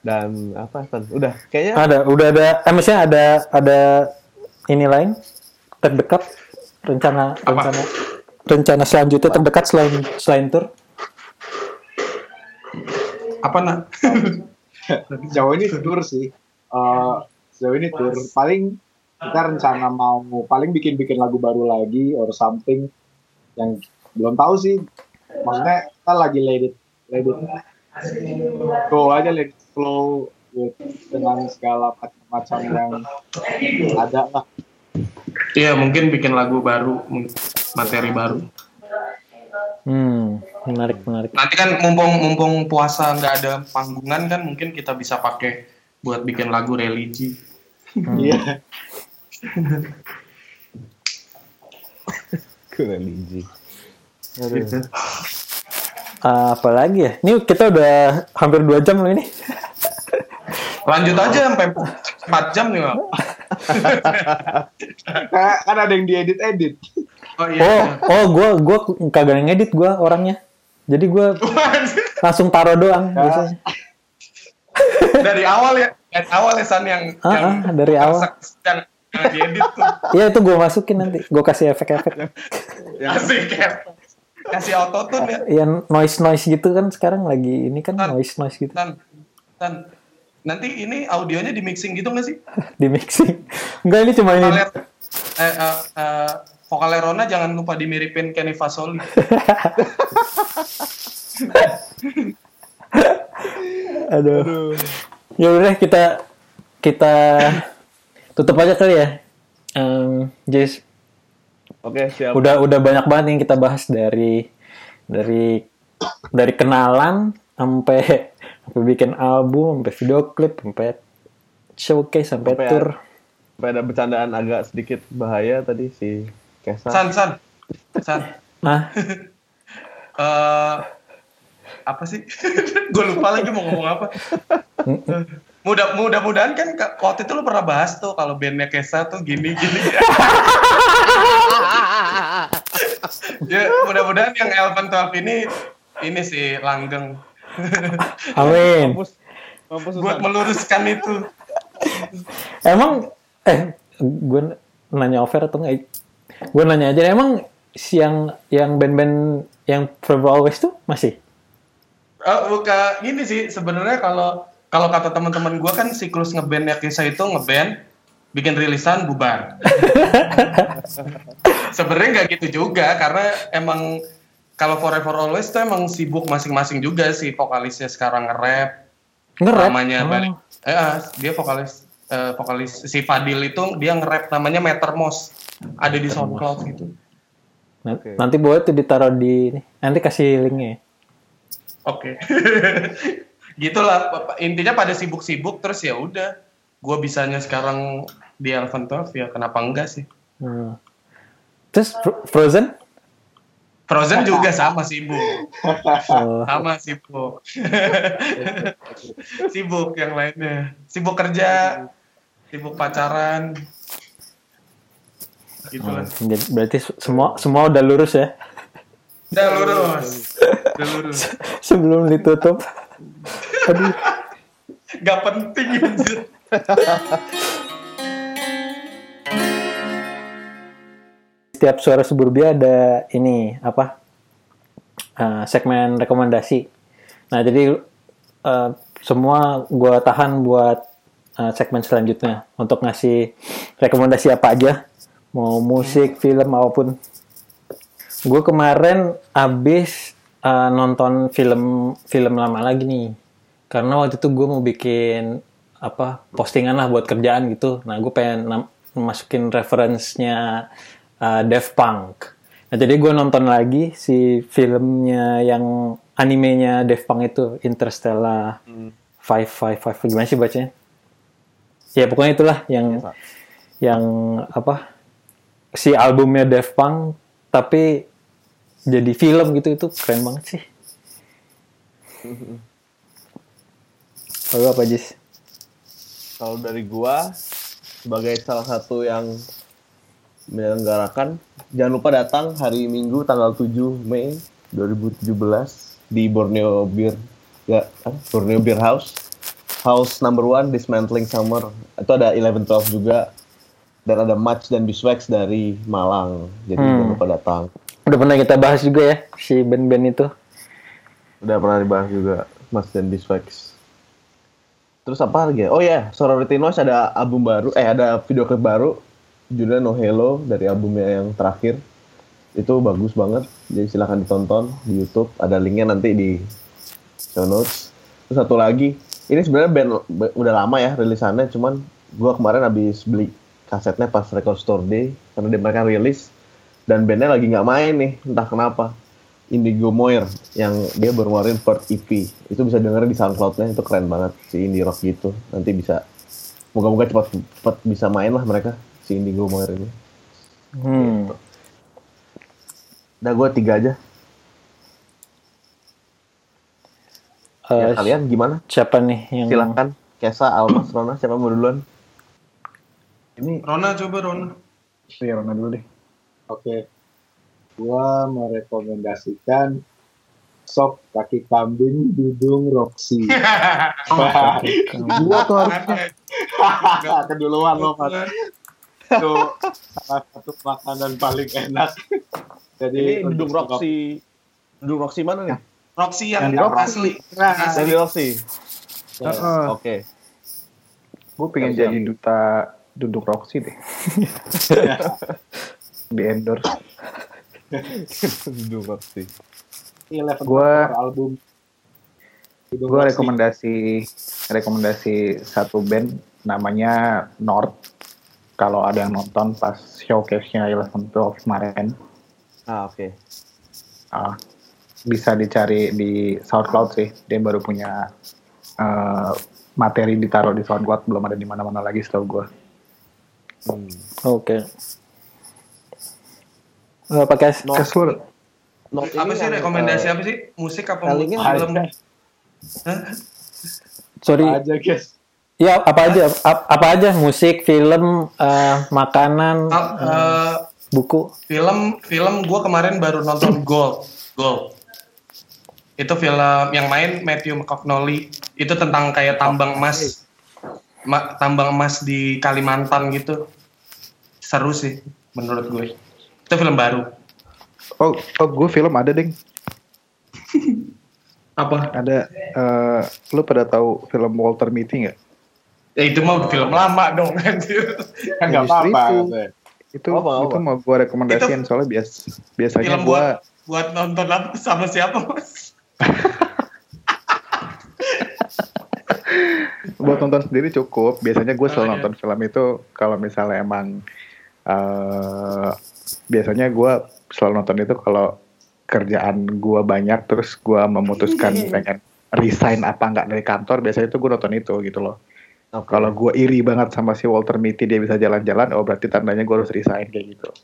Dan apa San? Udah kayaknya ada udah ada eh, maksudnya ada ada ini lain terdekat rencana Apa? rencana rencana selanjutnya terdekat selain selain tur Apa nak? Sejauh ini tur sih. Eh, sejauh ini tur. Paling kita rencana mau paling bikin-bikin lagu baru lagi or something yang belum tahu sih. Maksudnya kita lagi let it, let it go aja let it flow with, dengan segala macam yang ada lah. Iya mungkin bikin lagu baru, materi baru. hmm menarik menarik Nanti kan mumpung mumpung puasa nggak ada panggungan kan mungkin kita bisa pakai buat bikin lagu religi. Iya. ke religi. Gitu. Ah, apa lagi ya ini kita udah hampir dua jam loh ini Lanjut aja sampai 4 jam nih. Bang. Kayak kan ada yang diedit-edit. Oh oh iya. oh gue gua kagak ngedit gue orangnya jadi gue langsung taruh doang biasanya dari awal ya, dari awal ya San yang Ah, yang ah, dari awal. yang, yang diedit tuh. Iya itu gue masukin nanti gue kasih efek-efek Asik ya. Kasih auto tune ya. Yang noise noise gitu kan sekarang lagi ini kan Tan. noise noise gitu Tan, Tan, nanti ini audionya di mixing gitu nggak sih? di mixing. Enggak ini cuma ini. Vokalnya, eh, eh, eh, vokalnya Rona jangan lupa dimiripin Kenny Fasoli. Aduh. Ya udah kita kita tutup aja kali ya. Em, Jis, Oke, siap. udah udah banyak banget yang kita bahas dari dari dari kenalan sampai sampai bikin album, sampai video klip, sampai showcase, sampai Sampai- tour. Sampai ada bercandaan agak sedikit bahaya tadi si Kesa. San, San, San. Nah, eh apa sih? Gue lupa lagi mau ngomong apa. Mudah mudah-mudahan kan ka- waktu itu lu pernah bahas tuh kalau bandnya Kesa tuh gini gini. ya mudah-mudahan yang Elven 12 ini ini sih langgeng amin. Mampus. Mampus buat meluruskan itu. Emang eh gue nanya over atau enggak? Gue nanya aja emang si yang yang band-band yang Forever Always tuh masih? Eh, buka gini sih sebenarnya kalau kalau kata teman-teman gue kan siklus ngebandnya Kesa itu ngeband bikin rilisan bubar. sebenarnya nggak gitu juga karena emang kalau Forever Always itu emang sibuk masing-masing juga sih vokalisnya sekarang nge-rap Nge-rap? namanya Oh. balik eh ah, dia vokalis eh, vokalis si Fadil itu dia nge-rap namanya Metermos ada di SoundCloud gitu Oke. Nanti boleh tuh ditaruh di nanti kasih linknya. Oke. Gitulah intinya pada sibuk-sibuk terus ya udah. Gua bisanya sekarang di Elven 12 ya kenapa enggak sih? Hmm. Terus Fro- Frozen? Frozen juga sama sibuk. Oh, Sama sibuk. sibuk yang lainnya. Sibuk kerja, sibuk pacaran. Gitu lah. jadi berarti semua semua udah lurus ya Udah lurus. Udah lurus. sebelum ditutup. Aduh. Gak penting anjir. Setiap suara suburbia ada ini apa eh, segmen rekomendasi. Nah jadi eh, semua gua tahan buat eh, segmen selanjutnya untuk ngasih rekomendasi apa aja, mau musik, film apa pun. Gue kemarin abis eh, nonton film film lama lagi nih, karena waktu itu gue mau bikin apa postingan lah buat kerjaan gitu. Nah gue pengen masukin referensinya uh, Daft Punk. Nah jadi gue nonton lagi si filmnya yang animenya Daft Punk itu Interstellar Five Five Five gimana sih bacanya? Ya pokoknya itulah yang Biasa. yang apa si albumnya Daft Punk tapi jadi film gitu itu keren banget sih. Lalu apa Jis? Kalau dari gua sebagai salah satu yang menyelenggarakan jangan lupa datang hari Minggu tanggal 7 Mei 2017 di Borneo Beer ya apa? Borneo Beer House House number one Dismantling Summer itu ada 11-12 juga dan ada Match dan Biswax dari Malang jadi Hmm. jangan lupa datang Udah pernah kita bahas juga ya si band-band itu. udah pernah dibahas juga Match dan Biswax terus apa lagi ya? oh ya Sorority Noise ada album baru eh ada video klip baru. Judulnya No Hello dari albumnya yang terakhir. Itu bagus banget jadi silahkan ditonton di YouTube. Ada linknya nanti di show notes. Terus satu lagi ini sebenarnya band udah lama ya rilisannya cuman gua kemarin habis beli kasetnya pas Record Store Day karena dia mereka rilis dan bandnya lagi nggak main nih entah kenapa. Indigo Moir yang dia baru ngeluarin third EP itu bisa dengerin di SoundCloud-nya itu keren banget si indie rock gitu. Nanti bisa moga-moga cepat cepat bisa main lah mereka si Indigo Moir ini. Hmm. udah gue tiga aja. Eh, ya, kalian gimana? siapa nih yang silahkan Kesa Almas Rona siapa mau duluan? Ini Rona coba Rona. ya Rona dulu deh. Oke. Gua merekomendasikan sop kaki kambing dudung Roxy. Gua tuh harusnya Keduluan lo, Mas. Itu salah satu makanan paling enak. Jadi ini buka- Roxy Duduk Roxy mana nih? Roxy Yang yang, di Roxy. asli. Nah, di Roxy. Heeh. Oke. gue pengen jadi duta duduk Roxy deh. Di endorse. Ini level Gua- cover album. Gue rekomendasi rekomendasi satu band namanya North. Kalau ada yang nonton pas showcase-nya Eleven Twelve kemarin, Ah, oke. ah, bisa dicari di SoundCloud sih. Dia baru punya eh, materi ditaruh di SoundCloud, belum ada di mana-mana lagi setahu gue. Hmm. Oke. Eh, pakai Not Apa sih rekomendasi eh, apa sih? Musik apa Palingnya film? sorry. aja guys. Ya apa aja? Ap- Apa aja? Musik, film, eh, makanan, Ah, eh, buku. film film gue kemarin baru nonton Gold Gold itu film yang main Matthew McConaughey itu tentang kayak tambang emas Ma- tambang emas di Kalimantan gitu seru sih menurut gue itu film baru oh, oh gue film ada ding. apa Ada, eh, lu pada tahu film Walter Mitty nggak? ya itu mah film lama dong anjir Kan nggak apa-apa. itu. Apa, apa? itu mau gue rekomendasiin soalnya bias biasanya film gue buat buat nonton apa sama siapa mas buat nonton sendiri cukup. Biasanya gue selalu Oh, iya. nonton film itu kalau misalnya emang eh biasanya gue selalu nonton itu kalau kerjaan gue banyak terus gue memutuskan pengen resign apa enggak dari kantor biasanya itu gue nonton itu gitu loh. Oke. Kalau gue iri banget sama si Walter Mitty dia bisa jalan-jalan, oh berarti tandanya gue harus resign kayak gitu.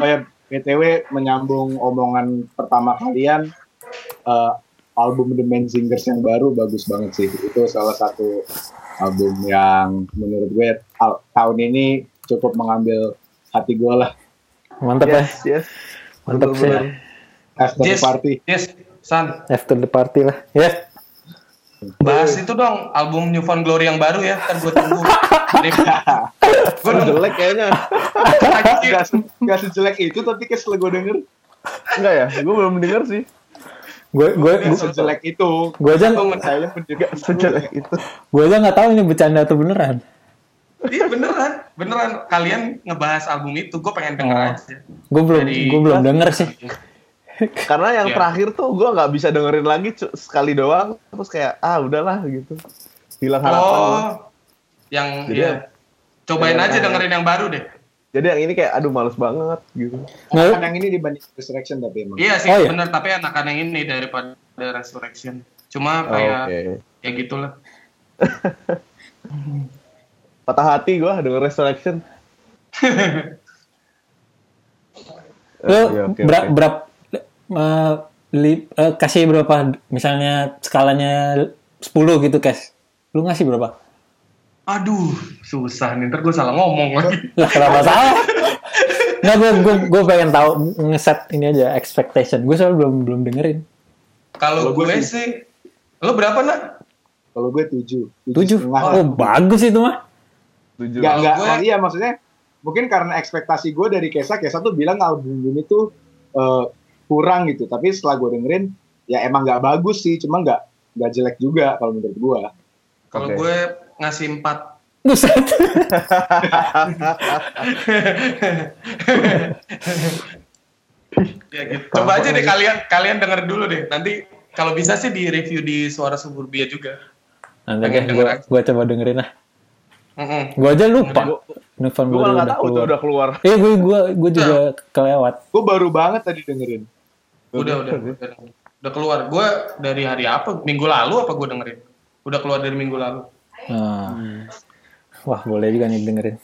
Oh ya, BTW menyambung omongan pertama kalian, eh, album The Man Singers yang baru bagus banget sih. Itu salah satu album yang menurut gue tahun ini cukup mengambil hati gue lah. Mantap ya. yes, yes. Mantap sih. After Yes. Party. yes San After the party lah. Ya. bahas itu dong album New Found Glory yang baru ya kan gue tunggu gue jelek kayaknya. Gak, se- gak sejelek itu tapi kesel gue denger. Enggak ya? Gue belum denger sih. Gue gue sejelek itu. gue aja Saya mendengar Sejelek itu. gue aja nggak tahu ini bercanda atau beneran. Iya beneran, beneran kalian ngebahas album itu, gue pengen denger Oh. aja. Gue belum gue belum denger sih. Karena yang Iya. terakhir tuh gue nggak bisa dengerin lagi sekali doang. Terus kayak ah udahlah gitu. Hilang harapan. Oh, gua. yang Jadi ya. Cobain yang- aja dengerin yang baru deh. Jadi yang ini kayak aduh males banget gitu. Kan yang ini dibanding Resurrection tapi emang. Iya sih, Oh, iya. bener. Tapi enakan yang ini daripada Resurrection. Cuma Oh, kayak Oke. ya gitulah. Patah hati gue denger Resurrection. Lo Oke, oke, berapa oke. berapa eh, li- eh, kasih berapa misalnya skalanya 10 gitu, Kes. Lu ngasih berapa? Aduh, susah nih. Ntar gue salah ngomong lagi. Lah kenapa salah? Nggak, gue gue gue pengen tahu ngeset ini aja expectation. Gue soalnya belum belum dengerin. Kalau gue gue sih- lo berapa nak? Kalau gue tujuh. Tujuh. lah. Oh bagus itu mah. Tujuh. Enggak, enggak. gue- iya maksudnya mungkin karena ekspektasi gue dari Kesa, Kesa tuh bilang album ini tuh eh, kurang gitu. Tapi setelah gue dengerin, ya emang nggak bagus sih, cuma nggak nggak jelek juga kalau menurut gue. Kalau Oke. gue ngasih 4. Buset. ya gitu. Coba aja deh kalian kalian denger dulu deh. Nanti kalau bisa sih di review di Suara Suburbia juga. Nanti gue gue coba dengerin lah. Mm-mm. Gue aja lupa. Novan Gue tahu tuh keluar. udah keluar. Iya gue gue gue juga kelewat. Gue baru banget tadi dengerin. Udah, udah, udah, udah keluar. Gue dari hari apa? Minggu lalu apa gue dengerin? Udah keluar dari minggu lalu. Nah. Wah boleh juga nih dengerin.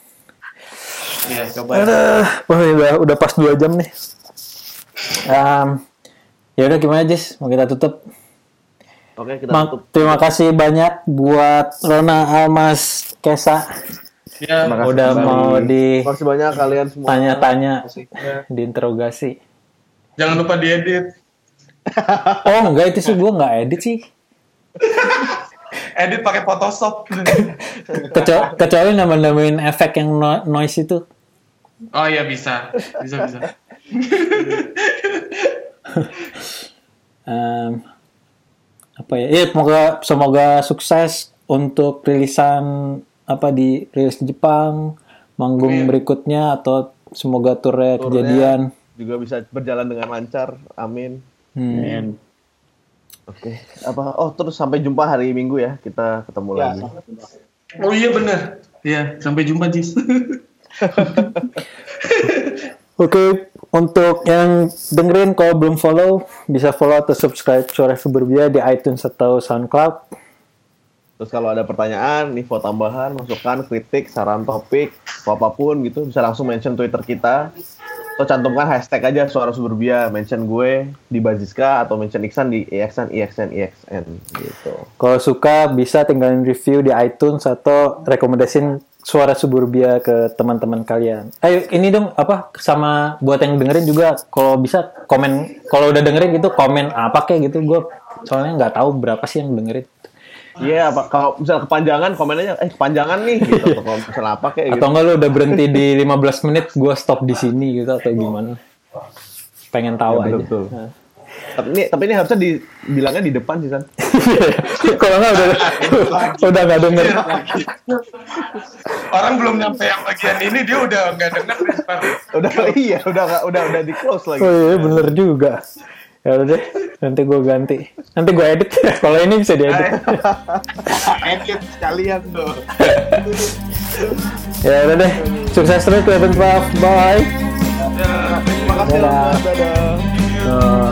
Iya, coba. Aduh, wah udah udah pas dua jam nih. Um, ya udah gimana Jis? Mau kita tutup? Oke kita Ma- tutup. terima kasih banyak buat Rona Almas Kesa Ya, Terima kasih udah kembali. mau Terima kasih banyak kalian semua. ditanya-tanya, diinterogasi. jangan lupa diedit. Oh enggak itu sih gue nggak edit sih. Edit pakai Photoshop. Kecuali, kecuali nama-namain efek yang no- noise itu. oh iya bisa, bisa bisa. Em, apa ya? Iya, semoga semoga sukses untuk rilisan apa di rilis di Jepang, manggung Amin. berikutnya atau semoga turnya Turnya kejadian. Juga bisa berjalan dengan lancar. Amin. Hmm. Oke. Apa? Oh, terus sampai jumpa hari Minggu ya. Kita ketemu Ya, lagi. sampai jumpa. Oh iya bener. Iya, sampai jumpa Jis. Oke, untuk yang dengerin kalau belum follow, bisa follow atau subscribe Suara Suburbia di iTunes atau SoundCloud. Terus kalau ada pertanyaan, info tambahan, masukan, kritik, saran topik, apa pun gitu, bisa langsung mention Twitter kita. Atau cantumkan hashtag aja suara suburbia, mention gue di Baziska atau mention Iksan di E IXN, IXN, IXN gitu. Kalau suka bisa tinggalin review di iTunes atau rekomendasiin Suara Suburbia ke teman-teman kalian. Ayo ini dong apa sama buat yang dengerin juga kalau bisa komen kalau udah dengerin gitu komen apa kayak gitu gue soalnya nggak tahu berapa sih yang dengerin Iya, apa kalau misal kepanjangan komen aja, eh kepanjangan nih gitu. Atau kalau misal apa kayak gitu. atau enggak lu udah berhenti di 15 menit gue stop di sini gitu atau gimana pengen tahu Ya, betul, aja betul. Nah. Tapi ini tapi ini harusnya dibilangnya di depan sih, San. kalau nggak udah udah nggak denger Orang belum nyampe yang bagian ini dia udah nggak denger. Udah iya, udah udah udah di close lagi. oh iya bener juga ya udah deh nanti gue ganti. Nanti gue edit. Kalau ini bisa diedit. Edit sekalian tuh. ya udah deh sukses terus Cleveland Puff bye. Terima kasih, Dadah. Dadah. Uh,